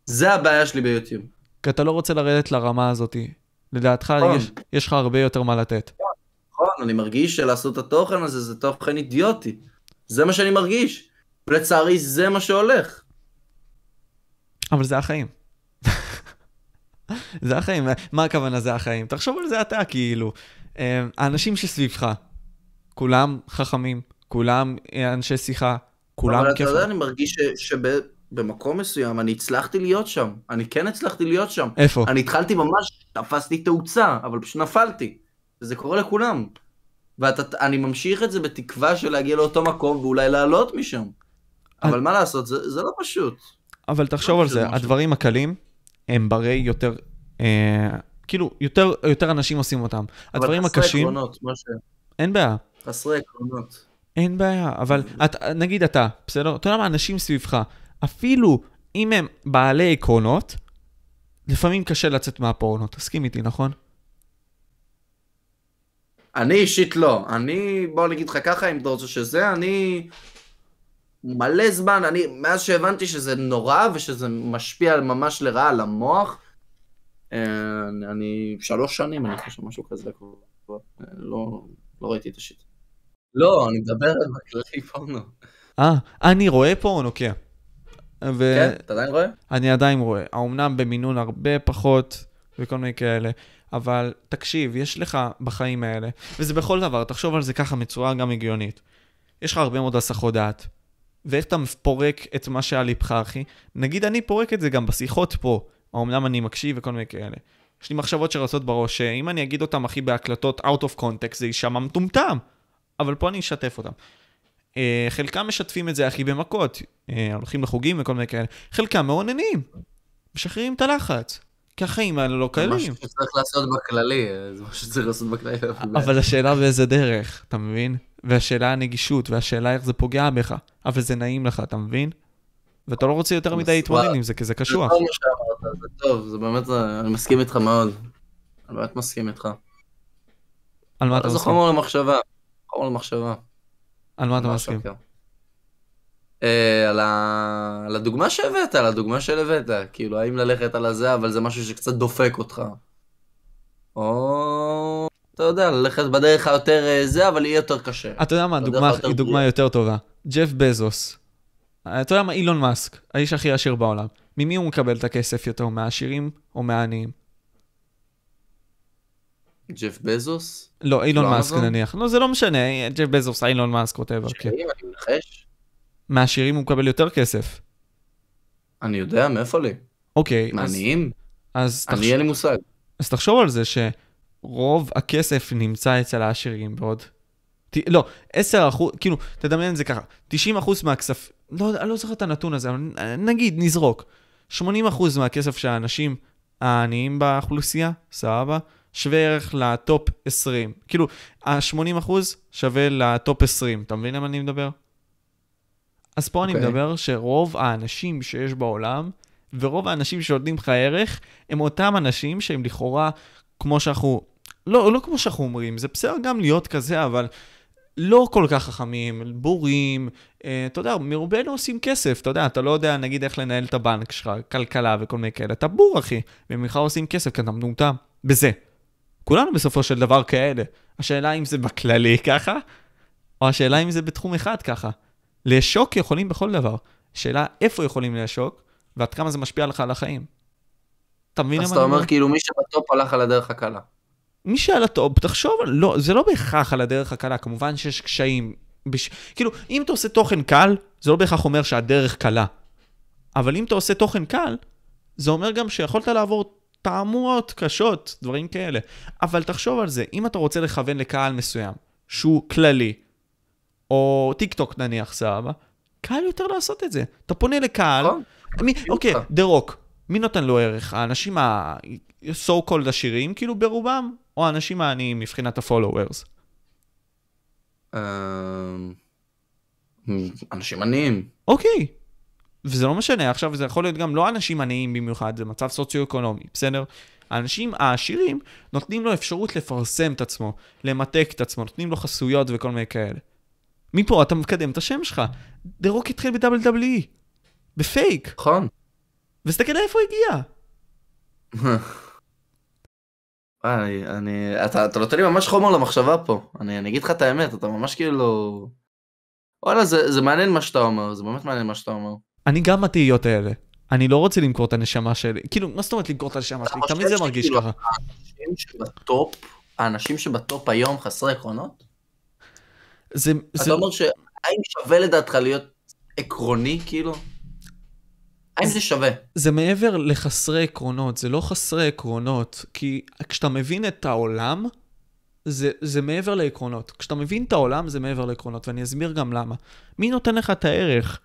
זה הבעיה שלי ביוטיוב.
כי אתה לא רוצה לרדת לרמה הזאתי. לדעתך נכון. יש, יש לך הרבה יותר מה לתת.
נכון, אני מרגיש שלעשות את התוכן הזה זה תוכן אידיוטי. זה מה שאני מרגיש. ולצערי זה מה שהולך.
אבל זה החיים. זה החיים, מה הכוונה זה החיים? תחשוב על זה אתה, כאילו. אה, האנשים שסביבך, כולם חכמים, כולם אנשי שיחה, כולם
כיף. אבל אתה יודע, אני מרגיש שבמקום מסוים אני הצלחתי להיות שם. אני כן הצלחתי להיות שם.
איפה?
אני התחלתי ממש, תפסתי תאוצה, אבל פשוט נפלתי. וזה קורה לכולם. ואני ממשיך את זה בתקווה של להגיע לאותו מקום ואולי לעלות משם. אבל מה לעשות, זה, זה לא פשוט.
אבל תחשוב לא על זה, הדברים הקלים הם ברי יותר, אה, כאילו, יותר, יותר אנשים עושים אותם. הדברים הקשים... אבל חסרי עקרונות, משה. אין בעיה.
חסרי עקרונות.
אין בעיה, אבל את, נגיד אתה, בסדר? אתה יודע מה, אנשים סביבך, אפילו אם הם בעלי עקרונות, לפעמים קשה לצאת מהפורנו, תסכים איתי, נכון?
אני אישית לא. אני, בוא נגיד לך ככה, אם אתה רוצה שזה, אני מלא זמן, אני, מאז שהבנתי שזה נורא ושזה משפיע ממש לרעה על המוח, אה, אני, שלוש שנים, אני חושב, משהו כזה, אה, לא, לא ראיתי את השיט. לא, אני מדבר על בכללי פורנו.
אה, אני רואה פורנו, כן. ו...
כן, אתה עדיין רואה?
אני עדיין רואה. האומנם במינון הרבה פחות וכל מיני כאלה, אבל תקשיב, יש לך בחיים האלה, וזה בכל דבר, תחשוב על זה ככה בצורה גם הגיונית. יש לך הרבה מאוד הסחות דעת, ואיך אתה פורק את מה שעל ליבך, אחי? נגיד אני פורק את זה גם בשיחות פה, האומנם אני מקשיב וכל מיני כאלה. יש לי מחשבות שרצות בראש, שאם אני אגיד אותם, אחי, בהקלטות out of context, זה יישמע מטומטם. אבל פה אני אשתף אותם. Uh, חלקם משתפים את זה, אחי, במכות. Uh, הולכים לחוגים וכל מיני כאלה. חלקם מאוננים. משחררים את הלחץ. כי החיים האלה לא
זה
קלים.
משהו שצריך לעשות בכללי, אה, זה משהו שצריך לעשות בכללי.
אבל השאלה באיזה דרך, אתה מבין? והשאלה הנגישות, והשאלה איך זה פוגע בך. אבל זה נעים לך, אתה מבין? ואתה לא רוצה יותר מדי להתמודד עם זה, כי זה
זה
קשוח.
טוב מה שאמרת, זה טוב, זה באמת, אני מסכים איתך מאוד. אני באמת מסכים איתך.
על מה אתה
זה
מסכים?
חומר למחשבה. חומר למחשבה.
על מה אתה מסכים?
שקר. אה, על ה- על הדוגמה שהבאת, על הדוגמה שהבאת. כאילו, האם ללכת על הזה, אבל זה משהו שקצת דופק אותך. או, אתה יודע, ללכת בדרך היותר אה, זה, אבל יהיה יותר קשה.
אתה יודע מה,
בדרך
דוגמה-
היותר
היא דוגמה. יותר טובה. ג'ף בזוס. אתה יודע מה, אילון מאסק, האיש הכי עשיר בעולם. ממי הוא מקבל את הכסף יותר, מהעשירים או מהעניים?
ג'ף בזוס?
לא, אילון
לא
מאסק? נניח. לא, זה לא משנה, ג'ף בזוס, אילון מאסק, ווטאבר, כן.
שנים, אני מנחש?
מהעשירים הוא מקבל יותר כסף.
אני יודע, מאיפה לי?
אוקיי,
מעניים?
אז
אני,
תחש-
אין לי מושג.
אז תחשוב על זה שרוב הכסף נמצא אצל העשירים בעוד... ת- לא, 10 אחוז, כאילו, תדמיין את זה ככה, 90 אחוז מהכסף, לא, אני לא זוכר את הנתון הזה, אבל נגיד, נזרוק, 80 אחוז מהכסף של האנשים העניים באוכלוסייה, סבבה, שווה ערך לטופ 20. כאילו, ה-80 אחוז שווה לטופ 20, אתה מבין על מה אני מדבר? אז פה אני
אוקיי.
מדבר שרוב האנשים שיש בעולם, ורוב האנשים שנותנים לך ערך, הם אותם אנשים שהם לכאורה, כמו שאנחנו, לא, לא כמו שאנחנו אומרים, זה בסדר גם להיות כזה, אבל לא כל כך חכמים, בורים, אה, אתה יודע, מרובנו עושים כסף, אתה יודע, אתה לא יודע, נגיד, איך לנהל את הבנק שלך, כלכלה וכל מיני כאלה, אתה בור, אחי, וממך עושים כסף, כי אתה מטומטם, בזה. כולנו בסופו של דבר כאלה. השאלה אם זה בכללי ככה, או השאלה אם זה בתחום אחד ככה. לשוק יכולים בכל דבר. שאלה איפה יכולים לשוק, ועד כמה זה משפיע לך על החיים. אתה מבין
אז
מה
אתה
אני
אומר כאילו מי שב top הלך על הדרך הקלה.
מי שעל ה top, תחשוב, לא, זה לא בהכרח על הדרך הקלה, כמובן שיש קשיים. בש... כאילו, אם אתה עושה תוכן קל, זה לא בהכרח אומר שהדרך קלה. אבל אם אתה עושה תוכן קל, זה אומר גם שיכולת לעבור טראומות קשות, דברים כאלה. אבל תחשוב על זה, אם אתה רוצה לכוון לקהל מסוים, שהוא כללי, או טיק טוק נניח, סבבה, קל יותר לעשות את זה. אתה פונה לקהל,
נכון.
אוקיי. דה רוק, מי נותן לו ערך? האנשים ה-so called עשירים, כאילו ברובם, או האנשים העניים מבחינת ה-followers?
אמ, אנשים עניים.
אוקיי. וזה לא משנה, עכשיו זה יכול להיות גם לא אנשים עניים במיוחד, זה מצב סוציו-אקונומי, בסדר? האנשים העשירים נותנים לו אפשרות לפרסם את עצמו, למתק את עצמו, נותנים לו חסויות וכל מיני כאלה. מפה אתה מקדם את השם שלך. דה רוק התחיל ב-WWE, בפייק,
נכון.
ותסתכל איפה הוא הגיע.
אני, אני, אתה, אתה נותן לי ממש חומר למחשבה פה. אני, אני אגיד לך את האמת, אתה ממש כאילו... וואלה, זה, זה מעניין מה שאתה אומר, זה באמת מעניין מה שאתה אומר.
אני גם מהתהיות האלה. אני לא רוצה למכור את הנשמה שלי. כאילו, מה זאת אומרת למכור את הנשמה שלי? תמיד זה מרגיש ככה.
האנשים שבטופ, האנשים שבטופ היום חסרי עקרונות?
זה,
אתה אומר שהאם שווה לדעתך להיות עקרוני, כאילו? האם זה שווה?
זה מעבר לחסרי עקרונות, זה לא חסרי עקרונות, כי כשאתה מבין את העולם, זה, זה מעבר לעקרונות. כשאתה מבין את העולם, זה מעבר לעקרונות, ואני אסביר גם למה. מי נותן לך את הערך?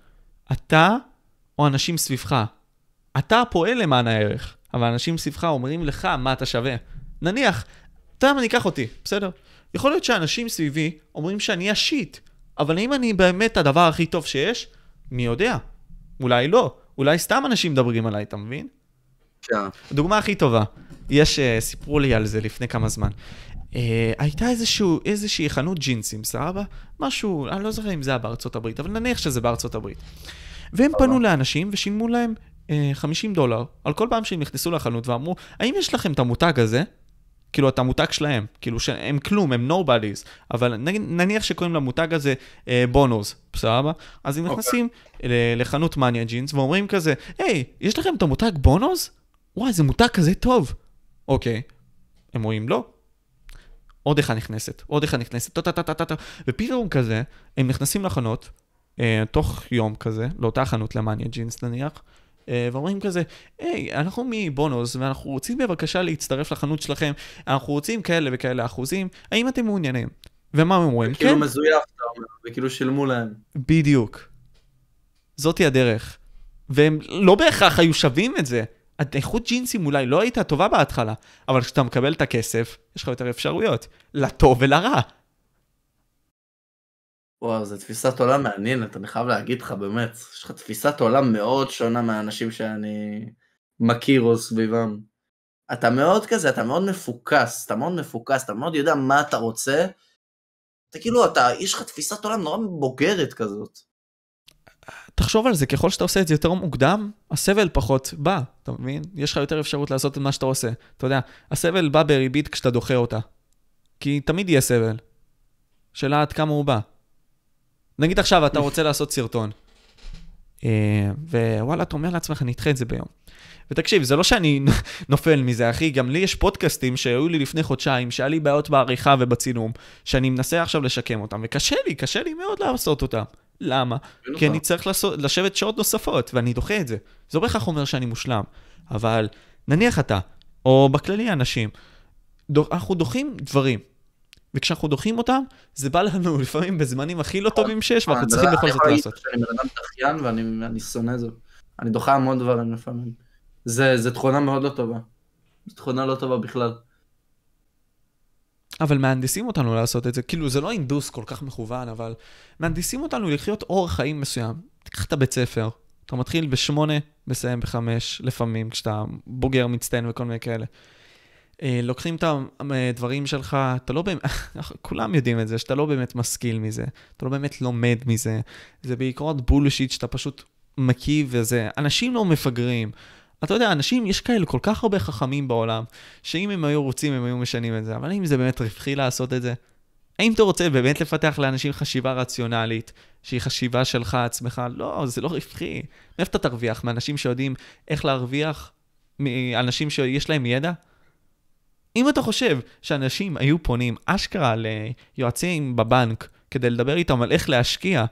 אתה או אנשים סביבך? אתה פועל למען הערך, אבל אנשים סביבך אומרים לך מה אתה שווה. נניח, אתה יודע מה, ניקח אותי, בסדר? יכול להיות שאנשים סביבי אומרים שאני השיט, אבל אם אני באמת הדבר הכי טוב שיש, מי יודע? אולי לא. אולי סתם אנשים מדברים עליי, אתה מבין?
כן.
הדוגמה הכי טובה, יש, uh, סיפרו לי על זה לפני כמה זמן. Uh, הייתה איזשהו, איזושהי חנות ג'ינסים, סבבה? משהו, אני לא זוכר אם זה היה בארצות הברית, אבל נניח שזה בארצות הברית. והם. פנו לאנשים ושילמו להם uh, 50 דולר על כל פעם שהם נכנסו לחנות ואמרו, האם יש לכם את המותג הזה? כאילו, את המותג שלהם, כאילו שהם כלום, הם nobodies, אבל נניח שקוראים למותג הזה אה, בונוס, בסבבה? אז הם
אוקיי.
נכנסים לחנות מניה ג'ינס ואומרים כזה, היי, יש לכם את המותג בונוס? וואי, זה מותג כזה טוב. אוקיי. הם אומרים לא. עוד אחד נכנסת, עוד אחד נכנסת, טה-טה-טה-טה, ופתאום כזה, הם נכנסים לחנות, אה, תוך יום כזה, לאותה חנות למאניה ג'ינס נניח, אה, ואומרים כזה, היי, אנחנו מבונוס, ואנחנו רוצים בבקשה להצטרף לחנות שלכם, אנחנו רוצים כאלה וכאלה אחוזים, האם אתם מעוניינים? ומה הם אומרים?
כאילו
כן,
מזויף, וכאילו שילמו להם.
בדיוק. זאתי הדרך. והם לא בהכרח היו שווים את זה. האיכות ג'ינסים אולי לא הייתה טובה בהתחלה, אבל כשאתה מקבל את הכסף, יש לך יותר אפשרויות, לטוב ולרע.
וואו, זו תפיסת עולם מעניינת, אני חייב להגיד לך, באמת. יש לך תפיסת עולם מאוד שונה מהאנשים שאני מכיר או סביבם. אתה מאוד כזה, אתה מאוד מפוקס, אתה מאוד מפוקס, אתה מאוד יודע מה אתה רוצה. אתה כאילו, אתה, יש לך תפיסת עולם נורא בוגרת כזאת.
תחשוב על זה, ככל שאתה עושה את זה יותר מוקדם, הסבל פחות בא, אתה מבין? יש לך יותר אפשרות לעשות את מה שאתה עושה. אתה יודע, הסבל בא בריבית כשאתה דוחה אותה. כי תמיד יהיה סבל. שאלה עד כמה הוא בא. נגיד עכשיו אתה רוצה לעשות סרטון, אה, ווואלה, אתה אומר לעצמך, אני אדחה את זה ביום. ותקשיב, זה לא שאני נופל מזה, אחי, גם לי יש פודקאסטים שהיו לי לפני חודשיים, שהיה לי בעיות בעריכה ובצילום, שאני מנסה עכשיו לשקם אותם, וקשה לי, קשה לי מאוד לעשות אותם. למה? כי אני צריך לעשות, לשבת שעות נוספות, ואני דוחה את זה. זה לא בהכרח אומר שאני מושלם, אבל נניח אתה, או בכללי אנשים, אנחנו דוחים דברים, וכשאנחנו דוחים אותם, זה בא לנו לפעמים בזמנים הכי לא טובים שיש, ואנחנו
אני
צריכים בכל
אני
זאת לעשות.
שאני בן אדם דחיין ואני אני שונא זה. אני דוחה המון דברים לפעמים. זה, זה תכונה מאוד לא טובה. זו תכונה לא טובה בכלל.
אבל מהנדסים אותנו לעשות את זה, כאילו זה לא אינדוס כל כך מכוון, אבל מהנדסים אותנו לחיות אורח חיים מסוים. תיקח את הבית ספר, אתה מתחיל בשמונה, מסיים בחמש, לפעמים, כשאתה בוגר מצטיין וכל מיני כאלה. אה, לוקחים את הדברים שלך, אתה לא באמת, כולם יודעים את זה, שאתה לא באמת משכיל מזה, אתה לא באמת לומד מזה, זה בעיקרון בולשיט שאתה פשוט מקיא וזה, אנשים לא מפגרים. אתה יודע, אנשים, יש כאלה כל כך הרבה חכמים בעולם, שאם הם היו רוצים, הם היו משנים את זה, אבל האם זה באמת רווחי לעשות את זה? האם אתה רוצה באמת לפתח לאנשים חשיבה רציונלית, שהיא חשיבה שלך עצמך? לא, זה לא רווחי. מאיפה אתה תרוויח? מאנשים שיודעים איך להרוויח? מאנשים שיש להם ידע? אם אתה חושב שאנשים היו פונים אשכרה ליועצים בבנק כדי לדבר איתם על איך להשקיע,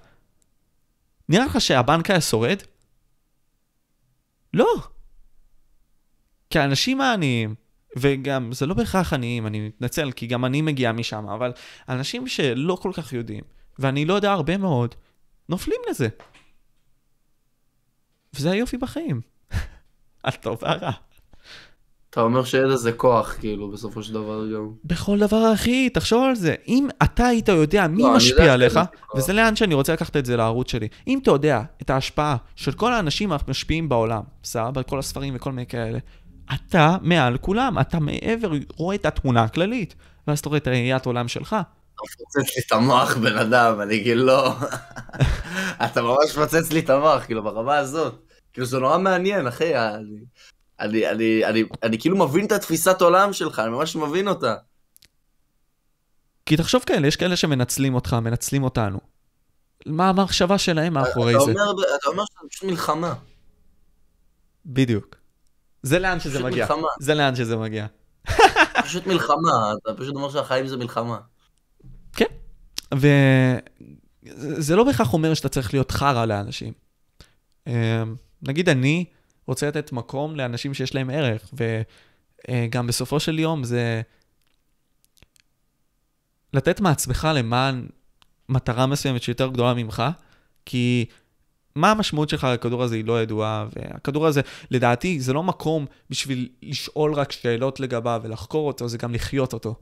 נראה לך שהבנק היה שורד? לא. כי האנשים העניים, וגם זה לא בהכרח עניים, אני מתנצל, כי גם אני מגיע משם, אבל אנשים שלא כל כך יודעים, ואני לא יודע הרבה מאוד, נופלים לזה. וזה היופי בחיים. הטוב והרע.
אתה אומר שידע זה כוח, כאילו, בסופו של דבר גם.
בכל דבר, אחי, תחשוב על זה. אם אתה היית יודע מי
לא,
משפיע עליך. וזה לאן שאני רוצה לקחת את זה לערוץ שלי. אם אתה יודע את ההשפעה של כל האנשים המשפיעים בעולם, סבבה, כל הספרים וכל מיני כאלה, אתה מעל כולם, אתה מעבר, רואה את התמונה הכללית, ואז אתה רואה את ראיית העולם שלך.
אתה מפוצץ לי את המוח, בן אדם, אני כאילו לא... אתה ממש מפוצץ לי את המוח, כאילו, ברמה הזאת. כאילו, זה נורא מעניין, אחי. אני, אני, אני, אני, כאילו מבין את התפיסת עולם שלך, אני ממש מבין אותה.
כי תחשוב כאלה, יש כאלה שמנצלים אותך, מנצלים אותנו. מה המחשבה שלהם מאחורי
אתה
זה?
אומר, אתה אומר שזה פשוט מלחמה.
בדיוק. זה לאן שזה מגיע.
מלחמה.
זה לאן שזה מגיע.
פשוט מלחמה, אתה פשוט אומר שהחיים זה מלחמה.
כן. וזה לא בהכרח אומר שאתה צריך להיות חרא לאנשים. אמ, נגיד אני רוצה לתת מקום לאנשים שיש להם ערך, וגם בסופו של יום זה לתת מעצמך למען מטרה מסוימת שיותר גדולה ממך, כי מה המשמעות שלך לכדור הזה היא לא ידועה, והכדור הזה, לדעתי, זה לא מקום בשביל לשאול רק שאלות לגביו ולחקור אותו, זה גם לחיות אותו.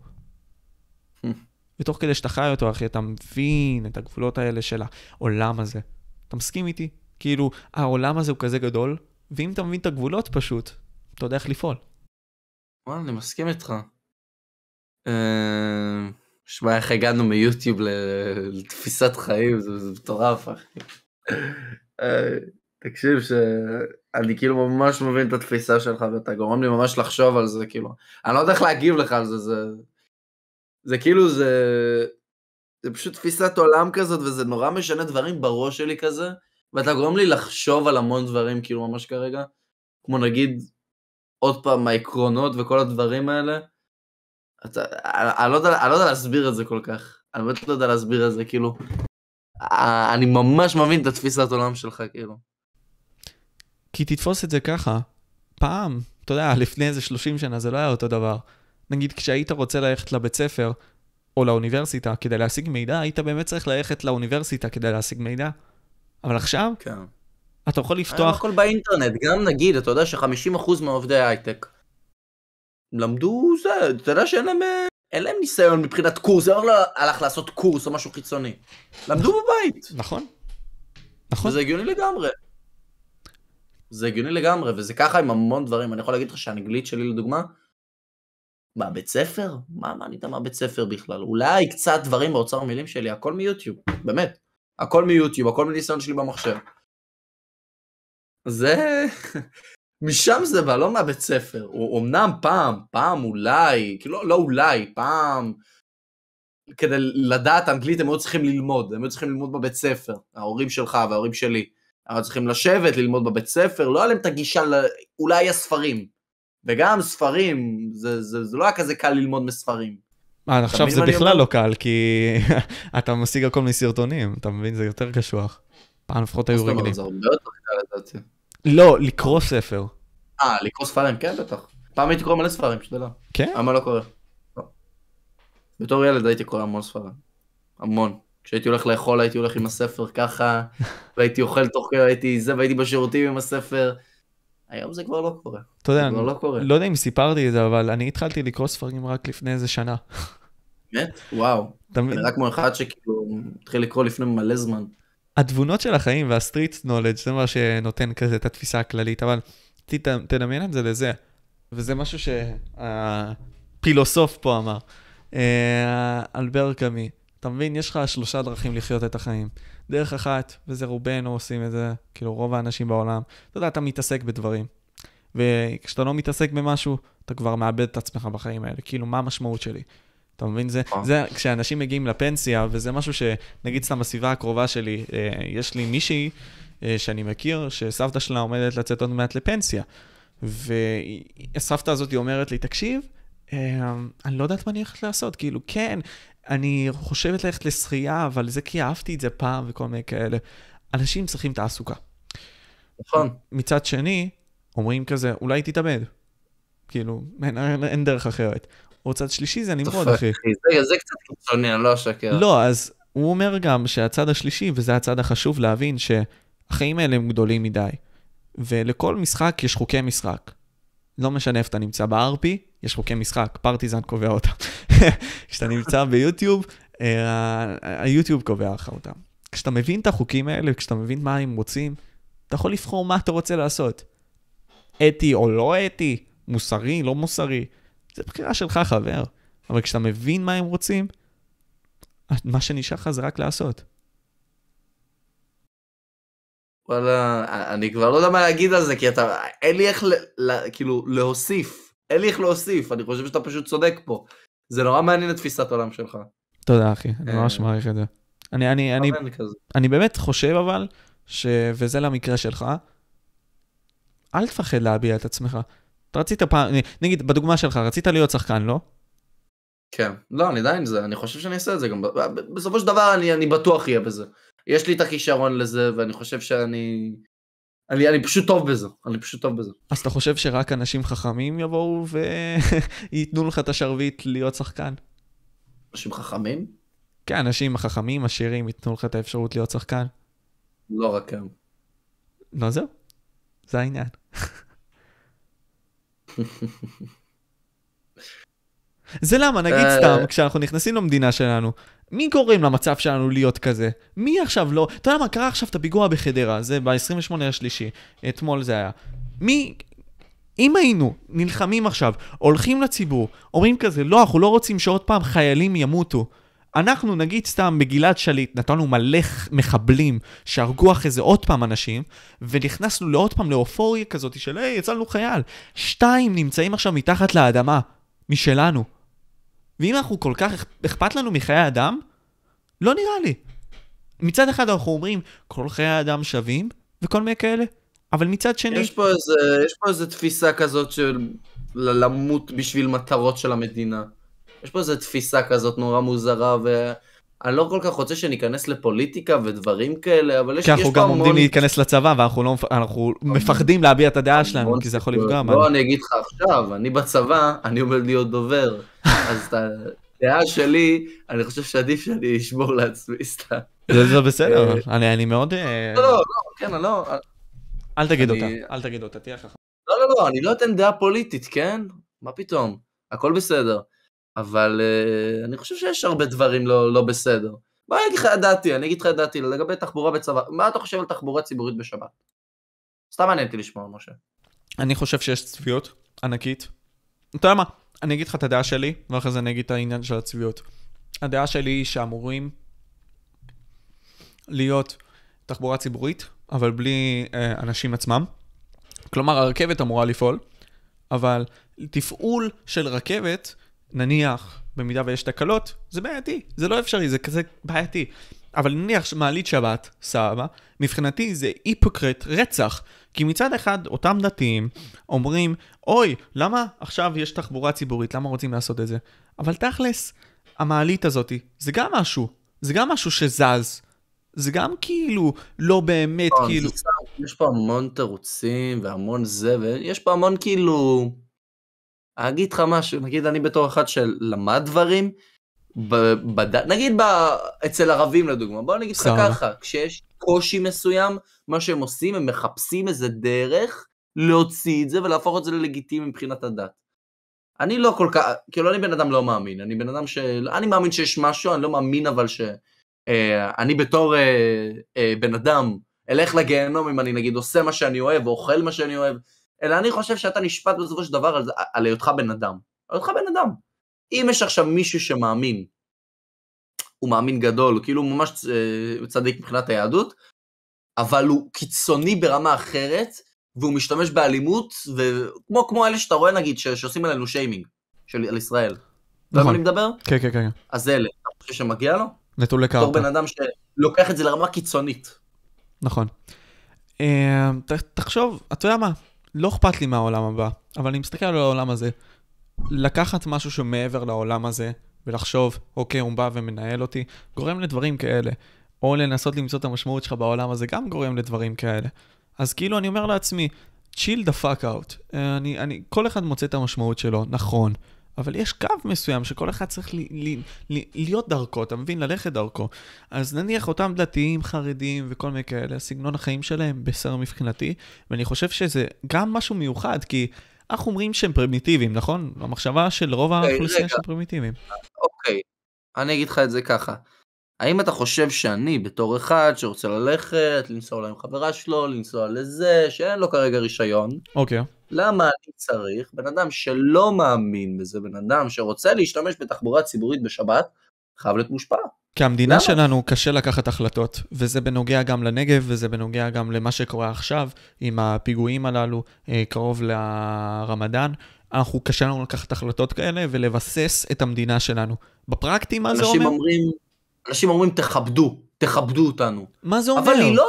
ותוך כדי שאתה חי אותו, אחי, אתה מבין את הגבולות האלה של העולם הזה. אתה מסכים איתי? כאילו, העולם הזה הוא כזה גדול, ואם אתה מבין את הגבולות פשוט, אתה יודע איך לפעול.
וואלה, אני מסכים איתך. אה, שמע, איך הגענו מיוטיוב לתפיסת חיים, זה מטורף, אחי. אה, תקשיב, שאני כאילו ממש מבין את התפיסה שלך, ואתה גורם לי ממש לחשוב על זה, כאילו. אני לא יודע איך להגיב לך על זה, זה... זה כאילו, זה... זה פשוט תפיסת עולם כזאת, וזה נורא משנה דברים בראש שלי כזה, ואתה גורם לי לחשוב על המון דברים, כאילו, ממש כרגע. כמו נגיד, עוד פעם, העקרונות וכל הדברים האלה. אתה, אני, לא יודע, אני לא יודע להסביר את זה כל כך. אני באמת לא יודע להסביר את זה, כאילו. אני ממש מבין את התפיסת עולם שלך, כאילו.
כי תתפוס את זה ככה. פעם, אתה יודע, לפני איזה 30 שנה זה לא היה אותו דבר. נגיד, כשהיית רוצה ללכת לבית ספר או לאוניברסיטה כדי להשיג מידע, היית באמת צריך ללכת לאוניברסיטה כדי להשיג מידע. אבל עכשיו,
כן.
אתה יכול לפתוח...
הכל באינטרנט, גם נגיד, אתה יודע ש-50% מעובדי הייטק למדו זה, אתה יודע שאין להם, אה, אין להם ניסיון מבחינת קורס, זה לא הלך לעשות קורס או משהו חיצוני. למדו בבית,
נכון. נכון.
וזה הגיוני לגמרי. זה הגיוני לגמרי, וזה ככה עם המון דברים. אני יכול להגיד לך שהאנגלית שלי לדוגמה, מהבית ספר? מה מענית מהבית ספר בכלל? אולי קצת דברים באוצר המילים שלי, הכל מיוטיוב, באמת. הכל מיוטיוב, הכל מניסיון שלי במחשב. זה... משם זה בא, לא מהבית ספר. אמנם פעם, פעם אולי, כאילו לא אולי, פעם, כדי לדעת אנגלית הם היו צריכים ללמוד, הם היו צריכים ללמוד בבית ספר, ההורים שלך וההורים שלי. היו צריכים לשבת, ללמוד בבית ספר, לא היה להם את הגישה, ל... אולי היה ספרים. וגם ספרים, זה, זה, זה לא היה כזה קל ללמוד מספרים.
אה, עכשיו זה
מה אני
בכלל
אומר?
לא קל, כי אתה משיג הכל מסרטונים, אתה מבין? זה יותר קשוח. פעם לפחות היו
זאת אומרת,
רגילים.
זה הרבה יותר קל לדעתי.
לא, לקרוא ספר.
אה, לקרוא ספרים, כן, בטח. פעם הייתי קורא מלא ספרים, שתדע.
כן?
למה לא קורא? לא. בתור ילד הייתי קורא המון ספרים. המון. כשהייתי הולך לאכול הייתי הולך עם הספר ככה, והייתי אוכל תוך כדי, הייתי זה, והייתי בשירותים עם הספר. היום זה כבר לא קורה.
אתה יודע,
כבר לא.
לא יודע אם סיפרתי את זה, אבל אני התחלתי לקרוא ספרים רק לפני איזה שנה.
באמת? וואו.
אתה מבין?
נראה כמו אחד שכאילו התחיל לקרוא לפני מלא זמן.
התבונות של החיים והסטריט נולדג' זה מה שנותן כזה את התפיסה הכללית, אבל ת- תדמיין את זה לזה, וזה משהו שהפילוסוף פה אמר, אה, אלבר קאמי, אתה מבין, יש לך שלושה דרכים לחיות את החיים. דרך אחת, וזה רובנו עושים את זה, כאילו רוב האנשים בעולם, אתה יודע, אתה מתעסק בדברים. וכשאתה לא מתעסק במשהו, אתה כבר מאבד את עצמך בחיים האלה, כאילו, מה המשמעות שלי? אתה מבין? זה,
אה.
זה כשאנשים מגיעים לפנסיה, וזה משהו שנגיד סתם בסביבה הקרובה שלי, אה, יש לי מישהי אה, שאני מכיר, שסבתא שלה עומדת לצאת עוד מעט לפנסיה. והסבתא הזאת אומרת לי, תקשיב, אני לא יודעת מה אני הולכת לעשות, כאילו, כן, אני חושבת ללכת לשחייה, אבל זה כי אהבתי את זה פעם וכל מיני כאלה. אנשים צריכים תעסוקה.
נכון.
מצד שני, אומרים כזה, אולי תתאבד. כאילו, אין, אין, אין דרך אחרת. או צד שלישי זה נמרוד, אחי.
זה, זה קצת קיצוני, אני לא אשקר.
לא, אז הוא אומר גם שהצד השלישי, וזה הצד החשוב להבין, שהחיים האלה הם גדולים מדי. ולכל משחק יש חוקי משחק. לא משנה איפה אתה נמצא ב-RP, יש חוקי משחק, פרטיזן קובע אותם. כשאתה נמצא ביוטיוב, אה, היוטיוב קובע לך אותם. כשאתה מבין את החוקים האלה, כשאתה מבין מה הם רוצים, אתה יכול לבחור מה אתה רוצה לעשות. אתי או לא אתי, מוסרי, לא מוסרי, זה בחירה שלך, חבר. אבל כשאתה מבין מה הם רוצים, מה שנשאר לך זה רק לעשות.
וואלה, אני כבר לא יודע מה להגיד על זה, כי אתה, אין לי איך, ל, ל, כאילו, להוסיף. אין לי איך להוסיף, אני חושב שאתה פשוט צודק פה. זה נורא מעניין את תפיסת העולם שלך.
תודה, אחי, אני
אה.
ממש מעריך את זה. אני, אני, אני. אני באמת חושב אבל, ש... וזה למקרה שלך, אל תפחד להביע את עצמך. אתה רצית פעם, נגיד, בדוגמה שלך, רצית להיות שחקן, לא?
כן. לא, אני עדיין זה, אני חושב שאני אעשה את זה גם. בסופו של דבר אני, אני בטוח אהיה בזה. יש לי את הכישרון לזה, ואני חושב שאני... אני, אני פשוט טוב בזה, אני פשוט טוב בזה.
אז אתה חושב שרק אנשים חכמים יבואו וייתנו לך את השרביט להיות שחקן?
אנשים חכמים?
כן, אנשים חכמים, עשירים, ייתנו לך את האפשרות להיות שחקן.
לא רק הם.
לא זהו, זה העניין. זה למה, נגיד
אה.
סתם, כשאנחנו נכנסים למדינה שלנו, מי גורם למצב שלנו להיות כזה? מי עכשיו לא... אתה יודע מה, קרה עכשיו את הפיגוע בחדרה, זה ב-28 לשלישי, אתמול זה היה. מי... אם היינו נלחמים עכשיו, הולכים לציבור, אומרים כזה, לא, אנחנו לא רוצים שעוד פעם חיילים ימותו. אנחנו נגיד סתם בגלעד שליט, נתנו מלא מחבלים שהרגו אחרי זה עוד פעם אנשים, ונכנסנו לעוד פעם לאופוריה כזאת של היי, הצלנו חייל. שתיים נמצאים עכשיו מתחת לאדמה, משלנו. ואם אנחנו כל כך אכפת לנו מחיי אדם, לא נראה לי. מצד אחד אנחנו אומרים, כל חיי האדם שווים, וכל מיני כאלה, אבל מצד שני...
יש פה איזה, יש פה איזה תפיסה כזאת של למות בשביל מטרות של המדינה. יש פה איזה תפיסה כזאת נורא מוזרה, ואני לא כל כך רוצה שניכנס לפוליטיקה ודברים כאלה, אבל יש,
כי
יש
אנחנו
פה
גם
המון...
עומדים להיכנס לצבא, ואנחנו לא, אנחנו מפחדים להביע את הדעה שלנו,
המון
כי זה יכול לפגוע.
לא, אני אגיד לך עכשיו, אני בצבא, אני עומד להיות דובר, אז את הדעה שלי, אני חושב שעדיף שאני אשמור לעצמי סתם.
זה בסדר, אני אני מאוד... אה,
לא, לא, כן, אני לא...
אל תגיד אותה,
אני-
אל תגיד אותה, תהיה חכם.
לא, לא, לא, אני לא אתן דעה פוליטית, כן? מה פתאום? הכל בסדר. אבל uh, אני חושב שיש הרבה דברים לא, לא בסדר. בוא אני אגיד לך את דעתי, אני אגיד לך את דעתי לגבי תחבורה בצבא. מה אתה חושב על תחבורה ציבורית בשבת? סתם מעניין אותי לשמוע, משה.
אני חושב שיש צביעות ענקית. אתה יודע מה, אני אגיד לך את הדעה שלי, ואחרי זה אני אגיד את העניין של הצביעות. הדעה שלי היא שאמורים להיות תחבורה ציבורית, אבל בלי אה, אנשים עצמם. כלומר, הרכבת אמורה לפעול, אבל תפעול של רכבת, נניח, במידה ויש תקלות, זה בעייתי, זה לא אפשרי, זה כזה בעייתי. אבל נניח מעלית שבת, סבבה, מבחינתי זה היפוקרט רצח. כי מצד אחד, אותם דתיים אומרים, אוי, למה עכשיו יש תחבורה ציבורית, למה רוצים לעשות את זה? אבל תכלס, המעלית הזאת, זה גם משהו, זה גם משהו שזז. זה גם כאילו לא באמת,
לא,
כאילו...
יש פה המון תירוצים והמון זה, ויש פה המון כאילו... אגיד לך משהו, נגיד אני בתור אחד שלמד דברים, בד... נגיד ב... אצל ערבים לדוגמה, בוא נגיד לך. ככה, כשיש קושי מסוים, מה שהם עושים, הם מחפשים איזה דרך להוציא את זה ולהפוך את זה ללגיטימי מבחינת הדת. אני לא כל כך, כאילו אני בן אדם לא מאמין, אני בן אדם ש... אני מאמין שיש משהו, אני לא מאמין אבל ש... אה, אני בתור אה, אה, בן אדם אלך לגיהנום אם אני נגיד עושה מה שאני אוהב, או אוכל מה שאני אוהב, אלא אני חושב שאתה נשפט בסופו של דבר על, על היותך בן אדם. על היותך בן אדם. אם יש עכשיו מישהו שמאמין, הוא מאמין גדול, הוא כאילו ממש אה, צדיק מבחינת היהדות, אבל הוא קיצוני ברמה אחרת, והוא משתמש באלימות, וכמו כמו אלה שאתה רואה נגיד, ש- שעושים עלינו שיימינג, של על ישראל. אתה יודע על מה
נכון.
אני מדבר?
כן, כן, כן,
אז אלה, אתה חושב שמגיע לו?
נטולי
בתור בן
קרקע.
אדם שלוקח את זה לרמה קיצונית.
נכון. אה, תחשוב, אתה יודע מה? לא אכפת לי מהעולם הבא, אבל אני מסתכל על העולם הזה. לקחת משהו שמעבר לעולם הזה, ולחשוב, אוקיי, הוא בא ומנהל אותי, גורם לדברים כאלה. או לנסות למצוא את המשמעות שלך בעולם הזה, גם גורם לדברים כאלה. אז כאילו, אני אומר לעצמי, chill the fuck out. אה, אני, אני, כל אחד מוצא את המשמעות שלו, נכון. אבל יש קו מסוים שכל אחד צריך ל, ל, ל, להיות דרכו, אתה מבין? ללכת דרכו. אז נניח אותם דתיים, חרדים וכל מיני כאלה, סגנון החיים שלהם בסדר מבחינתי, ואני חושב שזה גם משהו מיוחד, כי אנחנו אומרים שהם פרימיטיביים, נכון? המחשבה של רוב
רגע,
האוכלוסייה
רגע.
שהם פרימיטיביים.
אוקיי, אני אגיד לך את זה ככה. האם אתה חושב שאני, בתור אחד שרוצה ללכת, לנסוע אולי עם חברה שלו, לנסוע לזה, שאין לו כרגע רישיון,
אוקיי.
למה אני צריך, בן אדם שלא מאמין בזה, בן אדם שרוצה להשתמש בתחבורה ציבורית בשבת, חייב להיות מושפע.
כי המדינה
למה?
שלנו קשה לקחת החלטות, וזה בנוגע גם לנגב, וזה בנוגע גם למה שקורה עכשיו עם הפיגועים הללו, אה, קרוב לרמדאן. אנחנו קשה לנו לקחת החלטות כאלה ולבסס את המדינה שלנו. בפרקטי, מה זה
אנשים
אומר?
אומרים, אנשים אומרים תכבדו, תכבדו אותנו.
מה זה אומר?
אבל לי לא,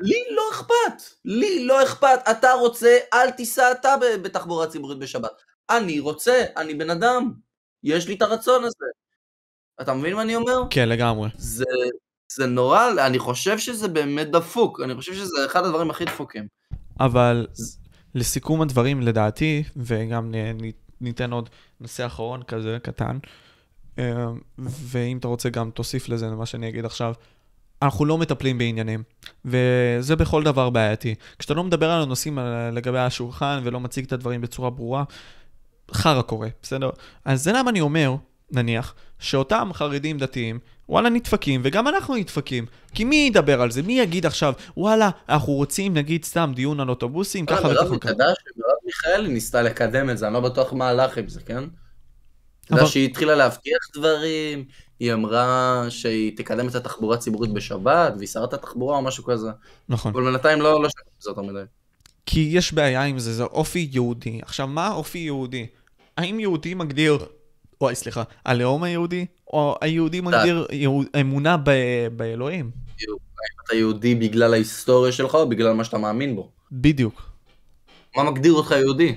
לי לא אכפת, לי לא אכפת, אתה רוצה, אל תיסע אתה בתחבורה ציבורית בשבת. אני רוצה, אני בן אדם, יש לי את הרצון הזה. אתה מבין מה אני אומר?
כן, לגמרי.
זה, זה נורא, אני חושב שזה באמת דפוק, אני חושב שזה אחד הדברים הכי דפוקים.
אבל לסיכום הדברים, לדעתי, וגם ניתן עוד נושא אחרון כזה, קטן, אה, ואם אתה רוצה גם תוסיף לזה למה שאני אגיד עכשיו, אנחנו לא מטפלים בעניינים, וזה בכל דבר בעייתי. כשאתה לא מדבר על הנושאים על- לגבי השולחן ולא מציג את הדברים בצורה ברורה, חרא קורה, בסדר? אז זה למה אני אומר, נניח, שאותם חרדים דתיים, וואלה נדפקים, וגם אנחנו נדפקים. כי מי ידבר על זה? מי יגיד עכשיו, וואלה, אנחנו רוצים נגיד סתם דיון על אוטובוסים, ככה
מרב
וככה.
מקדש ומרב מיכאלי ניסתה לקדם את זה, אני לא בטוח מה הלך עם זה, כן? אתה
אבל-
יודע שהיא התחילה להבטיח דברים, היא אמרה שהיא תקדם את התחבורה הציבורית בשבת, והיא שרת התחבורה או משהו כזה.
נכון.
אבל בינתיים לא לא שמעתי בזה יותר מדי.
כי יש בעיה עם זה, זה אופי יהודי. עכשיו, מה אופי יהודי? האם יהודי מגדיר, אוי, סליחה, הלאום היהודי? או היהודי מגדיר יהוד- אמונה ב- באלוהים?
אתה יהודי בגלל ההיסטוריה שלך או בגלל מה שאתה מאמין בו?
בדיוק.
מה מגדיר אותך יהודי?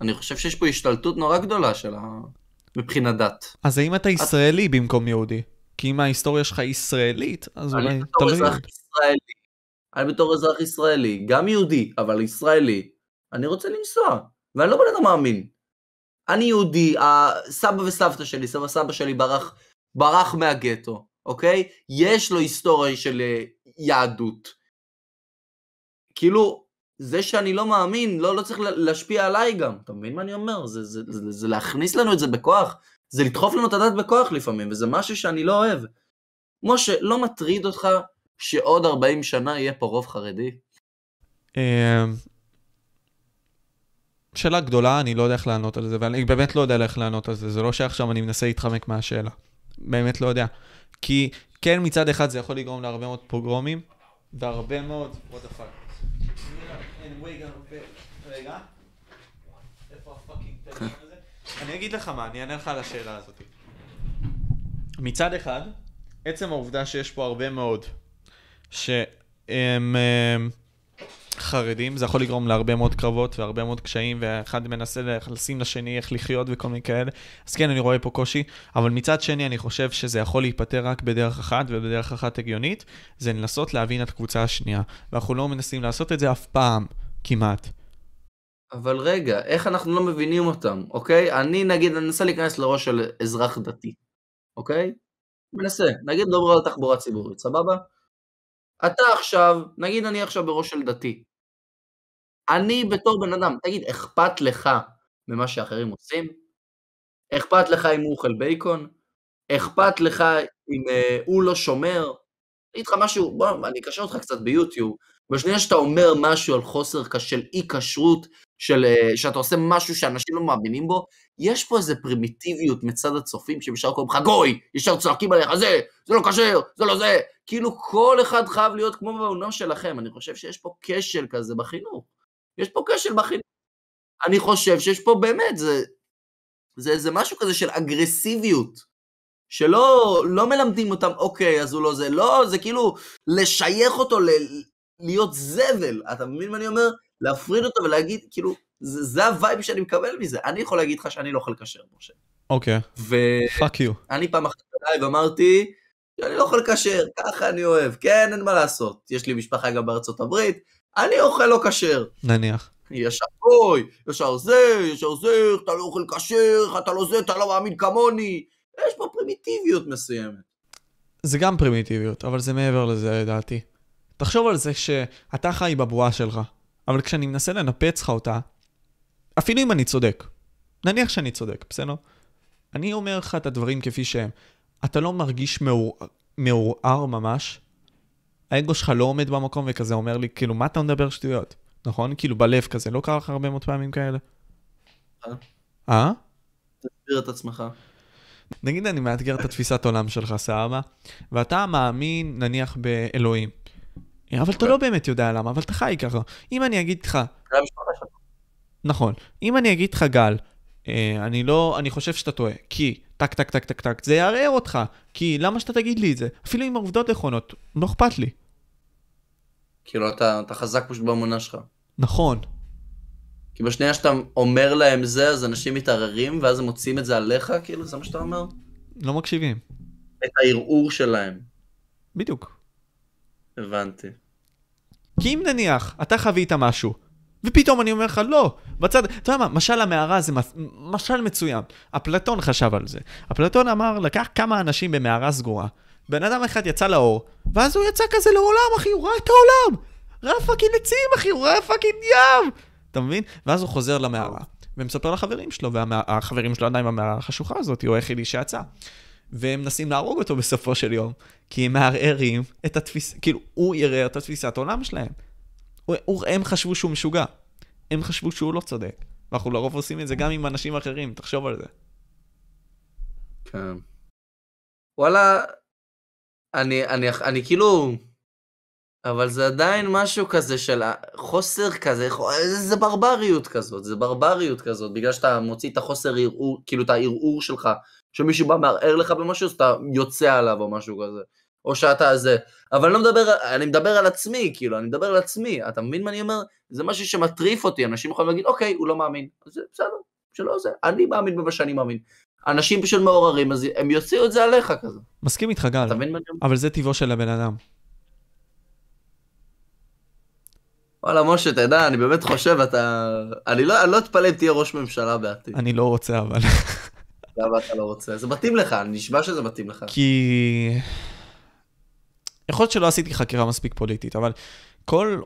אני חושב שיש פה השתלטות נורא גדולה של ה... מבחינת דת.
אז האם אתה ישראלי במקום יהודי? כי אם ההיסטוריה שלך ישראלית, אז אולי...
אני בתור. אזרח ישראלי, אני בתור אזרח ישראלי, גם יהודי, אבל ישראלי, אני רוצה לנסוע, ואני לא בן אדם מאמין. אני יהודי, הסבא וסבתא שלי, סבא סבא שלי ברח, ברח מהגטו, אוקיי? יש לו היסטוריה של אה, יהדות. כאילו, זה שאני לא מאמין, לא, לא צריך לה- להשפיע עליי גם. אתה מבין מה אני אומר? זה, זה, זה, זה להכניס לנו את זה בכוח. זה לדחוף לנו את הדת בכוח לפעמים, וזה משהו שאני לא אוהב. משה, לא מטריד אותך שעוד 40 שנה יהיה פה רוב חרדי?
אה, שאלה גדולה, אני לא יודע איך לענות על זה, ואני באמת לא יודע איך לענות על זה, זה לא שעכשיו אני מנסה להתחמק מהשאלה. באמת לא יודע. כי כן, מצד אחד זה יכול לגרום להרבה מאוד פוגרומים, והרבה מאוד... what the fuck. רגע. איפה הפאקינג טלפון הזה? אני אגיד לך מה, אני אענה לך על השאלה הזאת. מצד אחד, עצם העובדה שיש פה הרבה מאוד שהם הם, חרדים, זה יכול לגרום להרבה מאוד קרבות והרבה מאוד קשיים, ואחד מנסה לשים לשני איך לחיות וכל מיני כאלה. אז כן, אני רואה פה קושי, אבל מצד שני, אני חושב שזה יכול להיפתר רק בדרך אחת, ובדרך אחת הגיונית, זה לנסות להבין את הקבוצה השנייה. ואנחנו לא מנסים לעשות את זה אף פעם, כמעט.
אבל רגע, איך אנחנו לא מבינים אותם, אוקיי? אני נגיד, אני מנסה להיכנס לראש של אזרח דתי, אוקיי? מנסה, נגיד מדבר על תחבורה ציבורית, סבבה? אתה עכשיו, נגיד אני עכשיו בראש של דתי. אני בתור בן אדם, תגיד, אכפת לך ממה שאחרים עושים? אכפת לך אם הוא אוכל בייקון? אכפת לך אם אה, הוא לא שומר? אני אגיד לך משהו, בוא, אני אקשר אותך קצת ביוטיוב. בשנייה שאתה אומר משהו על חוסר של אי כשרות, של אה, שאתה עושה משהו שאנשים לא מאמינים בו, יש פה איזה פרימיטיביות מצד הצופים שישר קוראים לך גוי, ישר צועקים עליך, זה, זה לא כשר, זה לא זה. כאילו כל אחד חייב להיות כמו בעונה שלכם. אני חושב שיש פה כשל כזה בחינוך. יש פה כשל בחינוך. אני חושב שיש פה באמת, זה, זה, זה משהו כזה של אגרסיביות. שלא לא מלמדים אותם, אוקיי, אז הוא לא זה, לא, זה כאילו לשייך אותו ל, להיות זבל, אתה מבין מה אני אומר? להפריד אותו ולהגיד, כאילו, זה, זה ה vibe שאני מקבל מזה. אני יכול להגיד לך שאני לא אוכל כשר, משה.
אוקיי, fuck you.
פעם אחת בלייב אמרתי, שאני לא אוכל כשר, ככה אני אוהב, כן, אין מה לעשות. יש לי משפחה גם בארצות הברית, אני אוכל לא כשר.
נניח.
ישר גוי, ישר זה, ישר זה, אתה לא אוכל כשר, אתה לא זה, אתה לא מאמין כמוני. יש פה פרימיטיביות מסוימת.
זה גם פרימיטיביות, אבל זה מעבר לזה לדעתי. תחשוב על זה שאתה חי בבועה שלך, אבל כשאני מנסה לנפץ לך אותה, אפילו אם אני צודק, נניח שאני צודק, בסדר? אני אומר לך את הדברים כפי שהם. אתה לא מרגיש מעור- מעורער ממש, האגו שלך לא עומד במקום וכזה אומר לי, כאילו, מה אתה מדבר שטויות? נכון? כאילו בלב כזה, לא קרה לך הרבה מאוד פעמים כאלה?
אה?
אה?
תסביר את עצמך.
נגיד אני מאתגר את התפיסת עולם שלך, סבבה? ואתה מאמין, נניח, באלוהים. אבל אתה לא באמת יודע למה, אבל אתה חי ככה. אם אני אגיד לך. נכון, אם אני אגיד לך, גל, אני לא, אני חושב שאתה טועה, כי טק טק טק טק טק, זה יערער אותך, כי למה שאתה תגיד לי את זה? אפילו אם העובדות נכונות, לא אכפת לי.
כאילו, אתה, אתה חזק פשוט באמונה שלך.
נכון,
כי בשנייה שאתה אומר להם זה, אז אנשים מתערערים, ואז הם מוצאים את זה עליך, כאילו, זה מה שאתה אומר?
לא מקשיבים.
את הערעור שלהם.
בדיוק.
הבנתי.
כי אם נניח, אתה חווית משהו, ופתאום אני אומר לך, לא, בצד, אתה יודע מה, משל המערה זה משל מצוין. אפלטון חשב על זה. אפלטון אמר, לקח כמה אנשים במערה סגורה, בן אדם אחד יצא לאור, ואז הוא יצא כזה לעולם, אחי, הוא ראה את העולם. ראה fucking עצים, אחי, הוא ראה fucking ים. אתה מבין? ואז הוא חוזר למערה. ומספר לחברים שלו, והחברים שלו עדיין במערה החשוכה הזאת, הוא היחידי שיצא. והם מנסים להרוג אותו בסופו של יום, כי הם מערערים את התפיסה, כאילו, הוא ערער את התפיסת העולם שלהם. הם חשבו שהוא משוגע. הם חשבו שהוא לא צודק. ואנחנו לרוב עושים את זה גם עם אנשים אחרים, תחשוב על זה.
כן. וואלה, אני, אני, אני כאילו... אבל זה עדיין משהו כזה של חוסר כזה, זה ברבריות כזאת, זה ברבריות כזאת, בגלל שאתה מוציא את החוסר ערעור, כאילו את הערעור שלך, שמישהו בא מערער לך במשהו, אז אתה יוצא עליו או משהו כזה, או שאתה זה, אבל אני לא מדבר, אני מדבר על עצמי, כאילו, אני מדבר על עצמי, אתה מבין מה אני אומר? זה משהו שמטריף אותי, אנשים יכולים להגיד, אוקיי, הוא לא מאמין, אז זה בסדר, שלא זה, אני מאמין במה שאני מאמין. אנשים פשוט מעוררים, אז הם יוציאו את זה עליך כזה.
מסכים איתך, גל, אבל זה טבעו של הבן אדם.
וואלה, משה, אתה יודע, אני באמת חושב, אתה... אני לא, אני לא אתפלא אם תהיה ראש ממשלה בעתיד.
אני לא רוצה, אבל...
למה אתה לא רוצה? זה מתאים לך, אני נשבע שזה מתאים לך.
כי... יכול להיות שלא עשיתי חקירה מספיק פוליטית, אבל כל...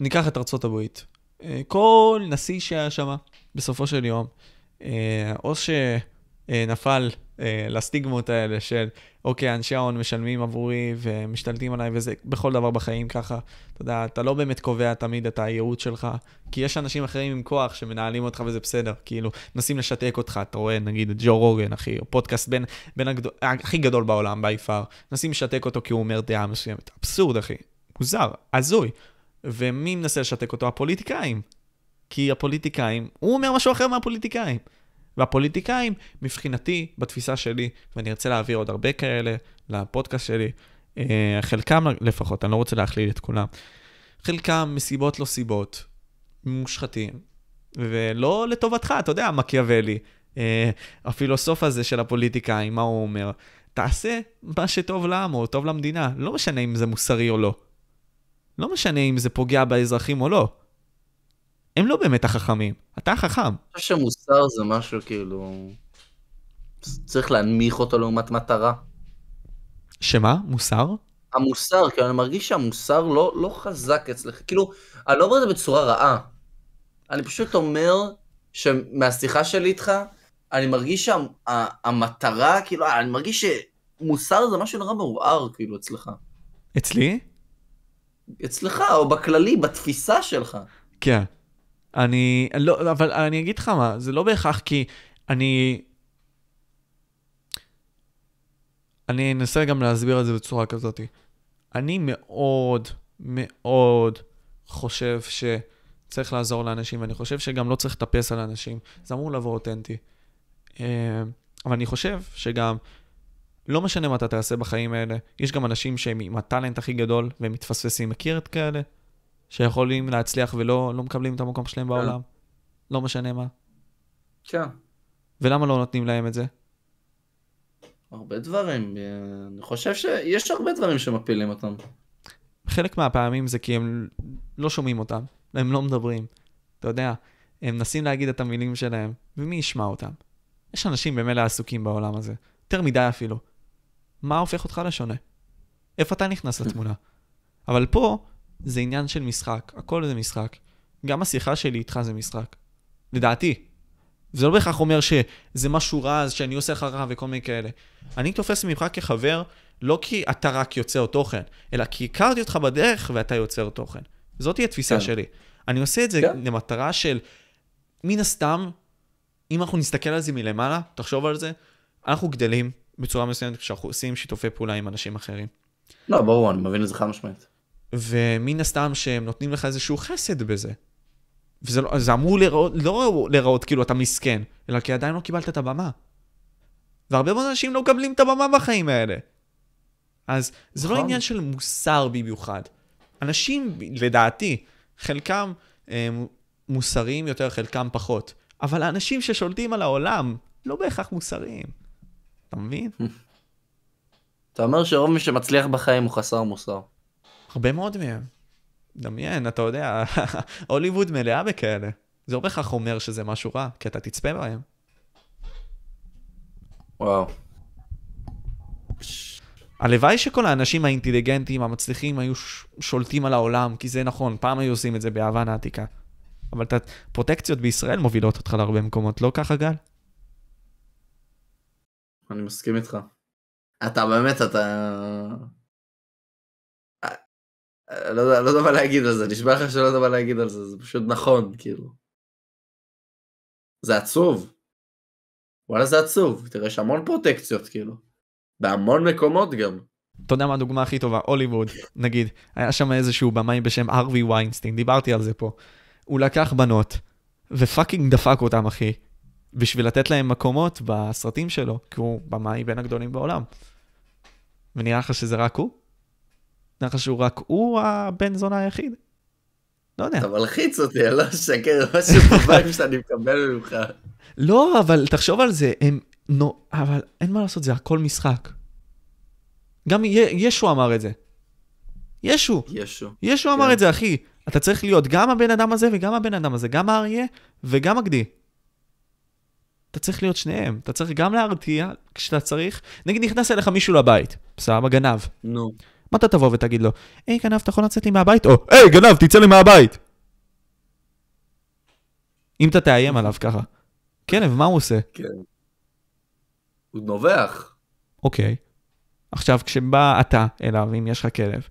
ניקח את ארצות הברית. אה, כל נשיא שהיה שם, בסופו של יום, אה, או שנפל לסטיגמות האלה של, אוקיי, אנשי ההון משלמים עבורי ומשתלטים עליי, וזה בכל דבר בחיים ככה. אתה יודע, אתה לא באמת קובע תמיד את הייעוד שלך, כי יש אנשים אחרים עם כוח שמנהלים אותך וזה בסדר. כאילו, מנסים לשתק אותך, אתה רואה, נגיד, ג'ו רוגן, אחי, פודקאסט בין, בין הגדול, הכי גדול בעולם, בי פאר. מנסים לשתק אותו כי הוא אומר דעה מסוימת. אבסורד, אחי. מוזר, הזוי. ומי מנסה לשתק אותו? הפוליטיקאים. כי הפוליטיקאים, הוא אומר משהו אחר מהפוליטיקאים. והפוליטיקאים, מבחינתי, בתפיסה שלי, ואני ארצה להעביר עוד הרבה כאלה לפודקאסט שלי, אה, חלקם לפחות, אני לא רוצה להכליל את כולם, חלקם מסיבות לא סיבות, מושחתים, ולא לטובתך, אתה יודע, מקיאוולי, אה, הפילוסוף הזה של הפוליטיקאים, מה הוא אומר? תעשה מה שטוב לעם או טוב למדינה, לא משנה אם זה מוסרי או לא. לא משנה אם זה פוגע באזרחים או לא. הם לא באמת החכמים, אתה החכם. אני
חושב שמוסר זה משהו כאילו... צריך להנמיך אותו לעומת מטרה.
שמה? מוסר?
המוסר, כי אני מרגיש שהמוסר לא, לא חזק אצלך, כאילו, אני לא אומר את זה בצורה רעה. אני פשוט אומר שמהשיחה שלי איתך, אני מרגיש שהמטרה, כאילו, אני מרגיש שמוסר זה משהו נורא מעורער, כאילו, אצלך.
אצלי?
אצלך, או בכללי, בתפיסה שלך.
כן. אני, לא, אבל אני אגיד לך מה, זה לא בהכרח כי אני... אני אנסה גם להסביר את זה בצורה כזאת. אני מאוד מאוד חושב שצריך לעזור לאנשים, ואני חושב שגם לא צריך לטפס על אנשים. זה אמור לבוא אותנטי. אה, אבל אני חושב שגם, לא משנה מה אתה תעשה בחיים האלה, יש גם אנשים שהם עם הטאלנט הכי גדול והם מתפספסים. מכיר את כאלה? שיכולים להצליח ולא לא מקבלים את המקום שלהם כן. בעולם. לא משנה מה.
כן.
ולמה לא נותנים להם את זה?
הרבה דברים. אני חושב שיש הרבה דברים שמפילים אותם.
חלק מהפעמים זה כי הם לא שומעים אותם, הם לא מדברים. אתה יודע, הם מנסים להגיד את המילים שלהם, ומי ישמע אותם? יש אנשים במילא עסוקים בעולם הזה, יותר מדי אפילו. מה הופך אותך לשונה? איפה אתה נכנס לתמונה? אבל פה, זה עניין של משחק, הכל זה משחק. גם השיחה שלי איתך זה משחק. לדעתי. זה לא בהכרח אומר שזה משהו רע, אז שאני עושה לך רע וכל מיני כאלה. אני תופס ממך כחבר, לא כי אתה רק יוצר תוכן, אלא כי הכרתי אותך בדרך ואתה יוצר תוכן. זאתי התפיסה כן. שלי. אני עושה את זה כן. למטרה של, מן הסתם, אם אנחנו נסתכל על זה מלמעלה, תחשוב על זה, אנחנו גדלים בצורה מסוימת כשאנחנו עושים שיתופי פעולה עם אנשים אחרים.
לא, ברור, אני מבין את זה חד משמעית.
ומן הסתם שהם נותנים לך איזשהו חסד בזה. וזה לא, זה אמור להיראות, לא להיראות כאילו אתה מסכן, אלא כי עדיין לא קיבלת את הבמה. והרבה מאוד אנשים לא מקבלים את הבמה בחיים האלה. אז זה לא נכון. עניין של מוסר במיוחד. אנשים, לדעתי, חלקם אה, מוסריים יותר, חלקם פחות. אבל האנשים ששולטים על העולם לא בהכרח מוסריים. אתה מבין?
אתה אומר שרוב מי שמצליח בחיים הוא חסר מוסר.
הרבה מאוד מהם. דמיין, אתה יודע, הוליווד מלאה בכאלה. זה לא בהכרח אומר שזה משהו רע, כי אתה תצפה בהם.
וואו.
הלוואי שכל האנשים האינטליגנטים, המצליחים, היו שולטים על העולם, כי זה נכון, פעם היו עושים את זה ביוון העתיקה. אבל את הפרוטקציות בישראל מובילות אותך להרבה מקומות, לא ככה גל?
אני מסכים איתך. אתה באמת, אתה... אה, לא יודע, לא יודע מה להגיד על זה, נשבע לך שלא יודע מה להגיד על זה, זה פשוט נכון, כאילו. זה עצוב. וואלה זה עצוב, תראה, יש המון פרוטקציות, כאילו. בהמון מקומות גם.
אתה יודע מה הדוגמה הכי טובה? הוליווד, נגיד. היה שם איזשהו במאי בשם ארווי ויינסטין, דיברתי על זה פה. הוא לקח בנות, ופאקינג דפק אותם, אחי, בשביל לתת להם מקומות בסרטים שלו, כי הוא במאי בין הגדולים בעולם. ונראה לך שזה רק הוא? נראה לך שהוא רק הוא הבן זונה היחיד? לא יודע.
אתה מלחיץ אותי, אני לא אשקר, משהו בבית שאני מקבל ממך.
לא, אבל תחשוב על זה, הם... נו, אבל אין מה לעשות, זה הכל משחק. גם ישו אמר את זה. ישו.
ישו.
ישו אמר
כן.
את זה, אחי. אתה צריך להיות גם הבן אדם הזה וגם הבן אדם הזה, גם האריה וגם הגדי. אתה צריך להיות שניהם. אתה צריך גם להרתיע כשאתה צריך. נגיד נכנס אליך מישהו לבית, סבבה, גנב.
נו.
מה אתה תבוא ותגיד לו? היי, גנב, אתה יכול לצאת לי מהבית? או, היי, גנב, תצא לי מהבית! אם אתה תאיים עליו ככה. כלב, מה הוא עושה?
כן. הוא נובח.
אוקיי. עכשיו, כשבא אתה אליו, אם יש לך כלב,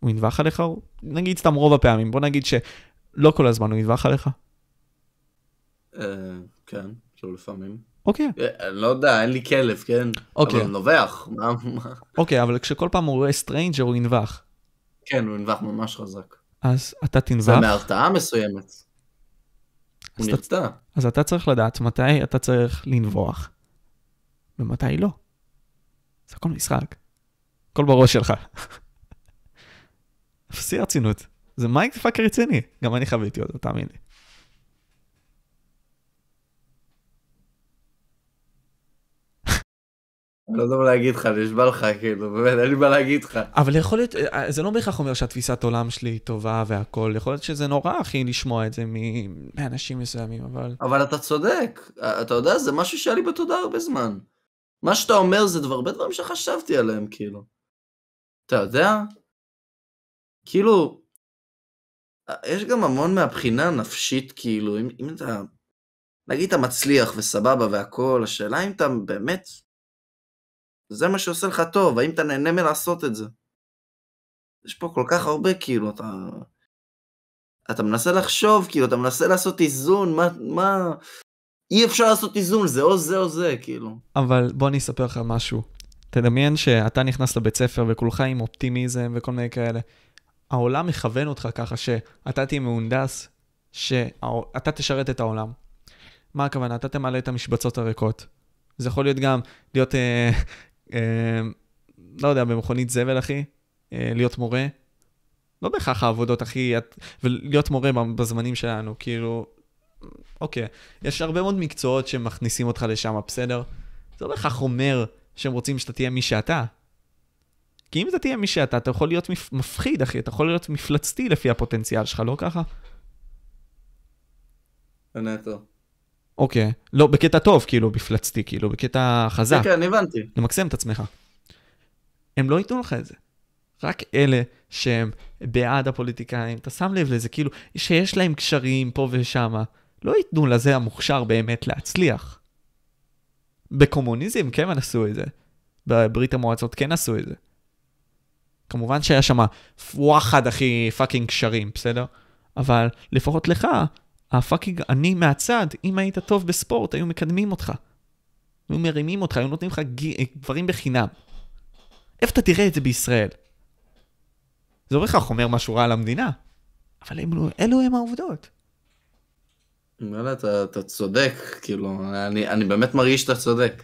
הוא ינבח עליך? נגיד סתם רוב הפעמים, בוא נגיד שלא כל הזמן הוא ינבח עליך.
אה, כן, כאילו לפעמים.
אוקיי.
אה, לא יודע, אין לי כלב, כן?
אוקיי.
אבל הוא נובח. מה-?
אוקיי, אבל כשכל פעם הוא רואה stranger הוא ינבח.
כן, הוא ננבח ממש חזק.
אז אתה
זה
תנבח,
מהרתעה מסוימת. הוא נרתע.
אז אתה צריך לדעת מתי אתה צריך לנבוח, ומתי לא. זה הכל משחק. הכל בראש שלך. אפסי הרצינות. זה מייק פאקר רציני. גם אני חוויתי אותו, תאמין לי.
לא יודע מה להגיד לך, נשבע לך, כאילו, באמת, אין לי מה להגיד לך.
אבל יכול להיות, זה לא בהכרח אומר שהתפיסת עולם שלי היא טובה והכל, יכול להיות שזה נורא, אחי, לשמוע את זה מאנשים מסוימים, אבל...
אבל אתה צודק, אתה יודע, זה משהו שהיה לי בתודעה הרבה זמן. מה שאתה אומר זה דבר, הרבה דברים שחשבתי עליהם, כאילו. אתה יודע? כאילו, יש גם המון מהבחינה הנפשית, כאילו, אם, אם אתה, נגיד אתה מצליח וסבבה והכל, השאלה אם אתה באמת, זה מה שעושה לך טוב, האם אתה נהנה מלעשות את זה. יש פה כל כך הרבה, כאילו, אתה... אתה מנסה לחשוב, כאילו, אתה מנסה לעשות איזון, מה, מה... אי אפשר לעשות איזון, זה או זה או זה, כאילו.
אבל בוא אני אספר לך משהו. תדמיין שאתה נכנס לבית ספר וכולך עם אופטימיזם וכל מיני כאלה. העולם מכוון אותך ככה שאתה תהיה מהונדס, שאתה תשרת את העולם. מה הכוונה? אתה תמלא את המשבצות הריקות. זה יכול להיות גם להיות, אה, לא יודע, במכונית זבל, אחי, אה, להיות מורה. לא בהכרח העבודות הכי... ולהיות מורה בזמנים שלנו, כאילו... אוקיי, יש הרבה מאוד מקצועות שמכניסים אותך לשם, בסדר? זה לא בהכרח אומר שהם רוצים שאתה תהיה מי שאתה. כי אם אתה תהיה מי שאתה, אתה יכול להיות מפ... מפחיד, אחי, אתה יכול להיות מפלצתי לפי הפוטנציאל שלך, לא ככה?
נטו.
אוקיי. לא, בקטע טוב, כאילו, מפלצתי, כאילו, בקטע חזק.
כן, הבנתי.
למקסם את עצמך. הם לא ייתנו לך את זה. רק אלה שהם בעד הפוליטיקאים, אתה שם לב לזה, כאילו, שיש להם קשרים פה ושמה, לא ייתנו לזה המוכשר באמת להצליח. בקומוניזם כן עשו את זה. בברית המועצות כן עשו את זה. כמובן שהיה שם וואחד הכי fucking קשרים, בסדר? אבל לפחות לך, הפאקינג, אני מהצד, אם היית טוב בספורט, היו מקדמים אותך. היו מרימים אותך, היו נותנים לך ג... דברים בחינם. איפה אתה תראה את זה בישראל? זה לא בהכרח אומר משהו רע על המדינה, אבל אלו, אלו הם העובדות.
וואלה, אתה, אתה צודק, כאילו, אני, אני באמת מרגיש שאתה צודק.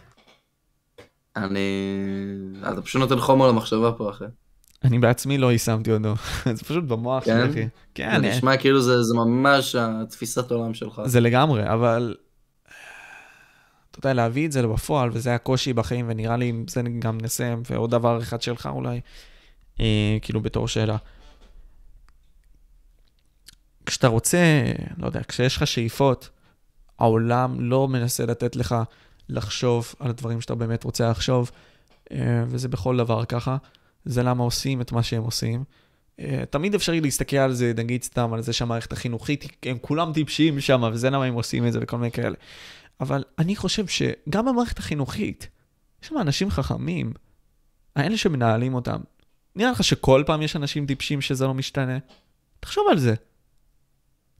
אני... אתה פשוט נותן חומר למחשבה פה, אחי.
אני בעצמי לא יישמתי אותו, זה פשוט במוח
כן?
שלי, אחי. כן,
זה
אני...
נשמע כאילו זה, זה ממש התפיסת עולם שלך.
זה לגמרי, אבל... אתה יודע, להביא את זה בפועל, וזה הקושי בחיים, ונראה לי זה גם נסיים, ועוד דבר אחד שלך אולי, אה, כאילו בתור שאלה. כשאתה רוצה, לא יודע, כשיש לך שאיפות, העולם לא מנסה לתת לך לחשוב על הדברים שאתה באמת רוצה לחשוב, אה, וזה בכל דבר ככה. זה למה עושים את מה שהם עושים. אה, תמיד אפשרי להסתכל על זה, נגיד סתם, על זה שהמערכת החינוכית, הם כולם טיפשים שם, וזה למה הם עושים את זה וכל מיני כאלה. אבל אני חושב שגם במערכת החינוכית, יש שם אנשים חכמים, האלה שמנהלים אותם. נראה לך שכל פעם יש אנשים טיפשים שזה לא משתנה? תחשוב על זה.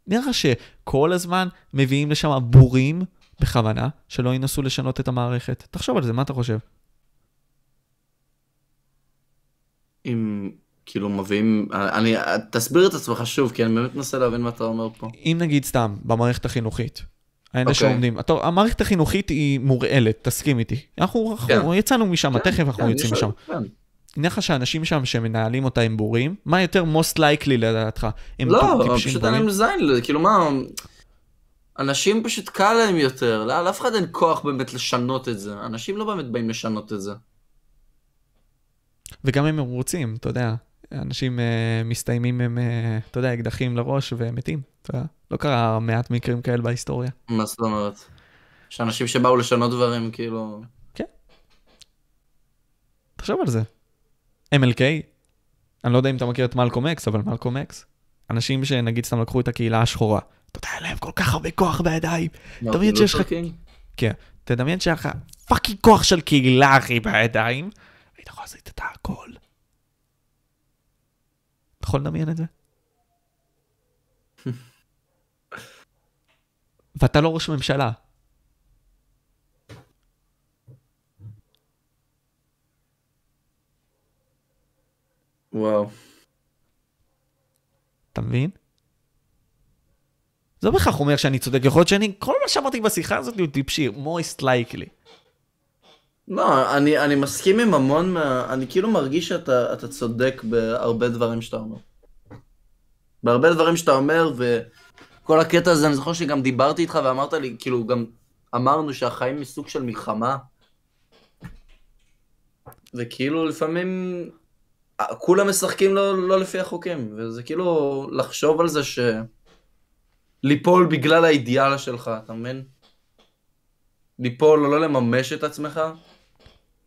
נראה לך שכל הזמן מביאים לשם בורים בכוונה, שלא ינסו לשנות את המערכת. תחשוב על זה, מה אתה חושב?
אם כאילו מביאים, אני, תסביר את עצמך שוב, כי אני באמת מנסה להבין מה אתה אומר פה.
אם נגיד סתם, במערכת החינוכית, האלה
אוקיי.
שעומדים, אתה- המערכת החינוכית היא מורעלת, תסכים איתי. אנחנו, אנחנו יצאנו משם, תכף אנחנו
כן,
יוצאים משם.
כן.
נראה לך שאנשים שם שמנהלים אותה הם בורים? מה יותר most likely לדעתך? הם
לא, פשוט אין? להם זין, כאילו מה, אנשים פשוט קל להם יותר, לא- לאף אחד אין כוח באמת לשנות את זה, אנשים לא באמת באים לשנות את זה.
וגם אם הם רוצים, אתה יודע, אנשים uh, מסתיימים עם, uh, אתה יודע, אקדחים לראש ומתים. אתה יודע, לא קרה מעט מקרים כאלה בהיסטוריה.
מה זאת אומרת? יש אנשים שבאו לשנות דברים, כאילו...
תחשוב על זה. MLK, אני לא יודע אם אתה מכיר את מלקום אקס, אבל מלקום אקס, אנשים שנגיד סתם לקחו את הקהילה השחורה, אתה יודע, היה להם כל כך הרבה כוח בידיים. תמיד שיש לך-
קינג?
תדמיין שהיה לך fucking כוח של קהילה, אחי, בידיים, היית יכול לעשות את הכל. אתה יכול לדמיין את זה? ואתה לא ראש ממשלה.
וואו.
אתה מבין? זה לא בהכרח אומר שאני צודק, יכול להיות שאני, כל מה שאמרתי בשיחה הזאת הוא טיפשי, most likely.
לא, אני, אני מסכים עם המון מה... אני כאילו מרגיש שאתה אתה צודק בהרבה דברים שאתה אומר. בהרבה דברים שאתה אומר, וכל הקטע הזה, אני זוכר שגם דיברתי איתך ואמרת לי, כאילו, גם אמרנו שהחיים מסוג של מלחמה. וכאילו, לפעמים... כולם משחקים לא, לא לפי החוקים, וזה כאילו לחשוב על זה ש... ליפול בגלל האידיאל שלך, אתה מבין? ליפול או לא לממש את עצמך,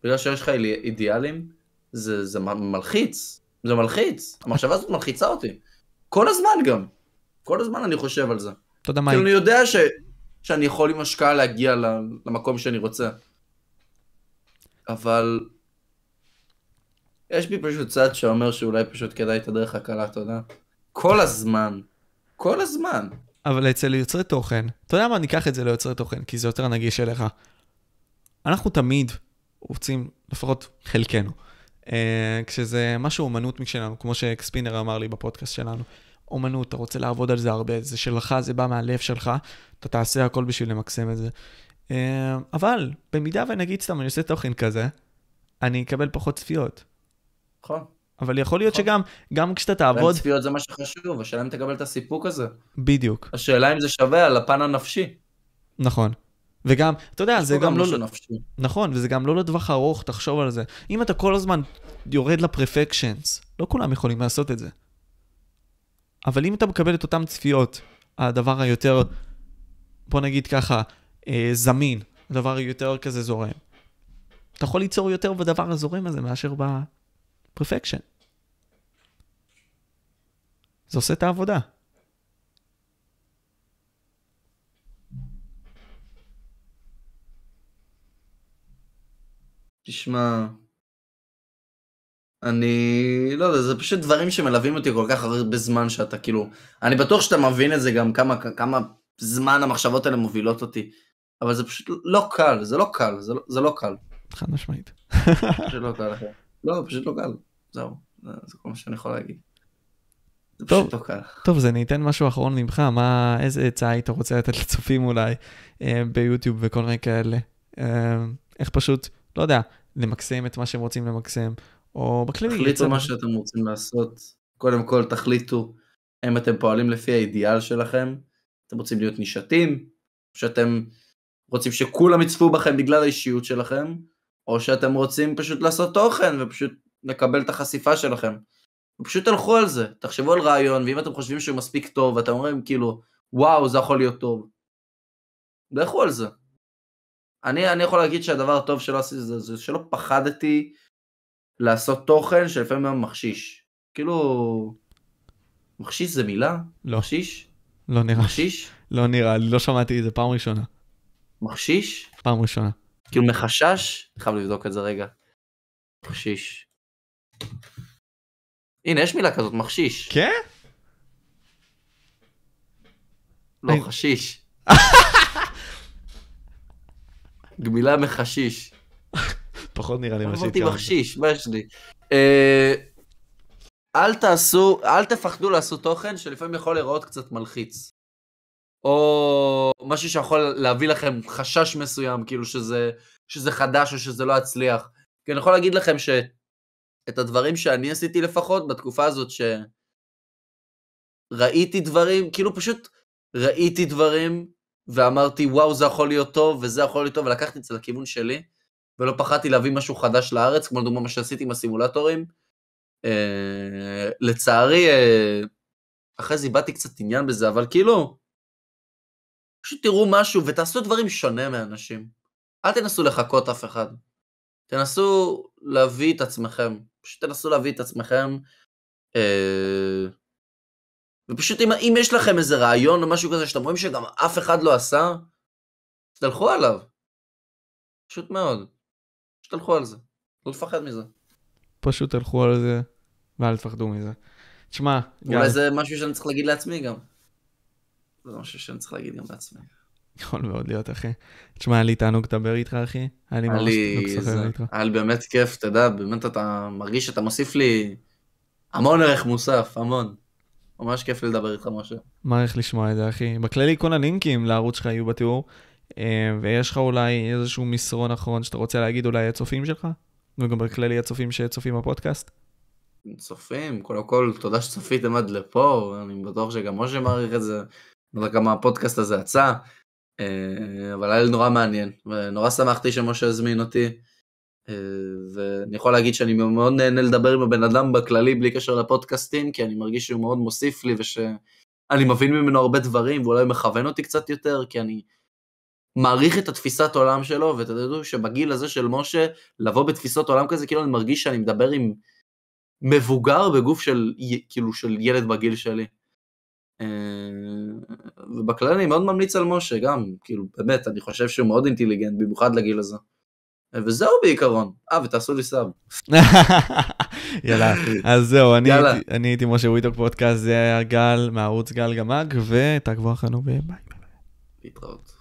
בגלל שיש לך אידיאלים, זה, זה מלחיץ, זה מלחיץ, המחשבה הזאת מלחיצה אותי. כל הזמן גם, כל הזמן אני חושב על זה.
אתה יודע מה,
כאילו אני יודע ש, שאני יכול עם השקעה להגיע למקום שאני רוצה. אבל יש בי פשוט צד שאומר שאולי פשוט כדאי את הדרך הקלה, אתה יודע? כל הזמן, כל הזמן.
אבל אצל יוצרי תוכן, אתה יודע מה, ניקח את זה ליוצרי תוכן, כי זה יותר נגיש אליך. אנחנו תמיד רוצים, לפחות חלקנו, אה, כשזה משהו אומנות משלנו, כמו שאקספינר אמר לי בפודקאסט שלנו, אומנות, אתה רוצה לעבוד על זה הרבה, זה שלך, זה בא מהלב שלך, אתה תעשה הכל בשביל למקסם את זה. אה, אבל, במידה ונגיד סתם אני עושה תוכן כזה, אני אקבל פחות צפיות.
נכון.
אבל יכול להיות
נכון.
שגם, גם כשאתה.
תעבוד, צפיות זה מה שחשוב, השאלה אם תקבל את הסיפוק הזה.
בדיוק,
השאלה אם זה שווה על הפן הנפשי.
נכון. וגם, אתה יודע, זה גם לא... נכון, וזה גם לא לטווח ארוך, תחשוב על זה. אם אתה כל הזמן יורד לפרפקשנס, לא כולם יכולים לעשות את זה. אבל אם אתה מקבל את אותן צפיות, הדבר היותר, בוא נגיד ככה, אה, זמין, הדבר היותר כזה זורם, אתה יכול ליצור יותר בדבר הזורם הזה מאשר בפרפקשן. זה עושה את העבודה.
תשמע, אני לא יודע, זה פשוט דברים שמלווים אותי כל כך הרבה זמן שאתה כאילו, אני בטוח שאתה מבין את זה גם כמה, כמה זמן המחשבות האלה מובילות אותי, אבל זה פשוט לא קל, זה לא קל, זה לא, זה לא קל,
חד משמעית.
פשוט לא קל אחי. לא, פשוט לא קל, זהו, זה, זה כל מה שאני יכול להגיד. זה
טוב.
פשוט לא קל.
טוב, אז אני אתן משהו אחרון ממך, מה, איזה עצה היית רוצה לתת לצופים אולי אה, ביוטיוב וכל מיני כאלה? אה, איך פשוט, לא יודע, למקסם את מה שהם רוצים למקסם, או בכללי...
תחליטו מה שאתם רוצים לעשות. קודם כל תחליטו אם אתם פועלים לפי האידיאל שלכם. אתם רוצים להיות נישתים, או שאתם רוצים שכולם יצפו בכם בגלל האישיות שלכם, או שאתם רוצים פשוט לעשות תוכן ופשוט לקבל את החשיפה שלכם. פשוט תלכו על זה, תחשבו על רעיון, ואם אתם חושבים שהוא מספיק טוב, ואתם אומרים כאילו, וואו, זה יכול להיות טוב. לכו על זה. אני, אני יכול להגיד שהדבר הטוב שלא עשיתי זה, זה שלא פחדתי לעשות תוכן שלפעמים היה מחשיש. כאילו... מחשיש זה מילה?
לא,
מחשיש?
לא נראה,
מחשיש?
לא נראה לי, לא שמעתי את זה פעם ראשונה.
מחשיש?
פעם ראשונה.
כאילו מחשש? אני חייב לבדוק את זה רגע. מחשיש. הנה, יש מילה כזאת, מחשיש.
כן?
לא, חשיש. גמילה מחשיש.
פחות נראה לי מה
אמרתי
שהתכוונת.
מחשיש, מה יש לי? אה, אל תעשו, אל תפחדו לעשות תוכן שלפעמים יכול להיראות קצת מלחיץ. או משהו שיכול להביא לכם חשש מסוים, כאילו שזה, שזה חדש או שזה לא יצליח. כי אני יכול להגיד לכם שאת הדברים שאני עשיתי לפחות בתקופה הזאת שראיתי דברים, כאילו פשוט ראיתי דברים ואמרתי וואו זה יכול להיות טוב וזה יכול להיות טוב ולקחתי את זה לכיוון שלי. ולא פחדתי להביא משהו חדש לארץ, כמו לדוגמה מה שעשיתי עם הסימולטורים. אה, לצערי, אה, אחרי זה איבדתי קצת עניין בזה, אבל כאילו, פשוט תראו משהו ותעשו דברים שונה מאנשים. אל תנסו לחקות אף אחד. תנסו להביא את עצמכם. פשוט תנסו להביא את עצמכם. אה, ופשוט אם, אם יש לכם איזה רעיון או משהו כזה שאתם רואים שגם אף אחד לא עשה, תלכו עליו. פשוט מאוד. פשוט תלכו על זה. לא לפחד מזה.
פשוט תלכו על זה, ואל תפחדו מזה. תשמע, גל,
אולי זה משהו שאני צריך להגיד לעצמי גם. זה משהו שאני צריך להגיד גם לעצמי.
יכול מאוד להיות, אחי. תשמע, היה לי תענוג לדבר איתך, אחי. היה לי ממש תענוג
זה-
איתך.
היה לי באמת כיף, אתה יודע, באמת אתה מרגיש שאתה מוסיף לי המון ערך מוסף, המון. ממש כיף לדבר איתך, משה.
מעריך לשמוע את זה, אחי. בכללי, כל הלינקים לערוץ שלך יהיו בתיאור. אה, ויש לך אולי איזשהו מסרון אחרון שאתה רוצה להגיד אולי הצופים שלך? וגם בכללי הצופים שצופים בפודקאסט?
צופים, קודם כל, תודה שצפיתם עד לפה, אני בטוח שגם משה מעריך את זה. לא יודע כמה הפודקאסט הזה יצא, אה, אבל היה לי נורא מעניין, ונורא שמחתי שמשה הזמין אותי. אה, ואני יכול להגיד שאני מאוד נהנה לדבר עם הבן אדם בכללי בלי קשר לפודקאסטים, כי אני מרגיש שהוא מאוד מוסיף לי ושאני מבין ממנו הרבה דברים ואולי מכוון אותי קצת יותר, כי אני מעריך את התפיסת עולם שלו, ותדעו שבגיל הזה של משה, לבוא בתפיסות עולם כזה, כאילו אני מרגיש שאני מדבר עם מבוגר בגוף של, כאילו, של ילד בגיל שלי. אה, ובכלל אני מאוד ממליץ על משה גם, כאילו, באמת, אני חושב שהוא מאוד אינטליגנט, במיוחד לגיל הזה. וזהו בעיקרון. אה, ותעשו לי סאב.
יאללה, אז זהו, אני
יאללה.
הייתי- אני הייתי משה we talk פודקאסט, זה היה גל מערוץ גל גמג, ותעקבו אחרינו וביי.
להתראות.